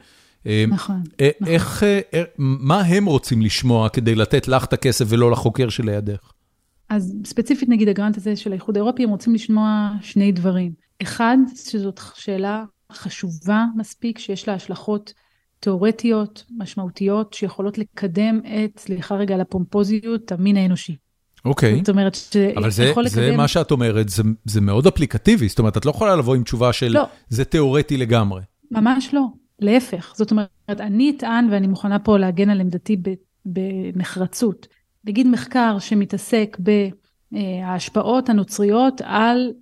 נכון. איך, נכון. מה הם רוצים לשמוע כדי לתת לך את הכסף ולא לחוקר שלידך? אז ספציפית נגיד הגרנט הזה של האיחוד האירופי, הם רוצים לשמוע שני דברים. אחד, שזאת שאלה חשובה מספיק, שיש לה השלכות תיאורטיות, משמעותיות, שיכולות לקדם את, סליחה רגע על הפומפוזיות, המין האנושי. אוקיי. זאת אומרת, שיכול לקדם... אבל זה מה שאת אומרת, זה, זה מאוד אפליקטיבי, זאת אומרת, את לא יכולה לבוא עם תשובה של לא. זה תיאורטי לגמרי. ממש לא, להפך. זאת אומרת, אני אטען, ואני מוכנה פה להגן על עמדתי בנחרצות. נגיד מחקר שמתעסק בהשפעות הנוצריות על אה,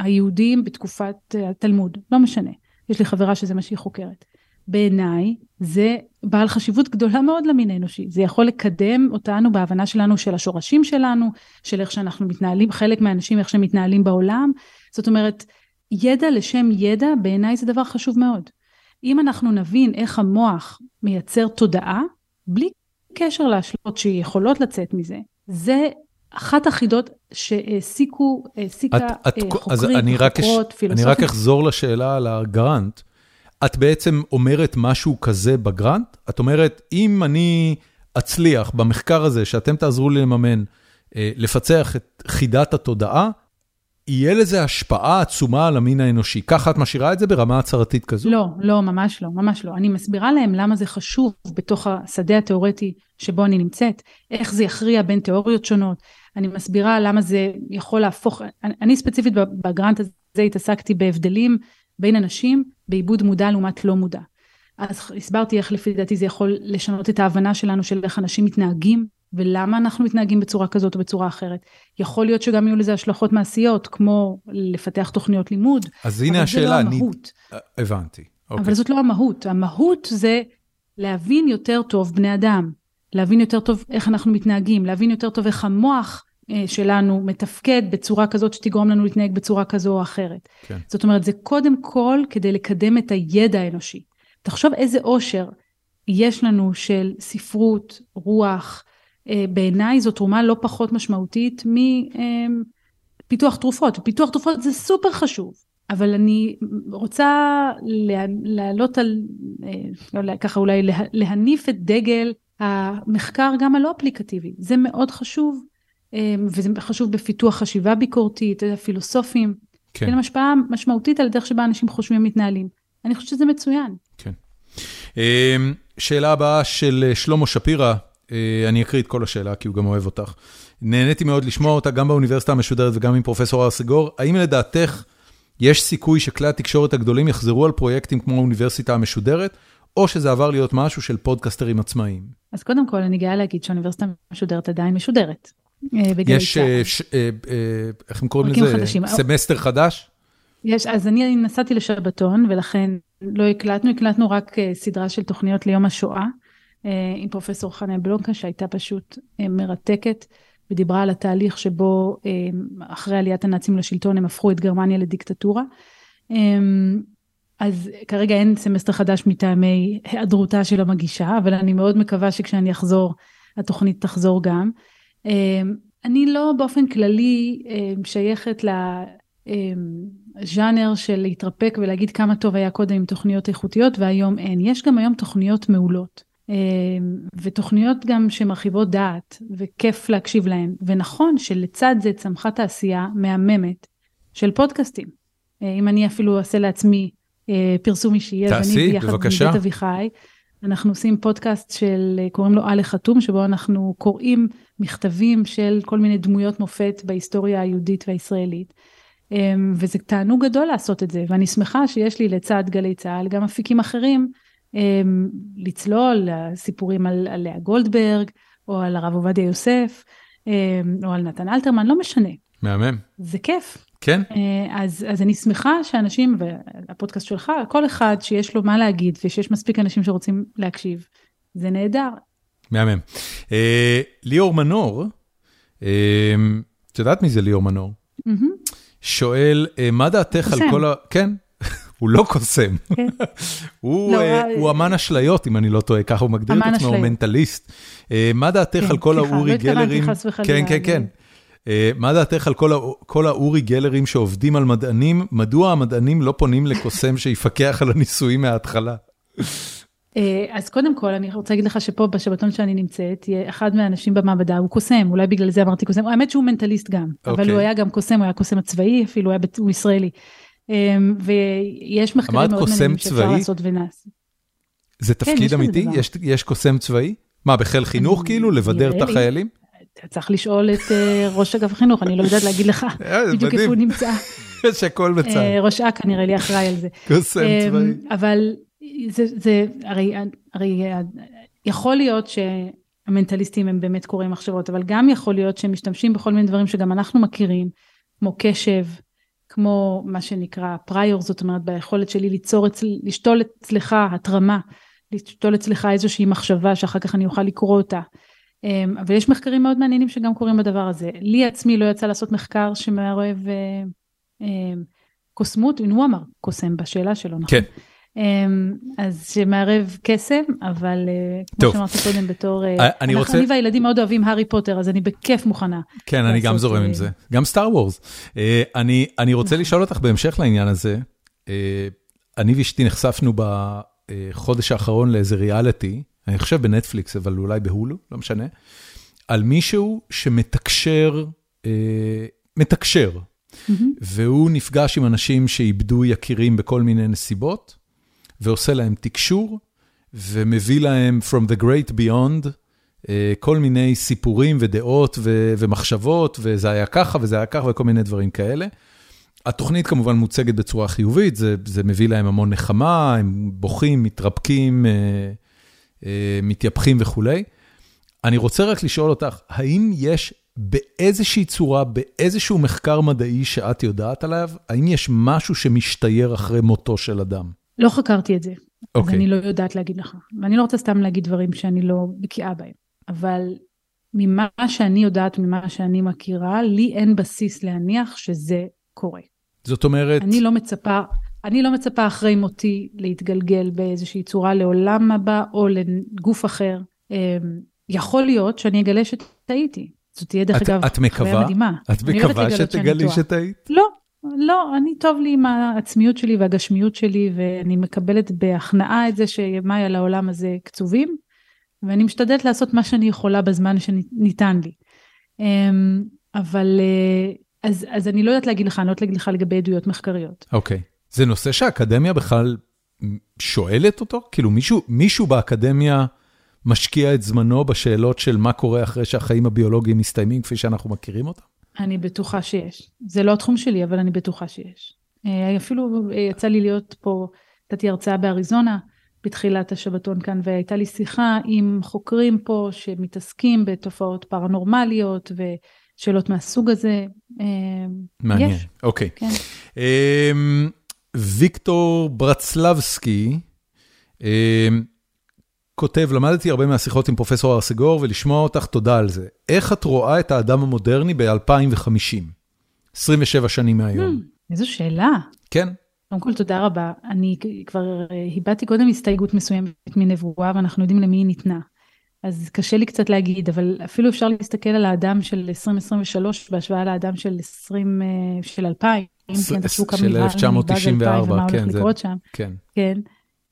היהודים בתקופת התלמוד, לא משנה. יש לי חברה שזה מה שהיא חוקרת. בעיניי זה בעל חשיבות גדולה מאוד למין האנושי. זה יכול לקדם אותנו בהבנה שלנו של השורשים שלנו, של איך שאנחנו מתנהלים, חלק מהאנשים איך שהם מתנהלים בעולם. זאת אומרת, ידע לשם ידע בעיניי זה דבר חשוב מאוד. אם אנחנו נבין איך המוח מייצר תודעה, בלי קשר להשלכות שיכולות לצאת מזה, זה אחת החידות שהעסיקו, העסיקה חוקרים, חוקרות, פילוסופים. אני רק אחזור לשאלה על הגרנט. את בעצם אומרת משהו כזה בגרנט? את אומרת, אם אני אצליח במחקר הזה, שאתם תעזרו לי לממן, אה, לפצח את חידת התודעה, יהיה לזה השפעה עצומה על המין האנושי. ככה את משאירה את זה ברמה הצהרתית כזו? לא, לא, ממש לא, ממש לא. אני מסבירה להם למה זה חשוב בתוך השדה התיאורטי שבו אני נמצאת, איך זה יכריע בין תיאוריות שונות. אני מסבירה למה זה יכול להפוך, אני, אני ספציפית בגרנט הזה התעסקתי בהבדלים בין אנשים בעיבוד מודע לעומת לא מודע. אז הסברתי איך לפי דעתי זה יכול לשנות את ההבנה שלנו של איך אנשים מתנהגים ולמה אנחנו מתנהגים בצורה כזאת או בצורה אחרת. יכול להיות שגם יהיו לזה השלכות מעשיות, כמו לפתח תוכניות לימוד. אז הנה השאלה, אבל זה לא המהות. אני... הבנתי. אוקיי. אבל זאת לא המהות. המהות זה להבין יותר טוב בני אדם, להבין יותר טוב איך אנחנו מתנהגים, להבין יותר טוב איך המוח אה, שלנו מתפקד בצורה כזאת שתגרום לנו להתנהג בצורה כזו או אחרת. כן. זאת אומרת, זה קודם כל כדי לקדם את הידע האנושי. תחשוב איזה עושר יש לנו של ספרות, רוח, אה, בעיניי זו תרומה לא פחות משמעותית מפיתוח אה, תרופות. פיתוח תרופות זה סופר חשוב, אבל אני רוצה להעלות על, לא, ככה אולי להניף את דגל המחקר גם הלא אפליקטיבי. זה מאוד חשוב. אמ, וזה חשוב בפיתוח חשיבה ביקורתית, פילוסופים. כן. להם השפעה משמעותית על הדרך שבה אנשים חושבים ומתנהלים. אני חושבת שזה מצוין. כן. אמ, שאלה הבאה של אה, שלמה שפירא, אה, אני אקריא את כל השאלה כי הוא גם אוהב אותך. נהניתי מאוד לשמוע אותה גם באוניברסיטה המשודרת וגם עם פרופסור הר סגור. האם לדעתך יש סיכוי שכלי התקשורת הגדולים יחזרו על פרויקטים כמו האוניברסיטה המשודרת, או שזה עבר להיות משהו של פודקסטרים עצמאיים? אז קודם כל, אני גאה להגיד שהאוניברסיטה המשודרת עדיין משודרת. אה, יש, צה"ל. אה, ש- אה, איך הם קוראים לזה? חדשים. סמסטר חדש? יש, אז אני נסעתי לשבתון, ולכן לא הקלטנו, הקלטנו רק סדרה של תוכניות ליום השואה, אה, עם פרופסור חנה בלונקה, שהייתה פשוט מרתקת, ודיברה על התהליך שבו אחרי עליית הנאצים לשלטון הם הפכו את גרמניה לדיקטטורה. אז כרגע אין סמסטר חדש מטעמי היעדרותה של המגישה, אבל אני מאוד מקווה שכשאני אחזור, התוכנית תחזור גם. אה, אני לא באופן כללי אה, שייכת לז'אנר של להתרפק ולהגיד כמה טוב היה קודם עם תוכניות איכותיות והיום אין. יש גם היום תוכניות מעולות. ותוכניות גם שמרחיבות דעת וכיף להקשיב להן. ונכון שלצד זה צמחה תעשייה מהממת של פודקאסטים. אם אני אפילו אעשה לעצמי פרסום אישי, אז תעשי, אני ביחד בבקשה. עם אביחי, אנחנו עושים פודקאסט של, אה, קוראים לו עלי חתום, שבו אנחנו קוראים מכתבים של כל מיני דמויות מופת בהיסטוריה היהודית והישראלית. אמ, וזה תענוג גדול לעשות את זה, ואני שמחה שיש לי לצד גלי צה"ל גם אפיקים אחרים אמ, לצלול, סיפורים על, על לאה גולדברג, או על הרב עובדיה יוסף, אמ, או על נתן אלתרמן, לא משנה, מהמם. זה כיף. כן? אה, אז, אז אני שמחה שאנשים, והפודקאסט שלך, כל אחד שיש לו מה להגיד, ושיש מספיק אנשים שרוצים להקשיב, זה נהדר. מהמם. אה, ליאור מנור, אה, את יודעת מי זה ליאור מנור? מהמם, שואל, אה, מה דעתך על. כל ה... כן, הוא לא קוסם. כן. הוא לא, הוא אמן אשליות, אם אני לא טועה, ככה הוא מגדיר את עצמו, הוא. מנטליסט. אה, מה דעתך כן, על כל האורי לא התכוונתי גלרים? חס וחלילה, כן, כן, כן. אה, מה דעתך על כל כל האורי גלרים שעובדים על מדענים? מדוע המדענים לא פונים לקוסם שיפקח על הניסויים מההתחלה? אה, אז קודם כל אני רוצה להגיד לך שפה בשבתון שאני נמצאת, אחד מהאנשים במעבדה הוא קוסם, אולי בגלל זה אמרתי קוסם, האמת שהוא מנטליסט גם, אבל אוקיי. הוא היה גם קוסם, הוא היה קוסם הצבאי אפילו, הוא היה בת- הוא ישראלי. אה, ויש מחקרים מאוד מעניינים שאפשר צבאי? לעשות ונעשה. זה כן, תפקיד כזה אמיתי? יש- יש קוסם צבאי? מה, בחיל חינוך כאילו? לבדר את. החיילים? צריך לשאול את אה, ראש אגף החינוך, אני לא יודעת להגיד לך אה, בדיוק איפה. הוא נמצא. יש הכל בצד. אה, ראש אכ"א נראה לי אחראי על זה. קוסם צבאי. אבל זה, הרי, הרי יכול להיות שהמנטליסטים הם באמת קוראים מחשבות, אבל גם יכול להיות שהם משתמשים בכל מיני דברים שגם אנחנו מכירים, כמו קשב, כמו מה שנקרא פריור, זאת אומרת ביכולת שלי ליצור, אצל, לשתול אצלך התרמה, לשתול אצלך איזושהי מחשבה שאחר כך אני אוכל לקרוא אותה. אמ, אבל יש מחקרים מאוד מעניינים שגם קורים בדבר הזה. לי עצמי לא יצא לעשות מחקר שמערב אה, אה, קוסמות, הוא אמר קוסם בשאלה שלו, נכון? כן. אמ, אז שמערב קסם, אבל אה, כמו. שאמרתי קודם בתור, אה, אני רוצה- אני והילדים מאוד אוהבים הארי פוטר, אז אני בכיף מוכנה. כן, אני גם זורם עם זה. גם סטאר וורס. אני רוצה נכון. לשאול אותך בהמשך לעניין הזה, אני ואשתי נחשפנו בחודש האחרון לאיזה ריאליטי, אני חושב בנטפליקס, אבל אולי בהולו, לא משנה, על מישהו שמתקשר, אה, מתקשר, מהמם. והוא נפגש עם אנשים שאיבדו יקירים בכל מיני נסיבות, ועושה להם תקשור, ומביא להם From the Great Beyond, אה, כל מיני סיפורים ודעות ו- ומחשבות, וזה היה ככה וזה היה ככה וכל מיני דברים כאלה. התוכנית כמובן מוצגת בצורה חיובית, זה, זה מביא להם המון נחמה, הם בוכים, מתרפקים, אה, מתייפחים וכולי. אני רוצה רק לשאול אותך, האם יש באיזושהי צורה, באיזשהו מחקר מדעי שאת יודעת עליו, האם יש משהו שמשתייר אחרי מותו של אדם? לא חקרתי את זה, אז אוקיי. אני לא יודעת להגיד לך. ואני לא רוצה סתם להגיד דברים שאני לא בקיאה בהם. אבל ממה שאני יודעת, ממה שאני מכירה, לי אין בסיס להניח שזה קורה. זאת אומרת, אני לא מצפה, אני לא מצפה אחרי מותי להתגלגל באיזושהי צורה לעולם הבא או לגוף אחר. אמ, יכול להיות שאני אגלה שטעיתי. זאת תהיה דרך את- אגב את מקווה? חוויה מדהימה. את מקווה שתגלי. שטעית? לא, לא, אני טוב לי עם העצמיות שלי והגשמיות שלי, ואני מקבלת בהכנעה את זה שימיי על העולם הזה קצובים, ואני משתדלת לעשות מה שאני יכולה בזמן שניתן לי. אמ, אבל אה, אז, אז אני לא יודעת להגיד לך, אני לא יודעת להגיד לך לגבי עדויות מחקריות. אוקיי. זה נושא שהאקדמיה בכלל שואלת אותו? כאילו מישהו, מישהו באקדמיה משקיע את זמנו בשאלות של מה קורה אחרי שהחיים הביולוגיים מסתיימים, כפי שאנחנו מכירים אותם? אני בטוחה שיש. זה לא התחום שלי, אבל אני בטוחה שיש. אה, אפילו אה, יצא לי להיות פה, נתתי הרצאה באריזונה בתחילת השבתון כאן, והייתה לי שיחה עם חוקרים פה שמתעסקים בתופעות פרנורמליות ושאלות מהסוג הזה. אה, מעניין, יש. אוקיי. כן. ויקטור ברצלבסקי אמ, כותב, למדתי הרבה מהשיחות עם פרופסור ארסגור ולשמוע אותך, תודה על זה. איך את רואה את האדם המודרני ב-2050? 27 שנים מהיום. Hmm, איזו שאלה. כן, קודם כל תודה רבה. אני כבר אה, הבעתי קודם הסתייגות מסוימת מנבואה ואנחנו יודעים למי היא ניתנה. אז קשה לי קצת להגיד, אבל אפילו אפשר להסתכל על האדם של 2023 בהשוואה לאדם של 20, אה, של 2000. של נבהלנו מבאז 1994, 2000 ומה הולך כן, זה- שם. כן, כן.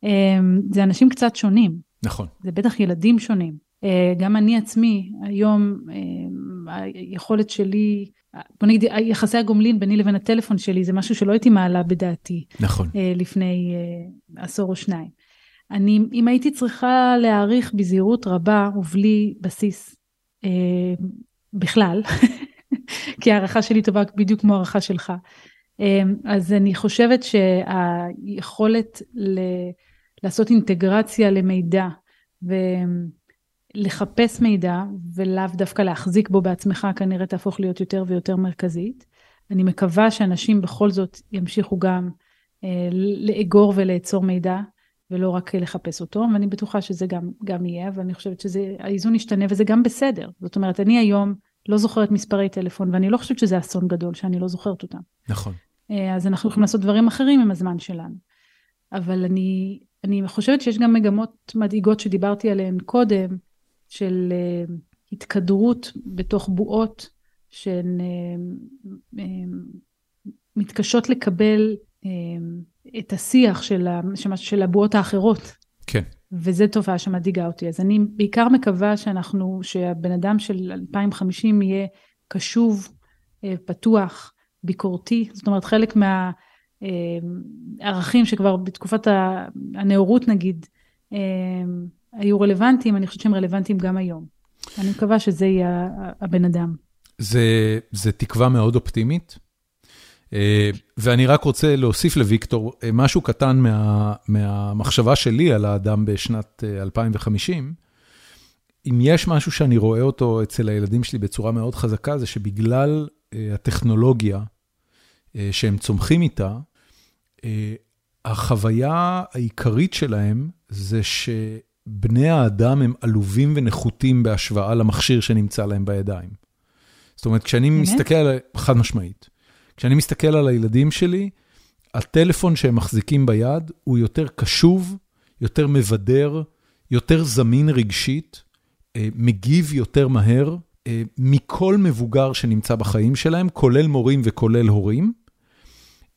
אמ, זה אנשים קצת שונים. נכון. זה בטח ילדים שונים. אה, גם אני עצמי, היום אה, היכולת שלי, בוא נגיד, יחסי הגומלין ביני לבין הטלפון שלי זה משהו שלא הייתי מעלה בדעתי נכון. אה, לפני אה, עשור או שניים. אני, אם הייתי צריכה להעריך בזהירות רבה ובלי בסיס אה, בכלל, כי הערכה שלי טובה בדיוק כמו הערכה שלך, אז אני חושבת שהיכולת ל... לעשות אינטגרציה למידע ולחפש מידע ולאו דווקא להחזיק בו בעצמך כנראה תהפוך להיות יותר ויותר מרכזית. אני מקווה שאנשים בכל זאת ימשיכו גם אה, לאגור ולאצור מידע ולא רק לחפש אותו ואני בטוחה שזה גם, גם יהיה ואני חושבת שהאיזון ישתנה וזה גם בסדר. זאת אומרת אני היום לא זוכרת מספרי טלפון ואני לא חושבת שזה אסון גדול שאני לא זוכרת אותם. נכון. אה, אז אנחנו יכולים לעשות דברים אחרים עם הזמן שלנו. אבל אני, אני חושבת שיש גם מגמות מדאיגות שדיברתי עליהן קודם, של uh, התקדרות בתוך בועות שהן uh, uh, מתקשות לקבל uh, את השיח של, ה, של הבועות האחרות. כן. וזו תופעה שמדאיגה אותי. אז אני בעיקר מקווה שאנחנו, שהבן אדם של 2050 יהיה קשוב, uh, פתוח, ביקורתי, זאת אומרת חלק מה... ערכים שכבר בתקופת הנאורות נגיד היו רלוונטיים, אני חושבת שהם רלוונטיים גם היום. אני מקווה שזה יהיה הבן אדם. זה, זה תקווה מאוד אופטימית, ואני רק רוצה להוסיף לוויקטור משהו קטן מה, מהמחשבה שלי על האדם בשנת 2050. אם יש משהו שאני רואה אותו אצל הילדים שלי בצורה מאוד חזקה, זה שבגלל הטכנולוגיה שהם צומחים איתה, החוויה העיקרית שלהם זה שבני האדם הם עלובים ונחותים בהשוואה למכשיר שנמצא להם בידיים. זאת אומרת, כשאני מסתכל על... חד משמעית. כשאני מסתכל על הילדים שלי, הטלפון שהם מחזיקים ביד הוא יותר קשוב, יותר מבדר, יותר זמין רגשית, מגיב יותר מהר מכל מבוגר שנמצא בחיים שלהם, כולל מורים וכולל הורים.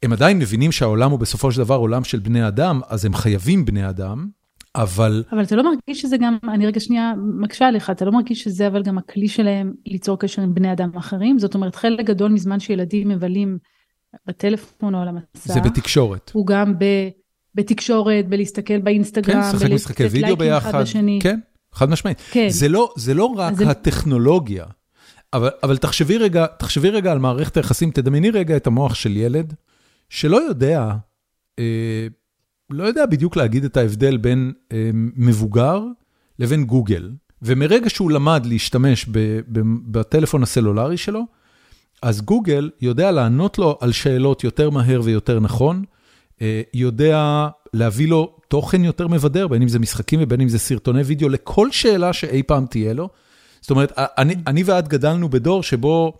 הם עדיין מבינים שהעולם הוא בסופו של דבר עולם של בני אדם, אז הם חייבים בני אדם, אבל... אבל אתה לא מרגיש שזה גם, אני רגע שנייה מקשה עליך, אתה לא מרגיש שזה אבל גם הכלי שלהם ליצור קשר עם בני אדם אחרים? זאת אומרת, חלק גדול מזמן שילדים מבלים בטלפון או על המסע. זה בתקשורת. הוא גם ב, בתקשורת, בלהסתכל באינסטגרם, כן, לשחק משחקי וידאו ביחד. כן, חד משמעית. כן. זה לא, זה לא רק זה... הטכנולוגיה, אבל, אבל תחשבי רגע, תחשבי רגע על מערכת היחסים, תדמייני רגע את המוח של ילד. שלא יודע, אה, לא יודע בדיוק להגיד את ההבדל בין אה, מבוגר לבין גוגל, ומרגע שהוא למד להשתמש ב, ב, בטלפון הסלולרי שלו, אז גוגל יודע לענות לו על שאלות יותר מהר ויותר נכון, אה, יודע להביא לו תוכן יותר מבדר, בין אם זה משחקים ובין אם זה סרטוני וידאו, לכל שאלה שאי פעם תהיה לו. זאת אומרת, אני, אני ואת גדלנו בדור שבו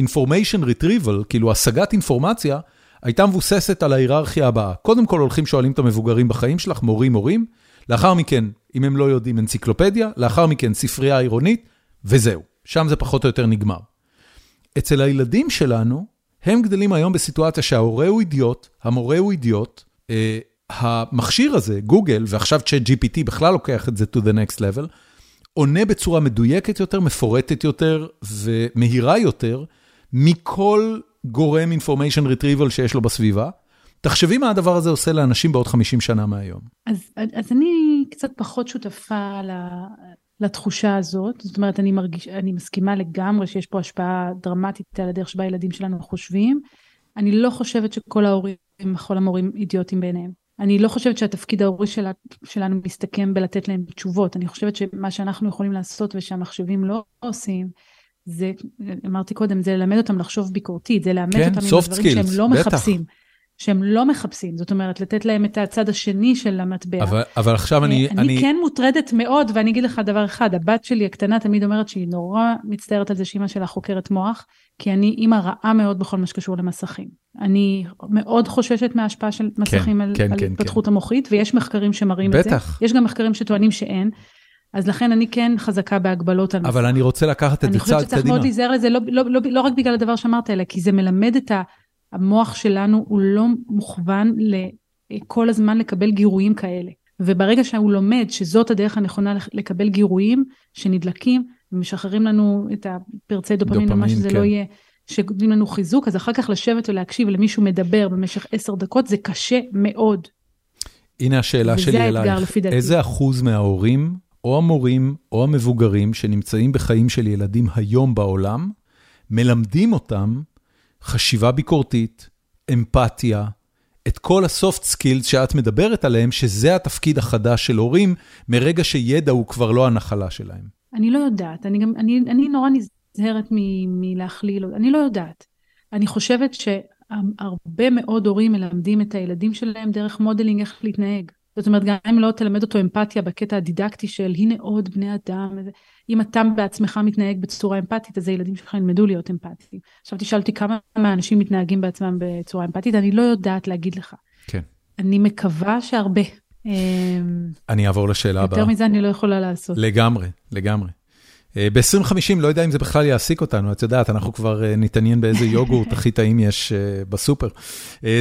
information retrieval, כאילו השגת אינפורמציה, הייתה מבוססת על ההיררכיה הבאה. קודם כל הולכים שואלים את המבוגרים בחיים שלך, מורים מורים, לאחר מכן, אם הם לא יודעים, אנציקלופדיה, לאחר מכן ספרייה עירונית, וזהו. שם זה פחות או יותר נגמר. אצל הילדים שלנו, הם גדלים היום בסיטואציה שההורה הוא אידיוט, המורה הוא אידיוט, אה, המכשיר הזה, גוגל, ועכשיו צ'אט GPT בכלל לוקח את זה to the next level, עונה בצורה מדויקת יותר, מפורטת יותר ומהירה יותר, מכל גורם information retrieval שיש לו בסביבה. תחשבי מה הדבר הזה עושה לאנשים בעוד 50 שנה מהיום. אז, אז אני קצת פחות שותפה לתחושה הזאת, זאת אומרת, אני, מרגיש, אני מסכימה לגמרי שיש פה השפעה דרמטית על הדרך שבה הילדים שלנו חושבים. אני לא חושבת שכל ההורים, כל המורים אידיוטים בעיניהם. אני לא חושבת שהתפקיד ההורי שלה, שלנו מסתכם בלתת להם תשובות. אני חושבת שמה שאנחנו יכולים לעשות ושהמחשבים לא עושים, זה, אמרתי קודם, זה ללמד אותם לחשוב ביקורתית, זה לאמץ כן, אותם עם הדברים שהם לא בטח. מחפשים. שהם לא מחפשים, זאת אומרת, לתת להם את הצד השני של המטבע. אבל, אבל עכשיו אני... אני, אני כן מוטרדת מאוד, ואני אגיד לך דבר אחד, הבת שלי הקטנה תמיד אומרת שהיא נורא מצטערת על זה שאימא שלה חוקרת מוח, כי אני אימא רעה מאוד בכל מה שקשור למסכים. אני מאוד חוששת מההשפעה של כן, מסכים כן, על, כן, על כן, התפתחות כן. המוחית, ויש מחקרים שמראים בטח. את זה. בטח. יש גם מחקרים שטוענים שאין. אז לכן אני כן חזקה בהגבלות על מסך. אבל אני רוצה לקחת את זה צעד קדימה. אני חושבת שצריך מאוד להיזהר לזה, לא, לא, לא, לא רק בגלל הדבר שאמרת, אלא כי זה מלמד את ה... המוח שלנו הוא לא מוכוון כל הזמן לקבל גירויים כאלה. וברגע שהוא לומד שזאת הדרך הנכונה לקבל גירויים שנדלקים ומשחררים לנו את הפרצי דופמין, או מה שזה לא כן. לא יהיה, שנותנים לנו חיזוק, אז אחר כך לשבת ולהקשיב למישהו מדבר במשך עשר דקות, זה קשה מאוד. הנה השאלה שלי אלייך, איזה אחוז מההורים, או המורים, או המבוגרים, שנמצאים בחיים של ילדים היום בעולם, מלמדים אותם חשיבה ביקורתית, אמפתיה, את כל ה soft skills שאת מדברת עליהם, שזה התפקיד החדש של הורים, מרגע שידע הוא כבר לא הנחלה שלהם. אני לא יודעת, אני גם, אני, אני נורא נזהרת מלהכליל, אני לא יודעת. אני חושבת שהרבה מאוד הורים מלמדים את הילדים שלהם דרך modeling איך להתנהג. זאת אומרת, גם אם לא תלמד אותו אמפתיה בקטע הדידקטי של הנה עוד בני אדם, אם אתה בעצמך מתנהג בצורה אמפתית, אז הילדים שלך ילמדו להיות אמפתיים. עכשיו תשאל אותי כמה מהאנשים מתנהגים בעצמם בצורה אמפתית, אני לא יודעת להגיד לך. כן. אני מקווה שהרבה. אמ, אני אעבור לשאלה הבאה. יותר מזה אני לא יכולה לעשות. לגמרי, לגמרי. אה, ב-2050, לא יודע אם זה בכלל יעסיק אותנו, את יודעת, אנחנו כבר אה, נתעניין באיזה יוגורט הכי טעים יש אה, בסופר.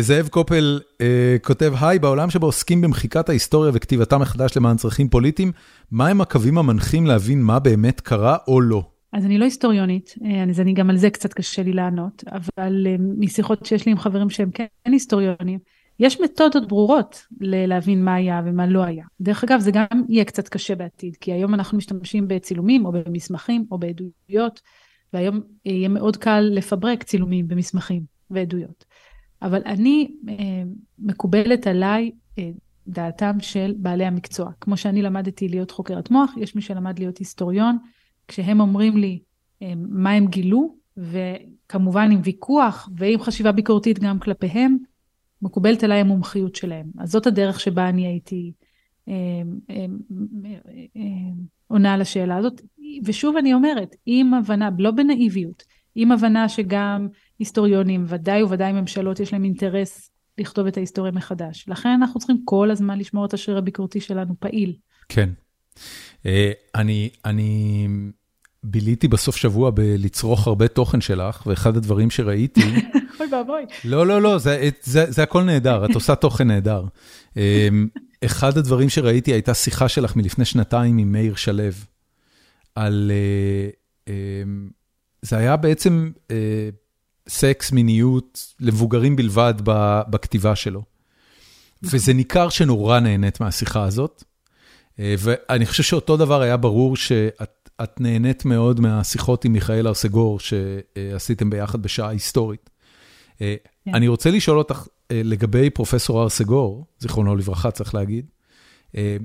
זאב קופל כותב, היי, בעולם שבו עוסקים במחיקת ההיסטוריה וכתיבתה מחדש למען צרכים פוליטיים, מהם הקווים המנחים להבין מה באמת קרה או לא? אז אני לא היסטוריונית, אז אני גם על זה קצת קשה לי לענות, אבל משיחות שיש לי עם חברים שהם כן היסטוריונים, יש מתודות ברורות להבין מה היה ומה לא היה. דרך אגב, זה גם יהיה קצת קשה בעתיד, כי היום אנחנו משתמשים בצילומים או במסמכים או בעדויות, והיום יהיה מאוד קל לפברק צילומים במסמכים ועדויות. אבל אני, אה, מקובלת עליי אה, דעתם של בעלי המקצוע. כמו שאני למדתי להיות חוקרת מוח, יש מי שלמד להיות היסטוריון. כשהם אומרים לי אה, מה הם גילו, וכמובן עם ויכוח ועם חשיבה ביקורתית גם כלפיהם, מקובלת עליי המומחיות שלהם. אז זאת הדרך שבה אני הייתי אה, אה, אה, עונה על השאלה הזאת. ושוב אני אומרת, עם הבנה, לא בנאיביות, עם הבנה שגם היסטוריונים, ודאי וודאי ממשלות, יש להם אינטרס לכתוב את ההיסטוריה מחדש. לכן אנחנו צריכים כל הזמן לשמור את השריר הביקורתי שלנו פעיל. כן. אני, אני ביליתי בסוף שבוע בלצרוך הרבה תוכן שלך, ואחד הדברים שראיתי... אוי ואבוי. לא, לא, לא, זה, זה, זה הכל נהדר, את עושה תוכן נהדר. אמ, אחד הדברים שראיתי הייתה שיחה שלך מלפני שנתיים עם מאיר שלו, על... אה, אמ, זה היה בעצם אה, סקס, מיניות, למבוגרים בלבד בכתיבה שלו. וזה ניכר שנורא נהנית מהשיחה הזאת. אה, ואני חושב שאותו דבר היה ברור שאת את נהנית מאוד מהשיחות עם מיכאל ארסגור שעשיתם ביחד בשעה היסטורית. אה, כן. אני רוצה לשאול אותך אה, לגבי פרופסור ארסגור, זיכרונו לברכה צריך להגיד, אה,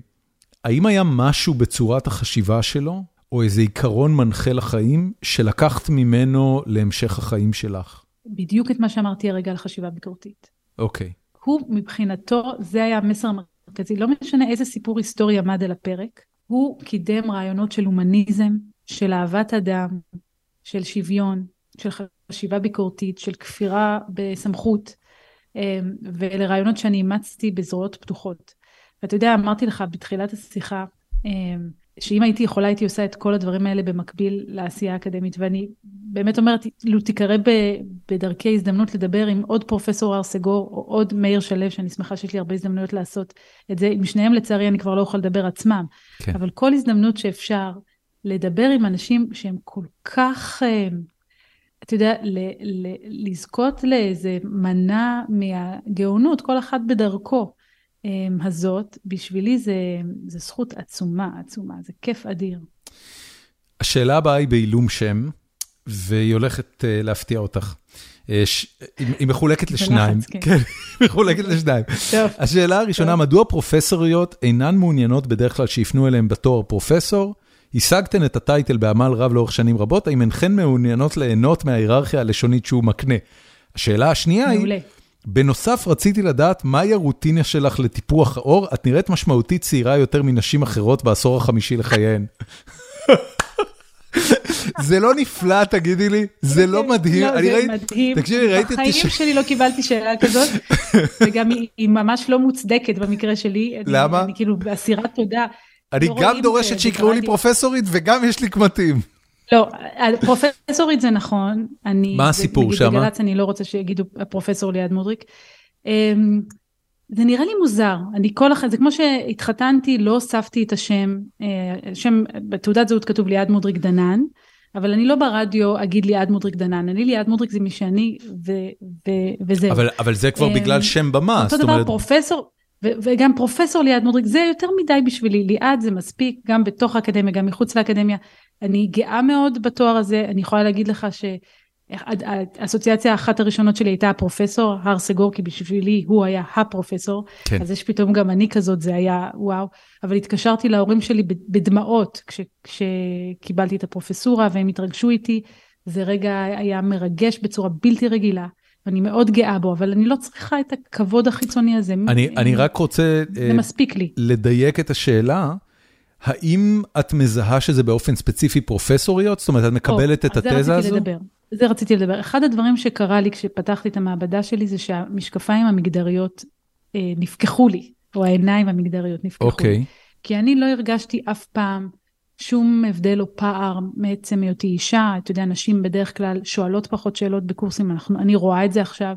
האם היה משהו בצורת החשיבה שלו, או איזה עיקרון מנחה לחיים, שלקחת ממנו להמשך החיים שלך? בדיוק את מה שאמרתי הרגע על חשיבה ביקורתית. אוקיי. הוא מבחינתו, זה היה המסר המרכזי, לא משנה איזה סיפור היסטורי עמד על הפרק, הוא קידם רעיונות של הומניזם, של אהבת אדם, של שוויון, של חשיבה ביקורתית, של כפירה בסמכות, אמ, ואלה רעיונות שאני אימצתי בזרועות פתוחות. ואתה יודע, אמרתי לך בתחילת השיחה, אמ, שאם הייתי יכולה הייתי עושה את כל הדברים האלה במקביל לעשייה האקדמית, ואני באמת אומרת, לו תיקרא בדרכי הזדמנות לדבר עם עוד פרופסור הר סגור, או עוד מאיר שלו, שאני שמחה שיש לי הרבה הזדמנויות לעשות את זה, עם שניהם לצערי אני כבר לא אוכל לדבר עצמם, כן. אבל כל הזדמנות שאפשר לדבר עם אנשים שהם כל כך, אה, אתה יודע, לזכות לאיזה מנה מהגאונות, כל אחד בדרכו אמ, הזאת, בשבילי זה, זה זכות עצומה, עצומה, זה כיף אדיר. השאלה הבאה היא בעילום שם, והיא הולכת uh, להפתיע אותך. ש... היא מחולקת לשניים. כן. כן, היא מחולקת לשניים. השאלה הראשונה, מדוע פרופסוריות אינן מעוניינות בדרך כלל שיפנו אליהן בתואר פרופסור? השגתן את הטייטל בעמל רב לאורך שנים רבות, האם אינכן מעוניינות ליהנות מההיררכיה הלשונית שהוא מקנה? השאלה השנייה היא. בנוסף רציתי לדעת מהי הרוטינה שלך לטיפוח העור, את נראית משמעותית צעירה יותר מנשים אחרות בעשור החמישי לחייהן. זה לא נפלא, תגידי לי? זה לא מדהים? לא, אני זה ראיתי- מדהים. תקשיבי, ראיתי את בחיים הש- שלי לא קיבלתי שאלה כזאת, וגם היא, ממש לא מוצדקת במקרה שלי. למה? אני כאילו באסירת תודה. אני לא גם דורשת שיקראו לי. פרופסורית וגם יש לי קמטים. לא, פרופסורית זה נכון. אני, מה הסיפור נגיד שמה? בגל"צ אני לא רוצה שיגידו פרופסור ליעד מודריק. זה נראה לי מוזר, אני כל אחד, זה כמו שהתחתנתי, לא הוספתי את השם, אה, שם, בתעודת זהות כתוב ליעד מודריק דנן, אבל אני לא ברדיו אגיד ליעד מודריק דנן, אני ליעד מודריק זה מי שאני, ו, ו, וזהו. אבל, אבל זה כבר אמ, בגלל שם במה, אותו זאת דבר אומרת, פרופסור, ו- וגם פרופסור ליעד מודריק, זה יותר מדי בשבילי, ליעד זה מספיק, גם בתוך האקדמיה, גם מחוץ לאקדמיה. אני גאה מאוד בתואר הזה, אני יכולה להגיד לך שהאסוציאציה האחת הראשונות שלי הייתה הפרופסור, הר סגור, כי בשבילי הוא היה הפרופסור, כן. אז יש פתאום גם אני כזאת, זה היה וואו, אבל התקשרתי להורים שלי בד- בדמעות כש, כשקיבלתי את הפרופסורה והם התרגשו איתי, זה רגע היה מרגש בצורה בלתי רגילה. ואני מאוד גאה בו, אבל אני לא צריכה את הכבוד החיצוני הזה. אני, אני רק רוצה זה אה, מספיק לי. לדייק את השאלה, האם את מזהה שזה באופן ספציפי פרופסוריות? זאת אומרת, את מקבלת או, את על התזה זה רציתי הזו? לדבר. זה רציתי לדבר. אחד הדברים שקרה לי כשפתחתי את המעבדה שלי זה שהמשקפיים המגדריות אה, נפקחו לי, או העיניים המגדריות נפקחו לי. אוקיי, כי אני לא הרגשתי אף פעם שום הבדל או פער מעצם היותי אישה. אתה יודע, נשים בדרך כלל שואלות פחות שאלות בקורסים, אנחנו, אני רואה את זה עכשיו,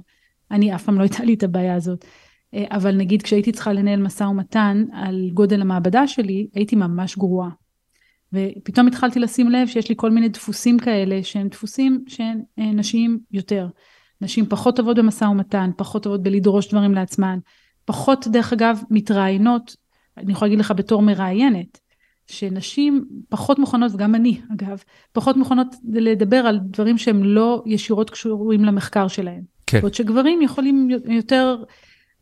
אני אף פעם לא הייתה לי את הבעיה הזאת. אה, אבל נגיד כשהייתי צריכה לנהל משא ומתן על גודל המעבדה שלי, הייתי ממש גרועה. ופתאום התחלתי לשים לב שיש לי כל מיני דפוסים כאלה שהם דפוסים שהן אה, נשיים יותר. נשים פחות טובות במשא ומתן, פחות טובות בלדרוש דברים לעצמן, פחות דרך אגב מתראיינות, אני יכולה להגיד לך בתור מראיינת, שנשים פחות מוכנות, וגם אני אגב, פחות מוכנות לדבר על דברים שהם לא ישירות קשורים למחקר שלהם. כן. בעוד שגברים יכולים יותר...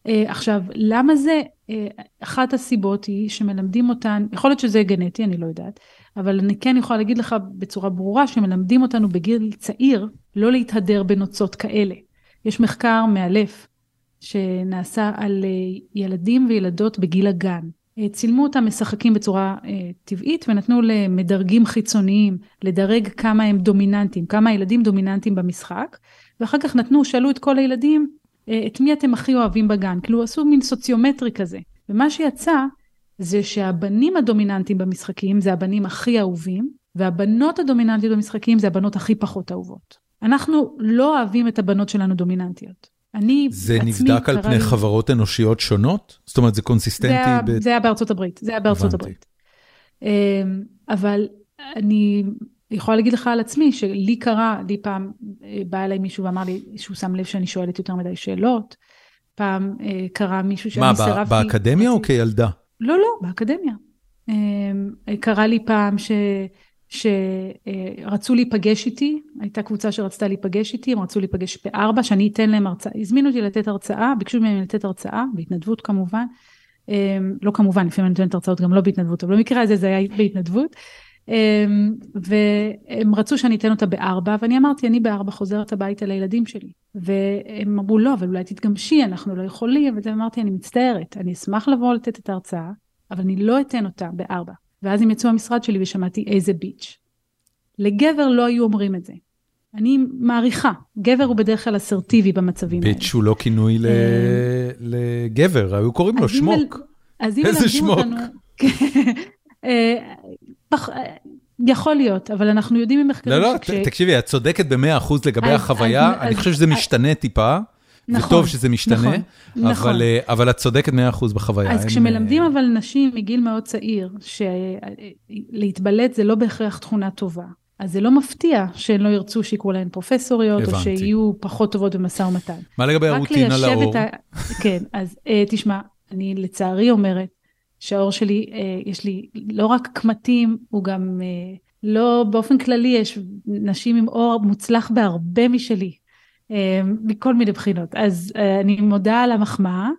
אה, עכשיו, למה זה? אה, אחת הסיבות היא שמלמדים אותן, יכול להיות שזה גנטי, אני לא יודעת, אבל אני כן יכולה להגיד לך בצורה ברורה שמלמדים אותנו בגיל צעיר לא להתהדר בנוצות כאלה. יש מחקר מאלף שנעשה על אה, ילדים וילדות בגיל הגן. אה, צילמו אותם משחקים בצורה אה, טבעית ונתנו למדרגים חיצוניים לדרג כמה הם דומיננטיים, כמה הילדים דומיננטיים במשחק, ואחר כך נתנו, שאלו את כל הילדים, את מי אתם הכי אוהבים בגן? כאילו עשו מין סוציומטרי כזה. ומה שיצא זה שהבנים הדומיננטיים במשחקים זה הבנים הכי אהובים, והבנות הדומיננטיות במשחקים זה הבנות הכי פחות אהובות. אנחנו לא אוהבים את הבנות שלנו דומיננטיות. אני זה עצמי נבדק על פני לי- חברות אנושיות שונות? זאת אומרת, זה זה קונסיסטנטי? היה, ב- זה היה בארצות הברית, זה היה בארצות הבנתי. הברית. אמ, אבל אני יכולה להגיד לך על עצמי, שלי קרה, לי פעם אה, בא אליי מישהו ואמר לי שהוא שם לב שאני שואלת יותר מדי שאלות. פעם אה, קרה מישהו שאני מה, סירבתי. ב- באקדמיה או כילדה? לא, לא, באקדמיה. אמ, קרה לי פעם ש... שרצו להיפגש איתי, הייתה קבוצה שרצתה להיפגש איתי, הם רצו להיפגש בארבע, שאני אתן להם הרצאה, הזמינו אותי לתת הרצאה, ביקשו ממני לתת הרצאה, בהתנדבות כמובן, אמ, לא כמובן, לפעמים אני נותנת הרצאות גם לא בהתנדבות, אבל במקרה הזה זה היה בהתנדבות, והם רצו שאני אתן אותה בארבע, ואני אמרתי, אני בארבע חוזרת הביתה לילדים שלי, והם אמרו, לא, אבל אולי תתגמשי, אנחנו לא יכולים, ואמרתי, אני מצטערת, אני אשמח לבוא לתת את ההרצאה, אבל אני לא אתן אותה בארבע. ואז הם יצאו מהמשרד שלי ושמעתי איזה ביץ'. לגבר לא היו אומרים את זה. אני מעריכה, גבר הוא בדרך כלל אסרטיבי במצבים האלה. ביץ' הוא לא כינוי ל- לגבר, היו קוראים לו שמוק. איזה שמוק. אה, פח- אה, יכול להיות, אבל אנחנו יודעים ממחקרים לא, לא, שכש- תקשיבי, את צודקת במאה אחוז לגבי אז- החוויה, אז- אני אז- חושב שזה אז- משתנה טיפה, נכון, וטוב שזה משתנה, נכון, נכון. אבל, אה, אבל את צודקת מאה אחוז בחוויה. אז אין, כשמלמדים אה, אבל נשים מגיל מאוד צעיר, שלהתבלט זה לא בהכרח תכונה טובה. אז זה לא מפתיע שהן לא ירצו שיקראו להן פרופסוריות, הבנתי. או שיהיו פחות טובות במשא ומתן. מה לגבי הרוטינה לאור? ה... כן, אז אה, תשמע, אני לצערי אומרת שהאור שלי, אה, יש לי לא רק קמטים, הוא גם אה, לא, באופן כללי יש נשים עם אור מוצלח בהרבה משלי, אה, מכל מיני בחינות. אז אני מודה על המחמאה,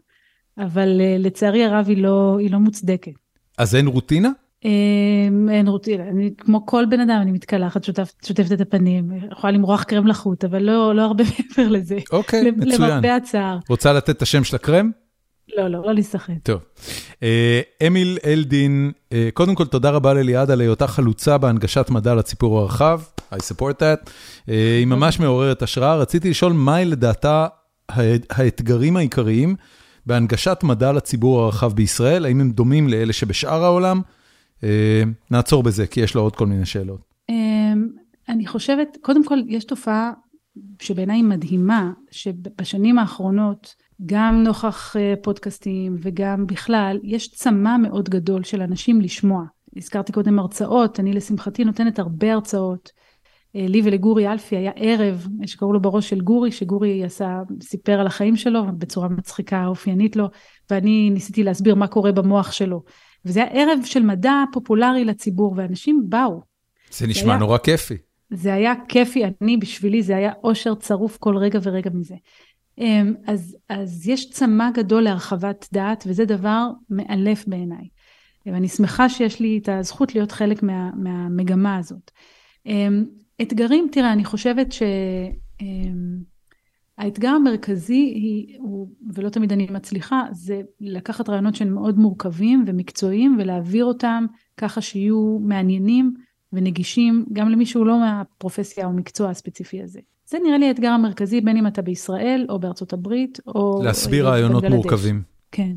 אבל לצערי הרב היא לא, היא לא מוצדקת. אז אין רוטינה? אין רוטינה, אני כמו כל בן אדם, אני מתקלחת, שוטפת, שוטפת את הפנים, יכולה למרוח קרם לחוט, אבל לא, לא הרבה מעבר לזה. אוקיי, מצוין. למרבה הצער. רוצה לתת את השם של הקרם? לא, לא, לא להיסחט. טוב. אה, אמיל אלדין, אה, קודם כל תודה רבה לליעד על היותה חלוצה בהנגשת מדע לציבור הרחב, I support that. אה, היא ממש מעוררת השראה. רציתי לשאול מהי לדעתה הא- האתגרים העיקריים בהנגשת מדע לציבור הרחב בישראל, האם הם דומים לאלה שבשאר העולם? אה, נעצור בזה, כי יש לו עוד כל מיני שאלות. אני חושבת, קודם כל, יש תופעה שבעיניי מדהימה, שבשנים האחרונות, גם נוכח אה, פודקאסטים וגם בכלל, יש צמא מאוד גדול של אנשים לשמוע. הזכרתי קודם הרצאות, אני לשמחתי נותנת הרבה הרצאות. אה, לי ולגורי אלפי היה ערב שקראו לו בראש של גורי, שגורי עשה, סיפר על החיים שלו בצורה מצחיקה, אופיינית לו, ואני ניסיתי להסביר מה קורה במוח שלו. וזה היה ערב של מדע פופולרי לציבור, ואנשים באו. זה נשמע היה- נורא כיפי. זה היה כיפי, אני, בשבילי זה היה אושר צרוף כל רגע ורגע מזה. אמ, אז, אז יש צמא גדול להרחבת דעת, וזה דבר מאלף בעיניי. ואני שמחה שיש לי את הזכות להיות חלק מה, מהמגמה הזאת. אמ, אתגרים, תראה, אני חושבת שהאתגר המרכזי היא, הוא, ולא תמיד אני מצליחה, זה לקחת רעיונות שהם מאוד מורכבים ומקצועיים ולהעביר אותם ככה שיהיו מעניינים ונגישים גם למי שהוא לא מהפרופסיה או מקצוע הספציפי הזה. זה נראה לי האתגר המרכזי, בין אם אתה בישראל או בארצות הברית או... להסביר או רעיונות. מורכבים. כן.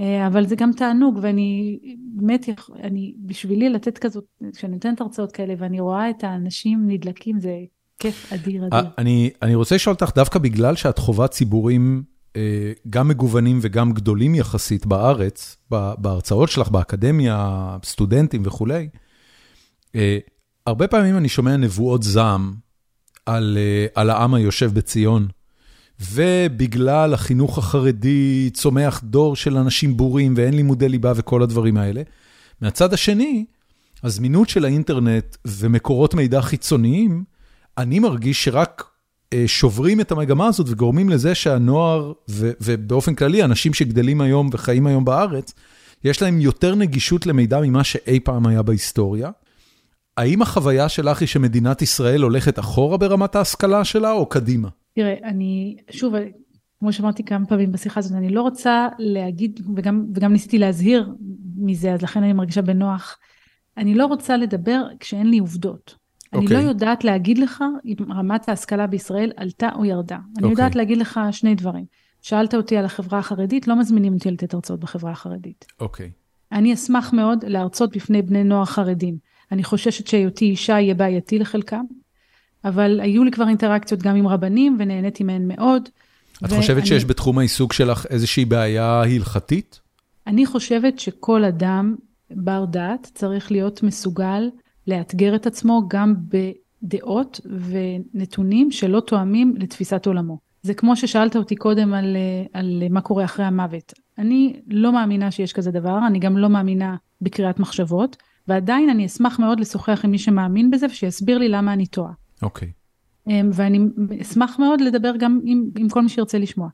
אה, אבל זה גם תענוג, ואני באמת, אני, בשבילי לתת כזאת, כשאני נותנת הרצאות כאלה ואני רואה את האנשים נדלקים, זה כיף אדיר אה, אדיר. אני, אני רוצה לשאול אותך, דווקא בגלל שאת חווה ציבורים אה, גם מגוונים וגם גדולים יחסית בארץ, בהרצאות שלך, באקדמיה, סטודנטים וכולי, אה, הרבה פעמים אני שומע נבואות זעם על, אה, על העם היושב בציון, ובגלל החינוך החרדי צומח דור של אנשים בורים ואין לימודי ליבה וכל הדברים האלה. מהצד השני, הזמינות של האינטרנט ומקורות מידע חיצוניים, אני מרגיש שרק אה, שוברים את המגמה הזאת וגורמים לזה שהנוער, ו- ובאופן כללי, אנשים שגדלים היום וחיים היום בארץ, יש להם יותר נגישות למידע ממה שאי פעם היה בהיסטוריה. האם החוויה שלך היא שמדינת ישראל הולכת אחורה ברמת ההשכלה שלה או קדימה? תראה, אני, שוב, כמו שאמרתי כמה פעמים בשיחה הזאת, אני לא רוצה להגיד, וגם, וגם ניסיתי להזהיר מזה, אז לכן אני מרגישה בנוח. אני לא רוצה לדבר כשאין לי עובדות. אני אוקיי. לא יודעת להגיד לך אם רמת ההשכלה בישראל עלתה או ירדה. אני אוקיי. יודעת להגיד לך שני דברים. שאלת אותי על החברה החרדית, לא מזמינים אותי לתת הרצאות בחברה החרדית. אוקיי. אני אשמח מאוד להרצות בפני בני נוער חרדים. אני חוששת שהיותי אישה יהיה בעייתי לחלקם, אבל היו לי כבר אינטראקציות גם עם רבנים ונהניתי מהן מאוד. את חושבת ואני- שיש בתחום העיסוק שלך איזושהי בעיה הלכתית? אני חושבת שכל אדם בר דעת צריך להיות מסוגל לאתגר את עצמו גם בדעות ונתונים שלא תואמים לתפיסת עולמו. זה כמו ששאלת אותי קודם על, על מה קורה אחרי המוות. אני לא מאמינה שיש כזה דבר, אני גם לא מאמינה בקריאת מחשבות, ועדיין אני אשמח מאוד לשוחח עם מי שמאמין בזה ושיסביר לי למה אני טועה. אוקיי. אמ, ואני אשמח מאוד לדבר גם עם, עם כל מי שירצה לשמוע.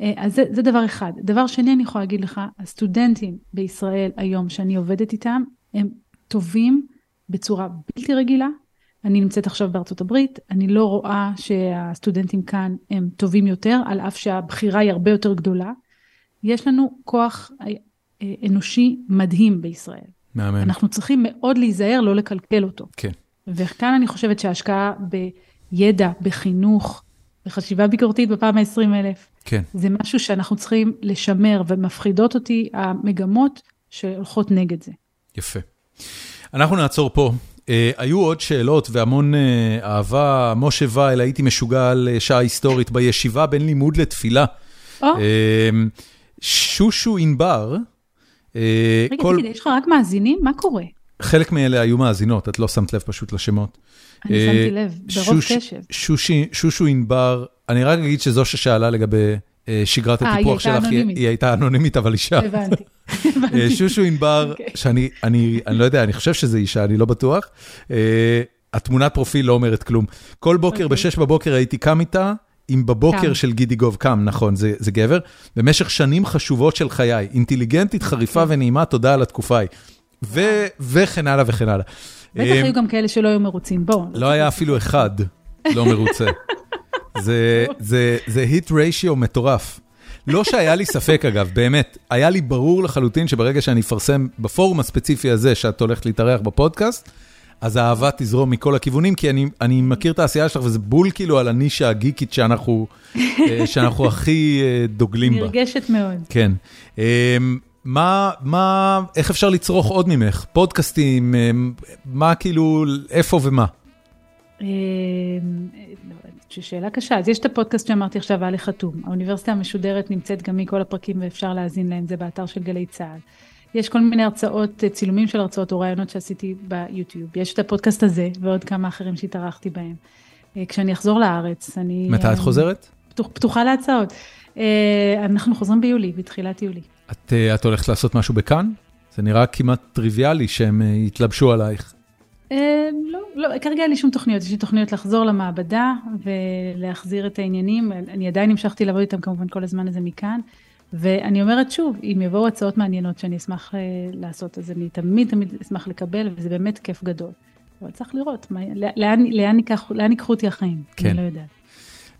אה, אז זה, זה דבר אחד. דבר שני, אני יכולה להגיד לך, הסטודנטים בישראל היום שאני עובדת איתם, הם טובים בצורה בלתי רגילה. אני נמצאת עכשיו בארצות הברית, אני לא רואה שהסטודנטים כאן הם טובים יותר, על אף שהבחירה היא הרבה יותר גדולה. יש לנו כוח אה, אה, אנושי מדהים בישראל. מהמם. אנחנו צריכים מאוד להיזהר לא לקלקל אותו. כן. וכאן אני חושבת שההשקעה בידע, בחינוך, בחשיבה ביקורתית בפעם ה-20 אלף, כן. זה משהו שאנחנו צריכים לשמר, ומפחידות אותי המגמות שהולכות נגד זה. יפה. אנחנו נעצור פה. Uh, היו עוד שאלות והמון uh, אהבה. משה וייל, הייתי משוגע על uh, שעה היסטורית בישיבה בין לימוד לתפילה. או, Uh, שושו ענבר, רגע, כל... תגיד, יש לך רק מאזינים? מה קורה? חלק מאלה היו מאזינות, את לא שמת לב פשוט לשמות. אני שמתי לב, ברוב קשב. שושו ענבר, אני רק אגיד שזו ששאלה לגבי שגרת הטיפוח שלך, היא הייתה אנונימית, אבל אישה. הבנתי. שושו ענבר, שאני לא יודע, אני חושב שזה אישה, אני לא בטוח. התמונת פרופיל לא אומרת כלום. כל בוקר ב-6 בבוקר הייתי קם איתה, אם בבוקר של גידי גוב קם, נכון, זה גבר, במשך שנים חשובות של חיי, אינטליגנטית, חריפה ונעימה, תודה על התקופה ההיא. וכן הלאה וכן הלאה. בטח היו גם כאלה שלא היו מרוצים, בוא. לא היה אפילו אחד לא מרוצה. זה היט ריישיו מטורף. לא שהיה לי ספק אגב, באמת, היה לי ברור לחלוטין שברגע שאני אפרסם בפורום הספציפי הזה שאת הולכת להתארח בפודקאסט, אז האהבה תזרום מכל הכיוונים, כי אני, אני מכיר את העשייה שלך, וזה בול כאילו על הנישה הגיקית שאנחנו, שאנחנו הכי דוגלים בה. נרגשת מאוד. כן. מה, מה, איך אפשר לצרוך עוד ממך? פודקאסטים, מה כאילו, איפה ומה? שאלה קשה, אז יש את הפודקאסט שאמרתי עכשיו, היה לי חתום. האוניברסיטה המשודרת נמצאת גם מכל הפרקים ואפשר להאזין להם, זה באתר של גלי צה"ל. יש כל מיני הרצאות, צילומים של הרצאות או רעיונות שעשיתי ביוטיוב. יש את הפודקאסט הזה ועוד כמה אחרים שהתארחתי בהם. כשאני אחזור לארץ, אני... מתי את חוזרת? פתוח, פתוחה להצעות. אנחנו חוזרים ביולי, בתחילת יולי. את, את הולכת לעשות משהו בכאן? זה נראה כמעט טריוויאלי שהם יתלבשו עלייך. לא, לא, כרגע אין לי שום תוכניות, יש לי תוכניות לחזור למעבדה ולהחזיר את העניינים, אני עדיין המשכתי לעבוד איתם כמובן כל הזמן הזה מכאן, ואני אומרת שוב, אם יבואו הצעות מעניינות שאני אשמח לעשות, אז אני תמיד תמיד אשמח לקבל, וזה באמת כיף גדול. אבל צריך לראות, מה, לאן, לאן, ייקח, לאן ייקחו אותי החיים, כן. אני לא יודעת.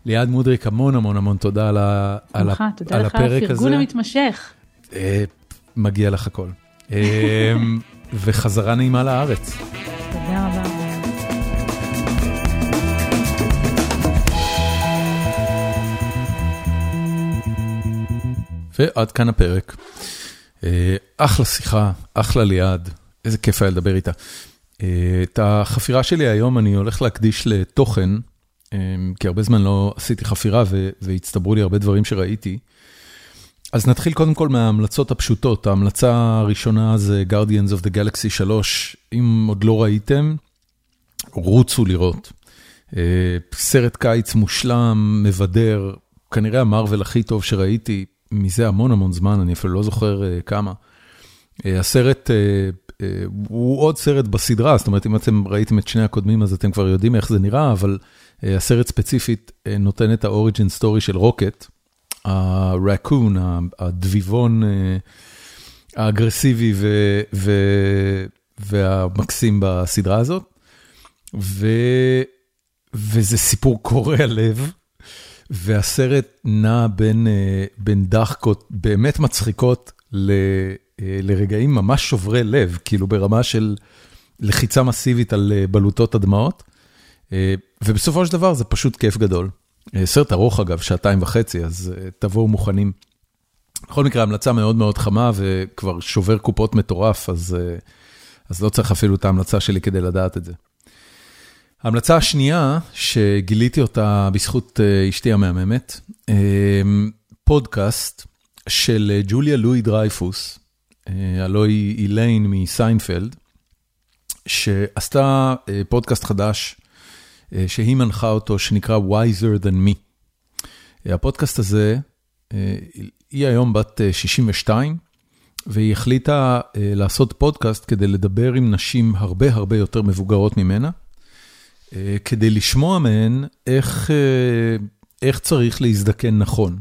ליעד מודריק, המון המון המון תודה על, ה, על, תודה על הפרק הזה. תודה לך על הפרגון המתמשך. אה, מגיע לך הכל. אה, וחזרה נעימה לארץ. תודה ועד כאן הפרק. אחלה שיחה, אחלה ליעד, איזה כיף היה לדבר איתה. את החפירה שלי היום אני הולך להקדיש לתוכן, כי הרבה זמן לא עשיתי חפירה והצטברו לי הרבה דברים שראיתי. אז נתחיל קודם כל מההמלצות הפשוטות. ההמלצה הראשונה זה Guardians of the Galaxy 3. אם עוד לא ראיתם, רוצו לראות. סרט קיץ מושלם, מבדר, כנראה המארוול הכי טוב שראיתי מזה המון המון זמן, אני אפילו לא זוכר כמה. הסרט הוא עוד סרט בסדרה, זאת אומרת, אם אתם ראיתם את שני הקודמים, אז אתם כבר יודעים איך זה נראה, אבל הסרט ספציפית נותן את ה origin story של רוקט. הרקון, הדביבון האגרסיבי והמקסים בסדרה הזאת. וזה סיפור קורע לב, והסרט נע בין, בין דחקות באמת מצחיקות ל, לרגעים ממש שוברי לב, כאילו ברמה של לחיצה מסיבית על בלוטות הדמעות, ובסופו של דבר זה פשוט כיף גדול. סרט ארוך אגב, שעתיים וחצי, אז תבואו מוכנים. בכל מקרה, המלצה מאוד מאוד חמה וכבר שובר קופות מטורף, אז, אז לא צריך אפילו את ההמלצה שלי כדי לדעת את זה. ההמלצה השנייה, שגיליתי אותה בזכות אשתי המהממת, פודקאסט של ג'וליה לואי דרייפוס, הלוא היא איליין מסיינפלד, שעשתה פודקאסט חדש, שהיא מנחה אותו, שנקרא Wiser Than Me. הפודקאסט הזה, היא היום בת 62, והיא החליטה לעשות פודקאסט כדי לדבר עם נשים הרבה הרבה יותר מבוגרות ממנה, כדי לשמוע מהן איך, איך צריך להזדקן נכון.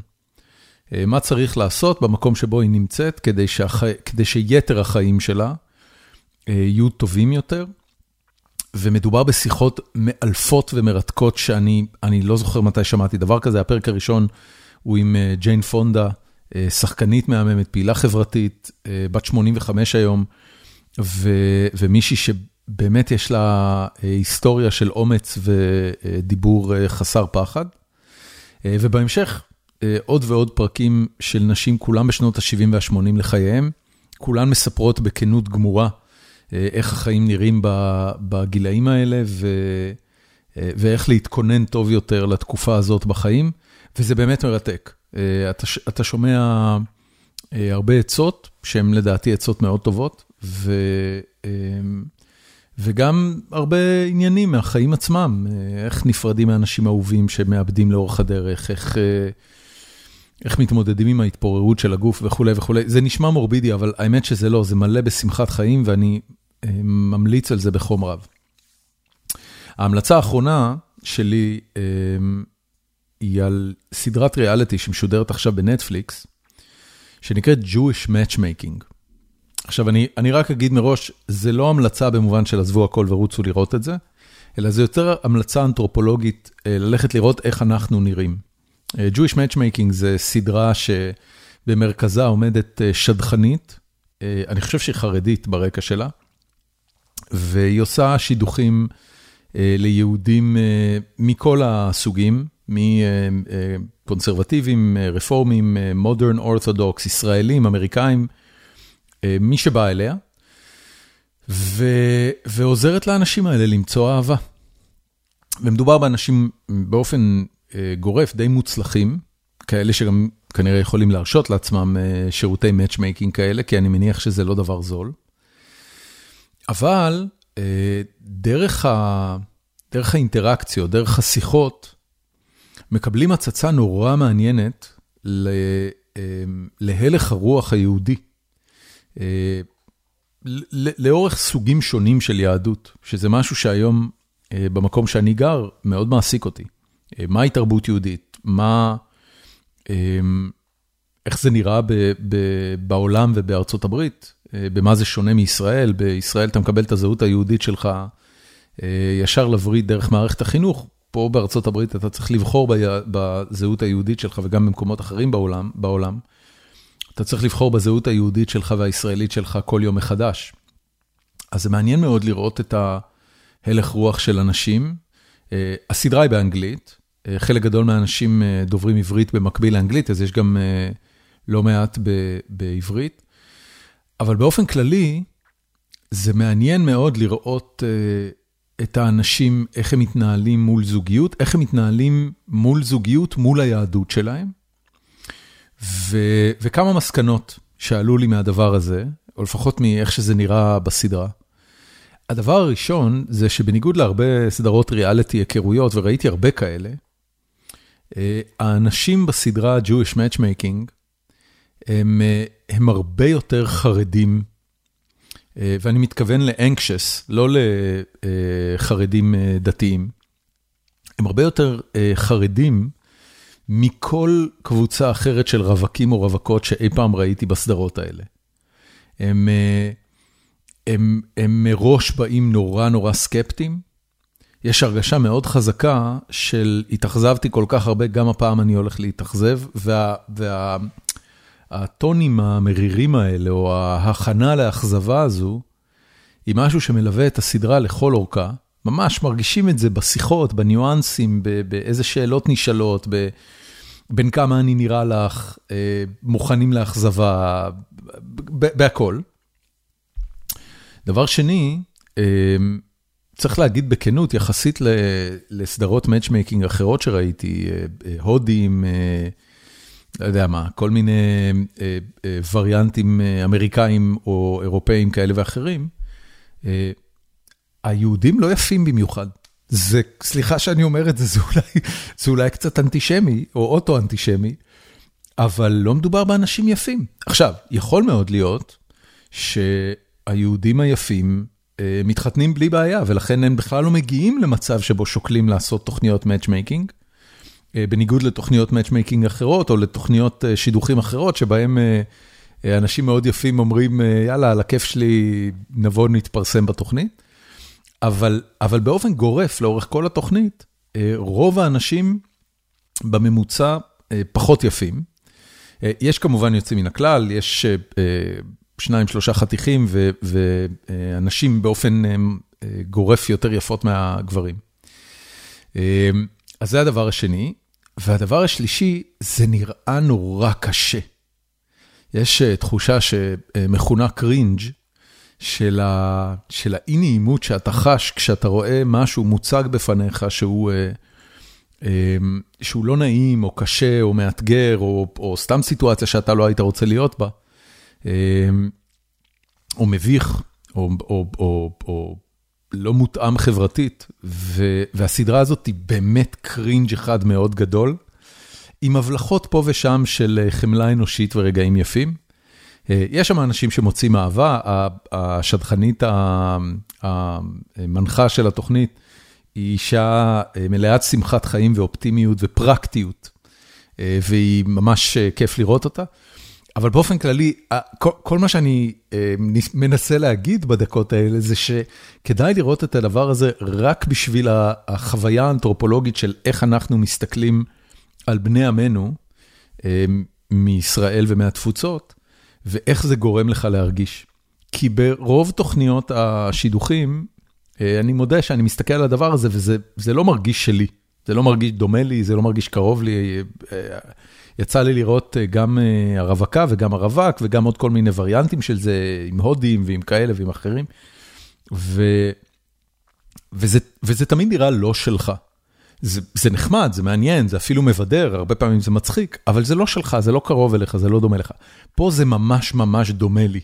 מה צריך לעשות במקום שבו היא נמצאת כדי, שהח... כדי שיתר החיים שלה יהיו טובים יותר. ומדובר בשיחות מאלפות ומרתקות שאני לא זוכר מתי שמעתי דבר כזה, הפרק הראשון הוא עם ג'יין פונדה, שחקנית מהממת, פעילה חברתית, בת 85 היום, ומישהי שבאמת יש לה היסטוריה של אומץ ודיבור חסר פחד. ובהמשך, עוד ועוד פרקים של נשים, כולם בשנות ה-70 וה-80 לחייהם, כולן מספרות בכנות גמורה. איך החיים נראים בגילאים האלה, ואיך להתכונן טוב יותר לתקופה הזאת בחיים, וזה באמת מרתק. אתה, אתה שומע הרבה עצות, שהן לדעתי עצות מאוד טובות, ו, וגם הרבה עניינים מהחיים עצמם, איך נפרדים מאנשים אהובים שמאבדים לאורך הדרך, איך... איך מתמודדים עם ההתפוררות של הגוף וכולי וכולי. זה נשמע מורבידי, אבל האמת שזה לא, זה מלא בשמחת חיים, ואני אה, ממליץ על זה בחום רב. ההמלצה האחרונה שלי אה, היא על סדרת ריאליטי שמשודרת עכשיו בנטפליקס, שנקראת Jewish Matchmaking. עכשיו, אני, אני רק אגיד מראש, זה לא המלצה במובן של עזבו הכל ורוצו לראות את זה, אלא זה יותר המלצה אנתרופולוגית, אה, ללכת לראות איך אנחנו נראים. אה, Jewish Matchmaking זה סדרה שבמרכזה עומדת אה, שדכנית, אני חושב שהיא חרדית ברקע שלה, והיא עושה שידוכים ליהודים מכל הסוגים, מקונסרבטיבים, רפורמים, מודרן אורתודוקס, ישראלים, אמריקאים, מי שבא אליה, ו... ועוזרת לאנשים האלה למצוא אהבה. ומדובר באנשים באופן אה, גורף די מוצלחים, כאלה שגם כנראה יכולים להרשות לעצמם אה, שירותי matchmaking כאלה, כי אני מניח שזה לא דבר זול. אבל אה, דרך, ה... דרך האינטראקציות, דרך השיחות, מקבלים הצצה נורא מעניינת. להלך הרוח היהודי. לאורך סוגים שונים של יהדות, שזה משהו שהיום במקום שאני גר מאוד מעסיק אותי. מהי תרבות יהודית, מה, אמ, איך זה נראה ב, ב, בעולם ובארצות הברית, אה, במה זה שונה מישראל, בישראל אתה מקבל את הזהות היהודית שלך אה, ישר לווריד דרך מערכת החינוך, פה בארצות הברית אתה צריך לבחור בזהות היהודית שלך וגם במקומות אחרים בעולם, בעולם, אתה צריך לבחור בזהות היהודית שלך והישראלית שלך כל יום מחדש. אז זה מעניין מאוד לראות את ההלך רוח של אנשים. אה, הסדרה היא באנגלית, אה, חלק גדול מהאנשים אה, דוברים עברית במקביל לאנגלית, אז יש גם לא מעט בעברית. אבל באופן כללי, זה מעניין מאוד לראות את האנשים, איך הם מתנהלים מול זוגיות, איך הם מתנהלים מול זוגיות, מול היהדות שלהם. ו, וכמה מסקנות שעלו לי מהדבר הזה, או לפחות מאיך שזה נראה בסדרה. הדבר הראשון זה שבניגוד להרבה סדרות ריאליטי היכרויות, וראיתי הרבה כאלה, אה, האנשים בסדרה Jewish Matchmaking הם, אה, הם הרבה יותר חרדים, אה, ואני מתכוון ל-anxious, לא לחרדים דתיים. הם הרבה יותר חרדים מכל קבוצה אחרת של רווקים או רווקות שאי פעם ראיתי בסדרות האלה. הם, הם, הם מראש באים נורא נורא סקפטיים, יש הרגשה מאוד חזקה של התאכזבתי כל כך הרבה, גם הפעם אני הולך להתאכזב, והטונים וה, המרירים האלה, או ההכנה לאכזבה הזו, היא משהו שמלווה את הסדרה לכל אורכה. ממש מרגישים את זה בשיחות, בניואנסים, באיזה שאלות נשאלות, בין כמה אני נראה לך, אה, מוכנים לאכזבה, בהכל. דבר שני, אה, צריך להגיד בכנות, יחסית לסדרות matchmaking אחרות שראיתי, אה, הודים, לא יודע מה, כל מיני וריאנטים אמריקאים או אירופאים כאלה ואחרים, היהודים לא יפים במיוחד. זה, סליחה שאני אומר את זה, זה אולי, זה אולי קצת אנטישמי, או אוטו-אנטישמי, אבל לא מדובר באנשים יפים. עכשיו, יכול מאוד להיות שהיהודים היפים, אה, מתחתנים בלי בעיה, ולכן הם בכלל לא מגיעים למצב שבו שוקלים לעשות תוכניות matchmaking, אה, בניגוד לתוכניות matchmaking אחרות, או לתוכניות אה, שידוכים אחרות, שבהם אנשים מאוד יפים אומרים, יאללה, על הכיף שלי נבוא נתפרסם בתוכנית. אבל, אבל באופן גורף, לאורך כל התוכנית, רוב האנשים בממוצע פחות יפים. יש כמובן יוצאים מן הכלל, יש שניים, שלושה חתיכים ואנשים באופן אה, גורף יותר יפות מהגברים. אה, אז זה הדבר השני. והדבר השלישי, זה נראה נורא קשה. יש אה, תחושה שמכונה קרינג' של, ה... האי נעימות שאתה חש כשאתה רואה משהו מוצג בפניך שהוא, שהוא לא נעים או קשה או מאתגר או, או סתם סיטואציה שאתה לא היית רוצה להיות בה. אמ, או מביך, או, או, או, או לא מותאם חברתית, ו, והסדרה הזאת היא באמת קרינג' אחד מאוד גדול, עם הבלחות פה ושם של חמלה אנושית ורגעים יפים. יש שם אנשים שמוצאים אהבה, השדכנית המנחה של התוכנית היא אישה מלאת שמחת חיים ואופטימיות ופרקטיות, והיא ממש כיף לראות אותה. אבל באופן כללי, כל, כל מה שאני מנסה להגיד בדקות האלה זה שכדאי לראות את הדבר הזה רק בשביל החוויה האנתרופולוגית של איך אנחנו מסתכלים על בני עמנו מישראל ומהתפוצות, ואיך זה גורם לך להרגיש. כי ברוב תוכניות השידוכים, אני מודה שאני מסתכל על הדבר הזה וזה לא מרגיש שלי. זה לא מרגיש דומה לי, זה לא מרגיש קרוב לי. יצא לי לראות גם הרווקה וגם הרווק וגם עוד כל מיני וריאנטים של זה, עם הודים ועם כאלה ועם אחרים. ו... וזה, וזה תמיד נראה לא שלך. זה, זה נחמד, זה מעניין, זה אפילו מבדר, הרבה פעמים זה מצחיק, אבל זה לא שלך, זה לא קרוב אליך, זה לא דומה לך. פה זה ממש ממש דומה לי.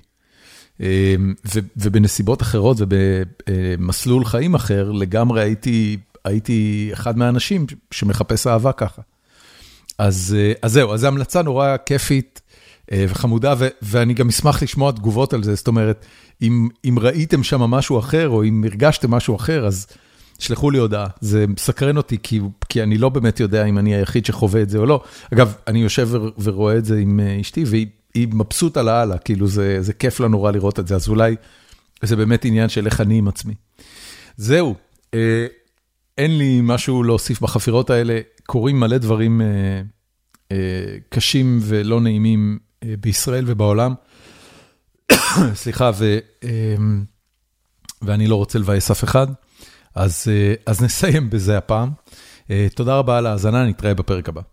ו, ובנסיבות אחרות ובמסלול חיים אחר, לגמרי הייתי, הייתי אחד מהאנשים שמחפש אהבה ככה. אז, אז זהו, אז זו המלצה נורא כיפית וחמודה, ו, ואני גם אשמח לשמוע תגובות על זה, זאת אומרת, אם, אם ראיתם שם משהו אחר, או אם הרגשתם משהו אחר, אז... שלחו לי הודעה, זה מסקרן אותי, כי כי אני לא באמת יודע אם אני היחיד שחווה את זה או לא. אגב, אני יושב ורואה את זה עם אשתי, והיא מבסוטה לאללה, כאילו זה זה כיף לה נורא לראות את זה, אז אולי זה באמת עניין של איך אני עם עצמי. זהו, אה, אין לי משהו להוסיף בחפירות האלה, קורים מלא דברים אה, אה, קשים ולא נעימים אה, בישראל ובעולם. סליחה, ו, אה, ואני לא רוצה לבאס אף אחד. אז, אז נסיים בזה הפעם. תודה רבה על ההאזנה, נתראה בפרק הבא.